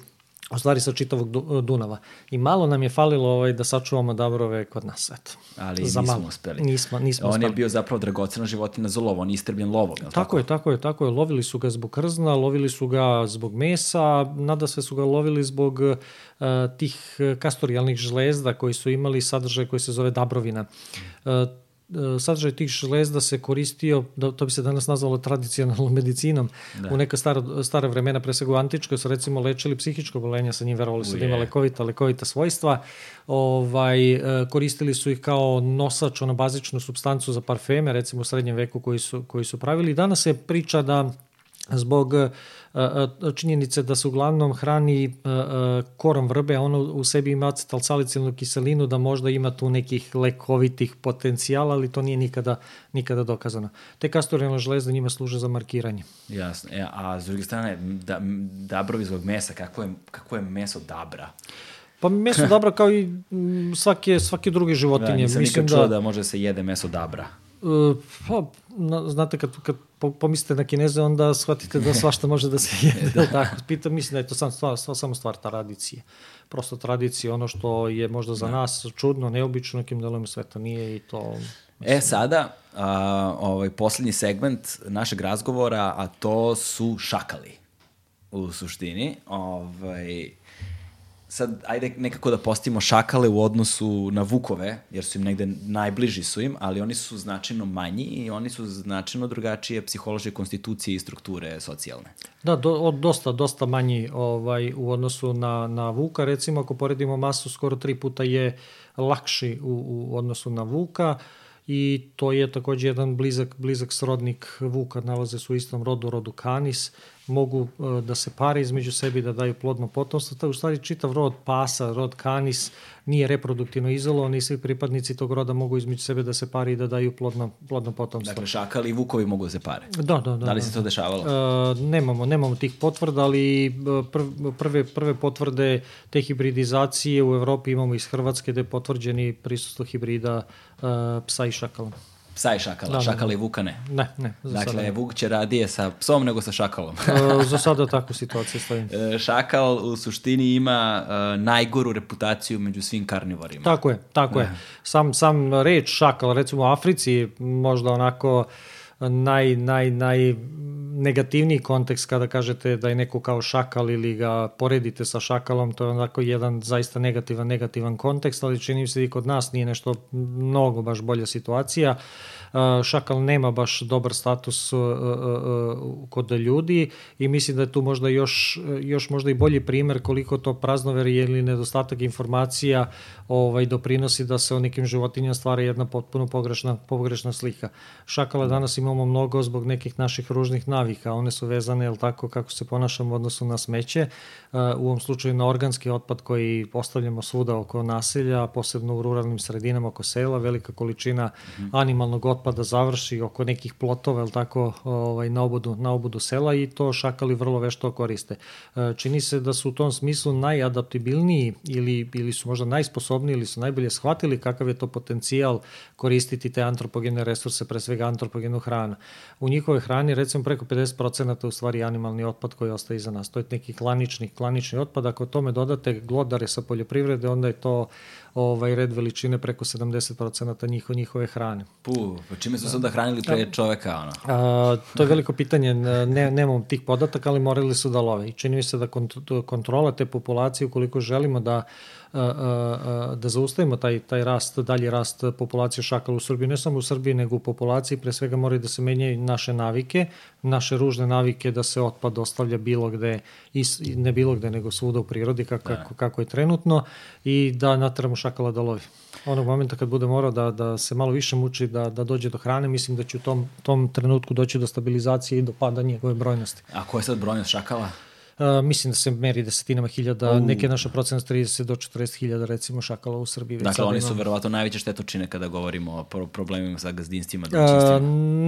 S2: u stvari sa čitavog Dunava. I malo nam je falilo ovaj, da sačuvamo dabrove kod nas. Eto.
S1: Ali za nismo malo. uspeli.
S2: Nismo, nismo
S1: On
S2: uspeli.
S1: je bio zapravo dragocena životina za lovo, on je istrbljen lovom.
S2: Tako, tako je, tako je, tako je. Lovili su ga zbog krzna, lovili su ga zbog mesa, nada sve su ga lovili zbog uh, tih kastorijalnih žlezda koji su imali sadržaj koji se zove dabrovina. Uh, sadržaj tih žlezda se koristio, da, to bi se danas nazvalo tradicionalnom medicinom, da. u neka stara, stara vremena, pre svega u antičkoj, su recimo lečili psihičko bolenje, sa njim verovali su da ima lekovita, lekovita svojstva, ovaj, e, koristili su ih kao nosač, ono bazičnu substancu za parfeme, recimo u srednjem veku koji su, koji su pravili. Danas se priča da zbog e, e, činjenice da se uglavnom hrani korom vrbe, a ono u sebi ima acetalsalicilnu kiselinu, da možda ima tu nekih lekovitih potencijala, ali to nije nikada, nikada dokazano. Te kastorilne žlezde njima služe za markiranje.
S1: Jasno. E, a s druge strane, da, dabrovi zbog mesa, kako je, kako je meso dabra?
S2: Pa meso *laughs* dabra kao i svake, svake druge životinje. Da,
S1: nisam Mislim nikad čuo da, da može se jede meso dabra.
S2: Pa, na, znate, kad, kad pomislite na kineze, onda shvatite da svašta može da se *laughs* jede. da. Tako, pitam, mislim da je to sam stvar, samo stvar tradicije. Prosto tradicija, ono što je možda za da. nas čudno, neobično, nekim delom sveta nije i to...
S1: Mislim, e, sada, a, ovaj, poslednji segment našeg razgovora, a to su šakali u suštini. Ovaj, sad, ajde nekako da postavimo šakale u odnosu na vukove, jer su im negde najbliži su im, ali oni su značajno manji i oni su značajno drugačije psihološke konstitucije i strukture socijalne.
S2: Da, do, dosta, dosta manji ovaj, u odnosu na, na vuka. Recimo, ako poredimo masu, skoro tri puta je lakši u, u odnosu na vuka i to je takođe jedan blizak, blizak srodnik vuka, nalaze su u istom rodu, rodu kanis, mogu e, da se pare između sebi, da daju plodno potomstvo. To u stvari čitav rod pasa, rod kanis, nije reproduktivno izolovan i svi pripadnici tog roda mogu između sebe da se pare i da daju plodno, plodno potomstvo.
S1: Dakle, šakali i vukovi mogu da se pare?
S2: Da, da. da
S1: da li se
S2: da.
S1: to dešavalo?
S2: Uh, nemamo, nemamo tih potvrda, ali prve, prve potvrde te hibridizacije u Evropi imamo iz Hrvatske da je potvrđeni prisustvo hibrida uh, psa i šakala.
S1: Psa i šakala, da, šakala da, i vuka ne.
S2: Ne, ne.
S1: Za dakle, sada. Vuk će radije sa psom nego sa šakalom.
S2: e, za sada tako situacija stoji. *laughs*
S1: E, šakal u suštini ima uh, najgoru reputaciju među svim karnivorima.
S2: Tako je, tako ne. je. Sam, sam reč šakal, recimo u Africi, možda onako naj, naj, naj negativniji kontekst kada kažete da je neko kao šakal ili ga poredite sa šakalom, to je onako jedan zaista negativan, negativan kontekst, ali čini se i kod nas nije nešto mnogo baš bolja situacija. Uh, šakal nema baš dobar status kod ljudi i mislim da je tu možda još, još možda i bolji primer koliko to praznoverje ili nedostatak informacija ovaj, doprinosi da se o nekim životinjama stvara jedna potpuno pogrešna, pogrešna slika. Šakala danas imamo mnogo zbog nekih naših ružnih navika, one su vezane, jel tako, kako se ponašamo u odnosu na smeće, u ovom slučaju na organski otpad koji ostavljamo svuda oko naselja, posebno u ruralnim sredinama oko sela, velika količina animalnog otpada završi oko nekih plotova, jel tako, ovaj, na, obodu, na obodu sela i to šakali vrlo vešto koriste. Čini se da su u tom smislu najadaptibilniji ili, ili su možda najsposobniji ili su najbolje shvatili kakav je to potencijal koristiti te antropogene resurse, pre svega antropogenu hranu hrana. U njihovoj hrani recimo preko 50% u stvari animalni otpad koji ostaje iza nas. To je neki klanični, klanični otpad. Ako tome dodate glodare sa poljoprivrede, onda je to ovaj red veličine preko 70% njiho, njihove hrane.
S1: Pu, pa čime su se onda hranili pre da. čoveka? Ono?
S2: A, to je veliko pitanje, ne, nemam tih podataka, ali morali su da love. I čini mi se da kontrola te populacije, ukoliko želimo da da zaustavimo taj, taj rast, dalji rast populacije šakala u Srbiji, ne samo u Srbiji, nego u populaciji, pre svega moraju da se menjaju naše navike, naše ružne navike da se otpad ostavlja bilo gde, ne bilo gde, nego svuda u prirodi kako, da. kako, kako je trenutno i da natramo šakala da lovi. Onog momenta kad bude morao da, da se malo više muči da, da dođe do hrane, mislim da će u tom, tom trenutku doći do stabilizacije i do pada njegove brojnosti.
S1: A koja je sad brojnost šakala?
S2: Uh, mislim da se meri desetinama hiljada, uh. neke naše procene 30 do 40 hiljada recimo šakala u Srbiji.
S1: Dakle, oni su verovatno najveće štetočine kada govorimo o pro problemima sa gazdinstvima, domaćinstvima.
S2: Uh,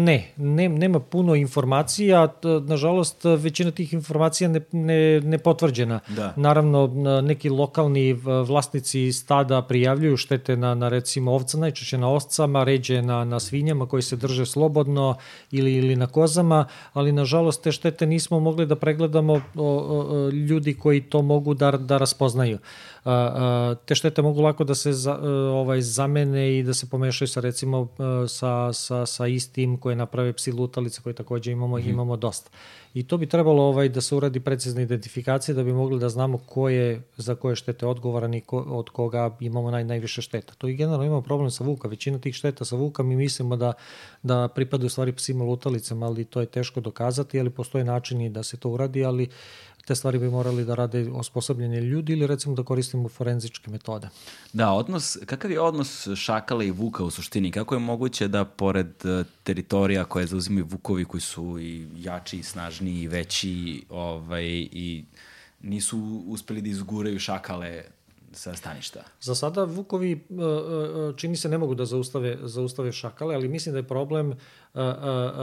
S2: ne, ne, nema puno informacija, nažalost većina tih informacija ne, ne, ne potvrđena. Da. Naravno, neki lokalni vlasnici stada prijavljuju štete na, na recimo ovca, najčešće na oscama, ređe na, na svinjama koji se drže slobodno ili, ili na kozama, ali nažalost te štete nismo mogli da pregledamo o, ljudi koji to mogu da, da raspoznaju. Te štete mogu lako da se za, e, ovaj, zamene i da se pomešaju sa recimo e, sa, sa, sa istim koje naprave psi lutalice koje takođe imamo, mm -hmm. imamo dosta. I to bi trebalo ovaj, da se uradi precizna identifikacija da bi mogli da znamo ko je za koje štete odgovoran i ko, od koga imamo naj, najviše šteta. To i generalno imamo problem sa vuka. Većina tih šteta sa vuka mi mislimo da, da pripadaju stvari psima lutalicama, ali to je teško dokazati, ali postoje načini da se to uradi, ali te stvari bi morali da rade osposobljeni ljudi ili recimo da koristimo forenzičke metode.
S1: Da, odnos, kakav je odnos šakala i vuka u suštini? Kako je moguće da pored e, teritorija koje zauzimaju vukovi koji su i jači i snažniji i veći ovaj, i nisu uspeli da izguraju šakale sa staništa?
S2: Za sada Vukovi e, e, čini se ne mogu da zaustave, zaustave šakale, ali mislim da je problem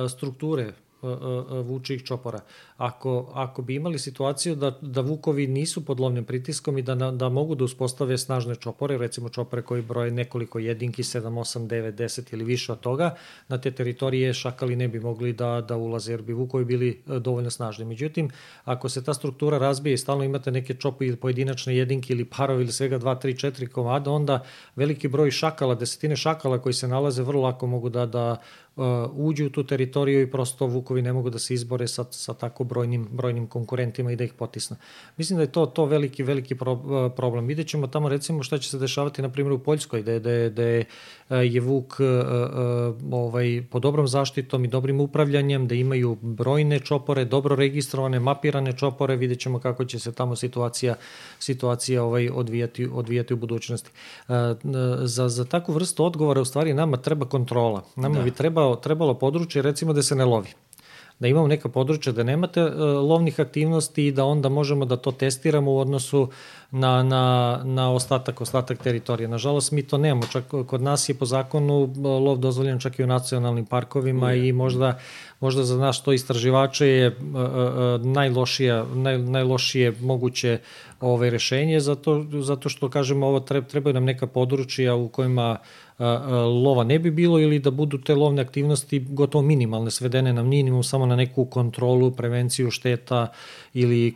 S2: strukture vučih čopora. Ako, ako bi imali situaciju da, da vukovi nisu pod lovnim pritiskom i da, da mogu da uspostave snažne čopore, recimo čopore koji broje nekoliko jedinki, 7, 8, 9, 10 ili više od toga, na te teritorije šakali ne bi mogli da, da ulaze jer bi vukovi bili e, dovoljno snažni. Međutim, ako se ta struktura razbije i stalno imate neke čope ili pojedinačne jedinke ili parovi ili svega 2, 3, 4 komada, onda veliki broj šakala, desetine šakala koji se nalaze vrlo lako mogu da, da uđu u tu teritoriju i prosto vukovi ne mogu da se izbore sa, sa tako brojnim, brojnim konkurentima i da ih potisne. Mislim da je to, to veliki, veliki pro, uh, problem. Vidjet ćemo tamo recimo šta će se dešavati na primjer u Poljskoj, da da je, da je, uh, je Vuk uh, uh, ovaj, po dobrom zaštitom i dobrim upravljanjem, da imaju brojne čopore, dobro registrovane, mapirane čopore, vidjet ćemo kako će se tamo situacija, situacija ovaj, odvijati, odvijati u budućnosti. Uh, za, za takvu vrstu odgovora u stvari nama treba kontrola. Nama da. bi treba trebalo, trebalo područje recimo da se ne lovi. Da imamo neka područja da nemate uh, lovnih aktivnosti i da onda možemo da to testiramo u odnosu na, na, na ostatak, ostatak teritorije. Nažalost, mi to nemamo. Čak kod nas je po zakonu e, lov dozvoljen čak i u nacionalnim parkovima mm. i možda, možda za nas to istraživače je uh, uh, najlošija, naj, najlošije moguće ove rešenje, zato, zato što, kažemo, ovo treba, trebaju nam neka područja u kojima uh, lova ne bi bilo ili da budu te lovne aktivnosti gotovo minimalne, svedene na minimum, samo na neku kontrolu, prevenciju šteta ili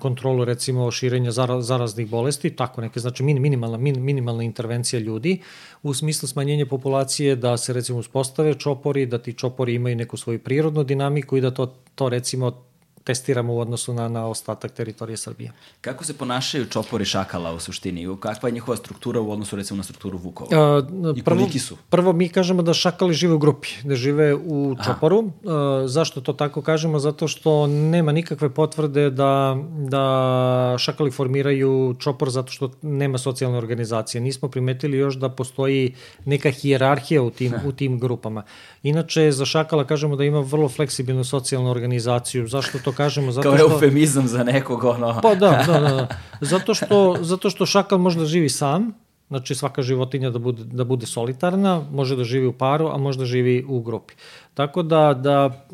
S2: kontrolu recimo širenja zaraznih bolesti, tako neke, znači minimalna, minimalna intervencija ljudi u smislu smanjenja populacije da se recimo uspostave čopori, da ti čopori imaju neku svoju prirodnu dinamiku i da to, to recimo testiramo u odnosu na, na ostatak teritorije Srbije.
S1: Kako se ponašaju čopori šakala u suštini? Kakva je njihova struktura u odnosu recimo na strukturu vukova? A, I prvo, koliki su?
S2: Prvo mi kažemo da šakali žive u grupi, da žive u čoporu. A, zašto to tako kažemo? Zato što nema nikakve potvrde da, da šakali formiraju čopor zato što nema socijalne organizacije. Nismo primetili još da postoji neka hijerarhija u tim, u tim grupama. Inače, za šakala kažemo da ima vrlo fleksibilnu socijalnu organizaciju. Zašto to kažemo?
S1: Zato Kao što... eufemizam za nekog, ono...
S2: Pa da, da, da. da. *laughs* Zato što, zato što šakal može da živi sam, znači svaka životinja da bude, da bude solitarna, može da živi u paru, a može da živi u grupi. Tako da, da,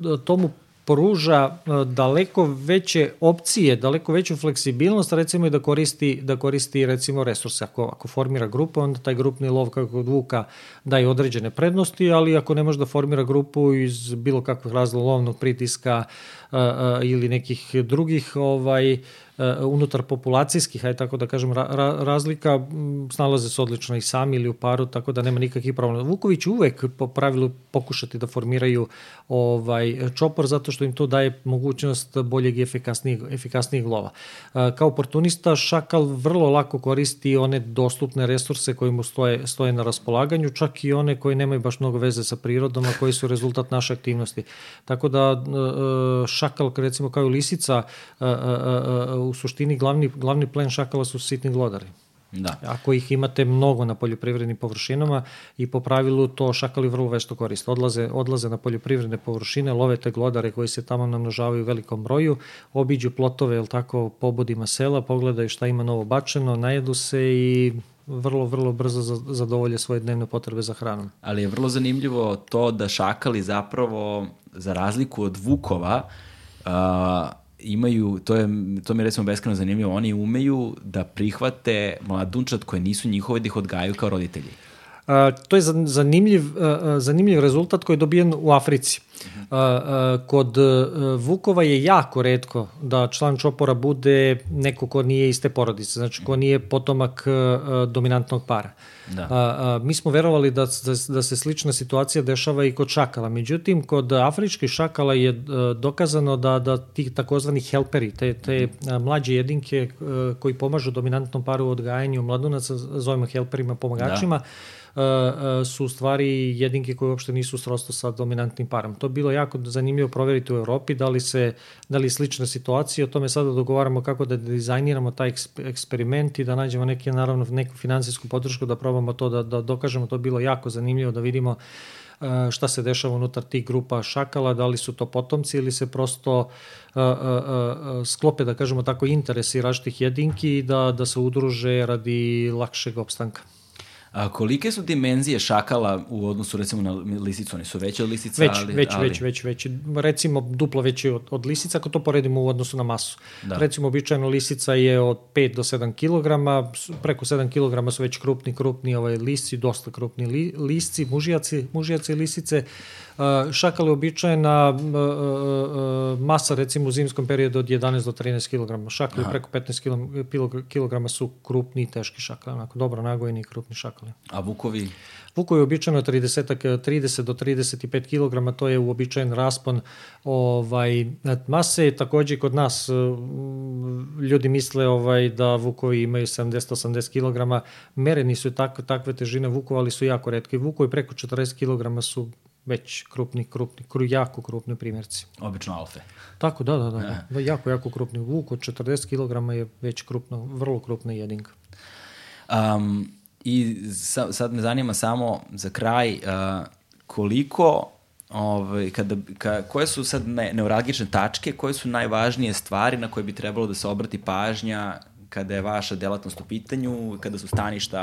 S2: da tomu pruža e, daleko veće opcije, daleko veću fleksibilnost recimo i da koristi, da koristi recimo resurse. Ako, ako formira grupu, onda taj grupni lov kako kod Vuka daje određene prednosti, ali ako ne može da formira grupu iz bilo kakvih razloga lovnog pritiska uh, ili nekih drugih ovaj E, unutar populacijskih, aj tako da kažem, ra, razlika, snalaze se odlično i sami ili u paru, tako da nema nikakvih problema. Vuković uvek po pravilu pokušati da formiraju ovaj čopor zato što im to daje mogućnost boljeg i efikasnijeg, efikasnijeg lova. E, kao oportunista Šakal vrlo lako koristi one dostupne resurse koje mu stoje, stoje na raspolaganju, čak i one koje nemaju baš mnogo veze sa prirodom, a koji su rezultat naše aktivnosti. Tako da e, Šakal, recimo kao i lisica, u suštini glavni, glavni plen šakala su sitni glodari.
S1: Da.
S2: Ako ih imate mnogo na poljoprivrednim površinama i po pravilu to šakali vrlo vešto koriste. Odlaze, odlaze na poljoprivredne površine, love te glodare koji se tamo namnožavaju u velikom broju, obiđu plotove, jel tako, pobodima sela, pogledaju šta ima novo bačeno, najedu se i vrlo, vrlo brzo zadovolje svoje dnevne potrebe za hranom.
S1: Ali je vrlo zanimljivo to da šakali zapravo, za razliku od vukova, uh, imaju, to, je, to mi je recimo beskreno zanimljivo, oni umeju da prihvate mladunčad koje nisu njihove da ih odgajaju kao roditelji.
S2: A, to je zanimljiv, zanimljiv rezultat koji je dobijen u Africi. A, kod Vukova je jako redko da član čopora bude neko ko nije iste porodice, znači ko nije potomak dominantnog para. Da. A, a, mi smo verovali da, da, da se slična situacija dešava i kod šakala. Međutim, kod afričkih šakala je a, dokazano da, da ti takozvani helperi, te, te a, mlađe jedinke a, koji pomažu dominantnom paru u odgajanju mladunaca, zovemo helperima, pomagačima, da su u stvari jedinke koje uopšte nisu srosto sa dominantnim parom. To bilo jako zanimljivo proveriti u Evropi, da li, se, da li je slična situacija, o tome sada dogovaramo kako da dizajniramo taj eksperiment i da nađemo neke, naravno, neku finansijsku podršku da probamo to da, da dokažemo, to bilo jako zanimljivo da vidimo šta se dešava unutar tih grupa šakala, da li su to potomci ili se prosto uh, uh, sklope, da kažemo tako, interesi različitih jedinki i da, da se udruže radi lakšeg opstanka.
S1: A kolike su dimenzije šakala u odnosu recimo na lisicu? Oni su veće od lisica?
S2: Već, ali, već, ali... već, već, već. Recimo duplo veće od, od lisica ako to poredimo u odnosu na masu. Da. Recimo običajno lisica je od 5 do 7 kg, preko 7 kg su već krupni, krupni ovaj, lisci, dosta krupni li, lisci, mužijaci, mužijaci lisice. Šakal je običajna masa recimo u zimskom periodu od 11 do 13 kg. Šakali preko 15 kg su krupni i teški šakali, onako dobro nagojeni i krupni šakali.
S1: A vukovi?
S2: Vukovi je običajno 30, 30 do 35 kg, to je uobičajen raspon ovaj, mase. Takođe kod nas ljudi misle ovaj, da vukovi imaju 70-80 kg, mereni su tak, takve težine vukova, ali su jako redki. Vukovi preko 40 kg su već krupni, krupni, kru, jako krupni primjerci.
S1: Obično alfe.
S2: Tako, da, da, da. da. da jako, jako krupni. Vuk od 40 kg je već krupno, vrlo krupna jedinka.
S1: Um, I sa, sad me zanima samo za kraj, uh, koliko ovaj, kada, ka, koje su sad ne, neuralgične tačke, koje su najvažnije stvari na koje bi trebalo da se obrati pažnja kada je vaša delatnost u pitanju, kada su staništa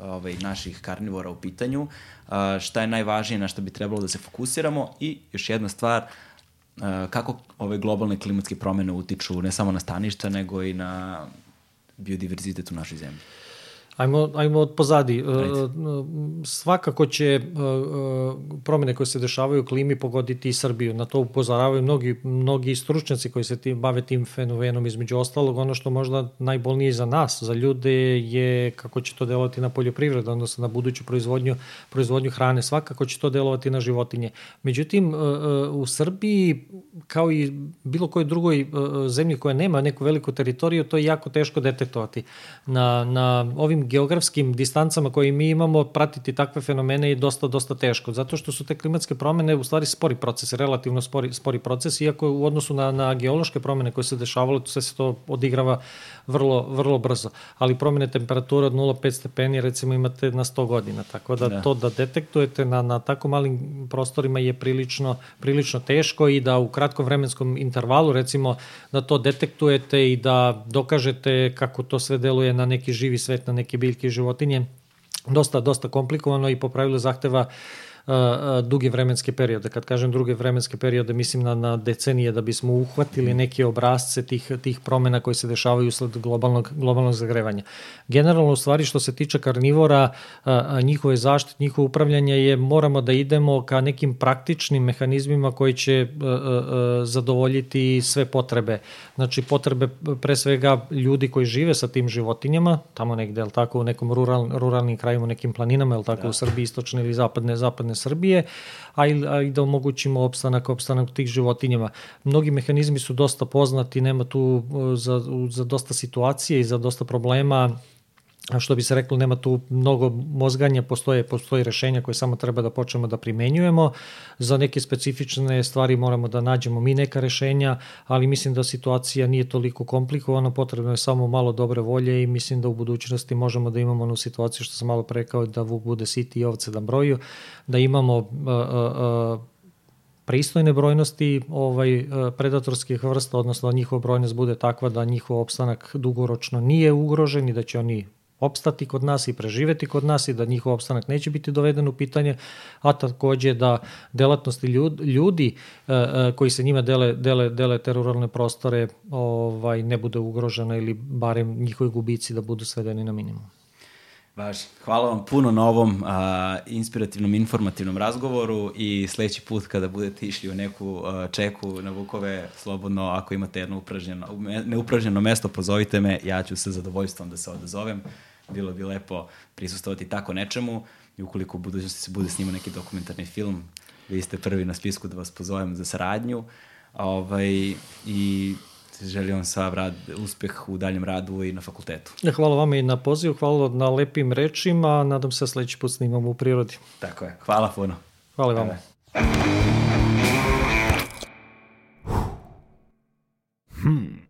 S1: ovaj, naših karnivora u pitanju, šta je najvažnije na što bi trebalo da se fokusiramo i još jedna stvar, kako ove globalne klimatske promene utiču ne samo na staništa, nego i na biodiverzitet u našoj zemlji.
S2: Ajmo, ajmo od pozadi. E, Ajde. Svakako će e, e, promene koje se dešavaju u klimi pogoditi i Srbiju. Na to upozoravaju mnogi, mnogi stručnjaci koji se tim, bave tim fenomenom. Između ostalog, ono što možda najbolnije za nas, za ljude, je kako će to delovati na poljoprivredu, odnosno na buduću proizvodnju, proizvodnju hrane. Svakako će to delovati na životinje. Međutim, u Srbiji, kao i bilo kojoj drugoj zemlji koja nema neku veliku teritoriju, to je jako teško detektovati. Na, na ovim geografskim distancama koje mi imamo, pratiti takve fenomene je dosta, dosta teško, zato što su te klimatske promene u stvari spori proces, relativno spori, spori proces, iako u odnosu na, na geološke promene koje se dešavalo, sve se to odigrava vrlo, vrlo brzo. Ali promene temperature od 0,5 stepeni recimo imate na 100 godina, tako da, da. to da detektujete na, na tako malim prostorima je prilično, prilično teško i da u kratkom vremenskom intervalu recimo da to detektujete i da dokažete kako to sve deluje na neki živi svet, na neki biljke i životinje, dosta, dosta komplikovano i po pravilu zahteva duge vremenske periode. Kad kažem druge vremenske periode, mislim na, na decenije da bismo uhvatili neke obrazce tih, tih promena koji se dešavaju usled globalnog, globalnog zagrevanja. Generalno, u stvari, što se tiče karnivora, njihove zaštite, njihovo upravljanje je, moramo da idemo ka nekim praktičnim mehanizmima koji će zadovoljiti sve potrebe. Znači, potrebe pre svega ljudi koji žive sa tim životinjama, tamo negde, je tako, u nekom rural, ruralnim krajima, u nekim planinama, je tako, da. u Srbiji, istočne ili zapadne, zapadne Srbije, a i, a i da omogućimo opstanak, opstanak tih životinjama. Mnogi mehanizmi su dosta poznati, nema tu za, za dosta situacije i za dosta problema što bi se reklo, nema tu mnogo mozganja, postoje, postoje rešenja koje samo treba da počnemo da primenjujemo. Za neke specifične stvari moramo da nađemo mi neka rešenja, ali mislim da situacija nije toliko komplikovana, potrebno je samo malo dobre volje i mislim da u budućnosti možemo da imamo onu situaciju što sam malo prekao da vuk bude siti i ovce da broju, da imamo uh, uh, pristojne brojnosti ovaj predatorskih vrsta, odnosno da njihova brojnost bude takva da njihov opstanak dugoročno nije ugrožen i da će oni opstati kod nas i preživeti kod nas i da njihov opstanak neće biti doveden u pitanje, a takođe da delatnosti ljudi, ljudi e, e, koji se njima dele, dele, dele te ruralne prostore ovaj, ne bude ugrožena ili barem njihovi gubici da budu svedeni na minimum.
S1: Važ, hvala vam puno na ovom a, inspirativnom, informativnom razgovoru i sledeći put kada budete išli u neku a, čeku na Vukove, slobodno, ako imate jedno upražnjeno, neupražnjeno mesto, pozovite me, ja ću se zadovoljstvom da se odazovem bilo bi lepo prisustovati tako nečemu i ukoliko u budućnosti se bude snimao neki dokumentarni film, vi ste prvi na spisku da vas pozovem za saradnju ovaj, i želim vam sav rad, uspeh u daljem radu i na fakultetu.
S2: Hvala vam i na pozivu, hvala na lepim rečima, nadam se da sledeći put snimamo u prirodi.
S1: Tako je, hvala puno.
S2: Hvala vam. Hvala. Hmm.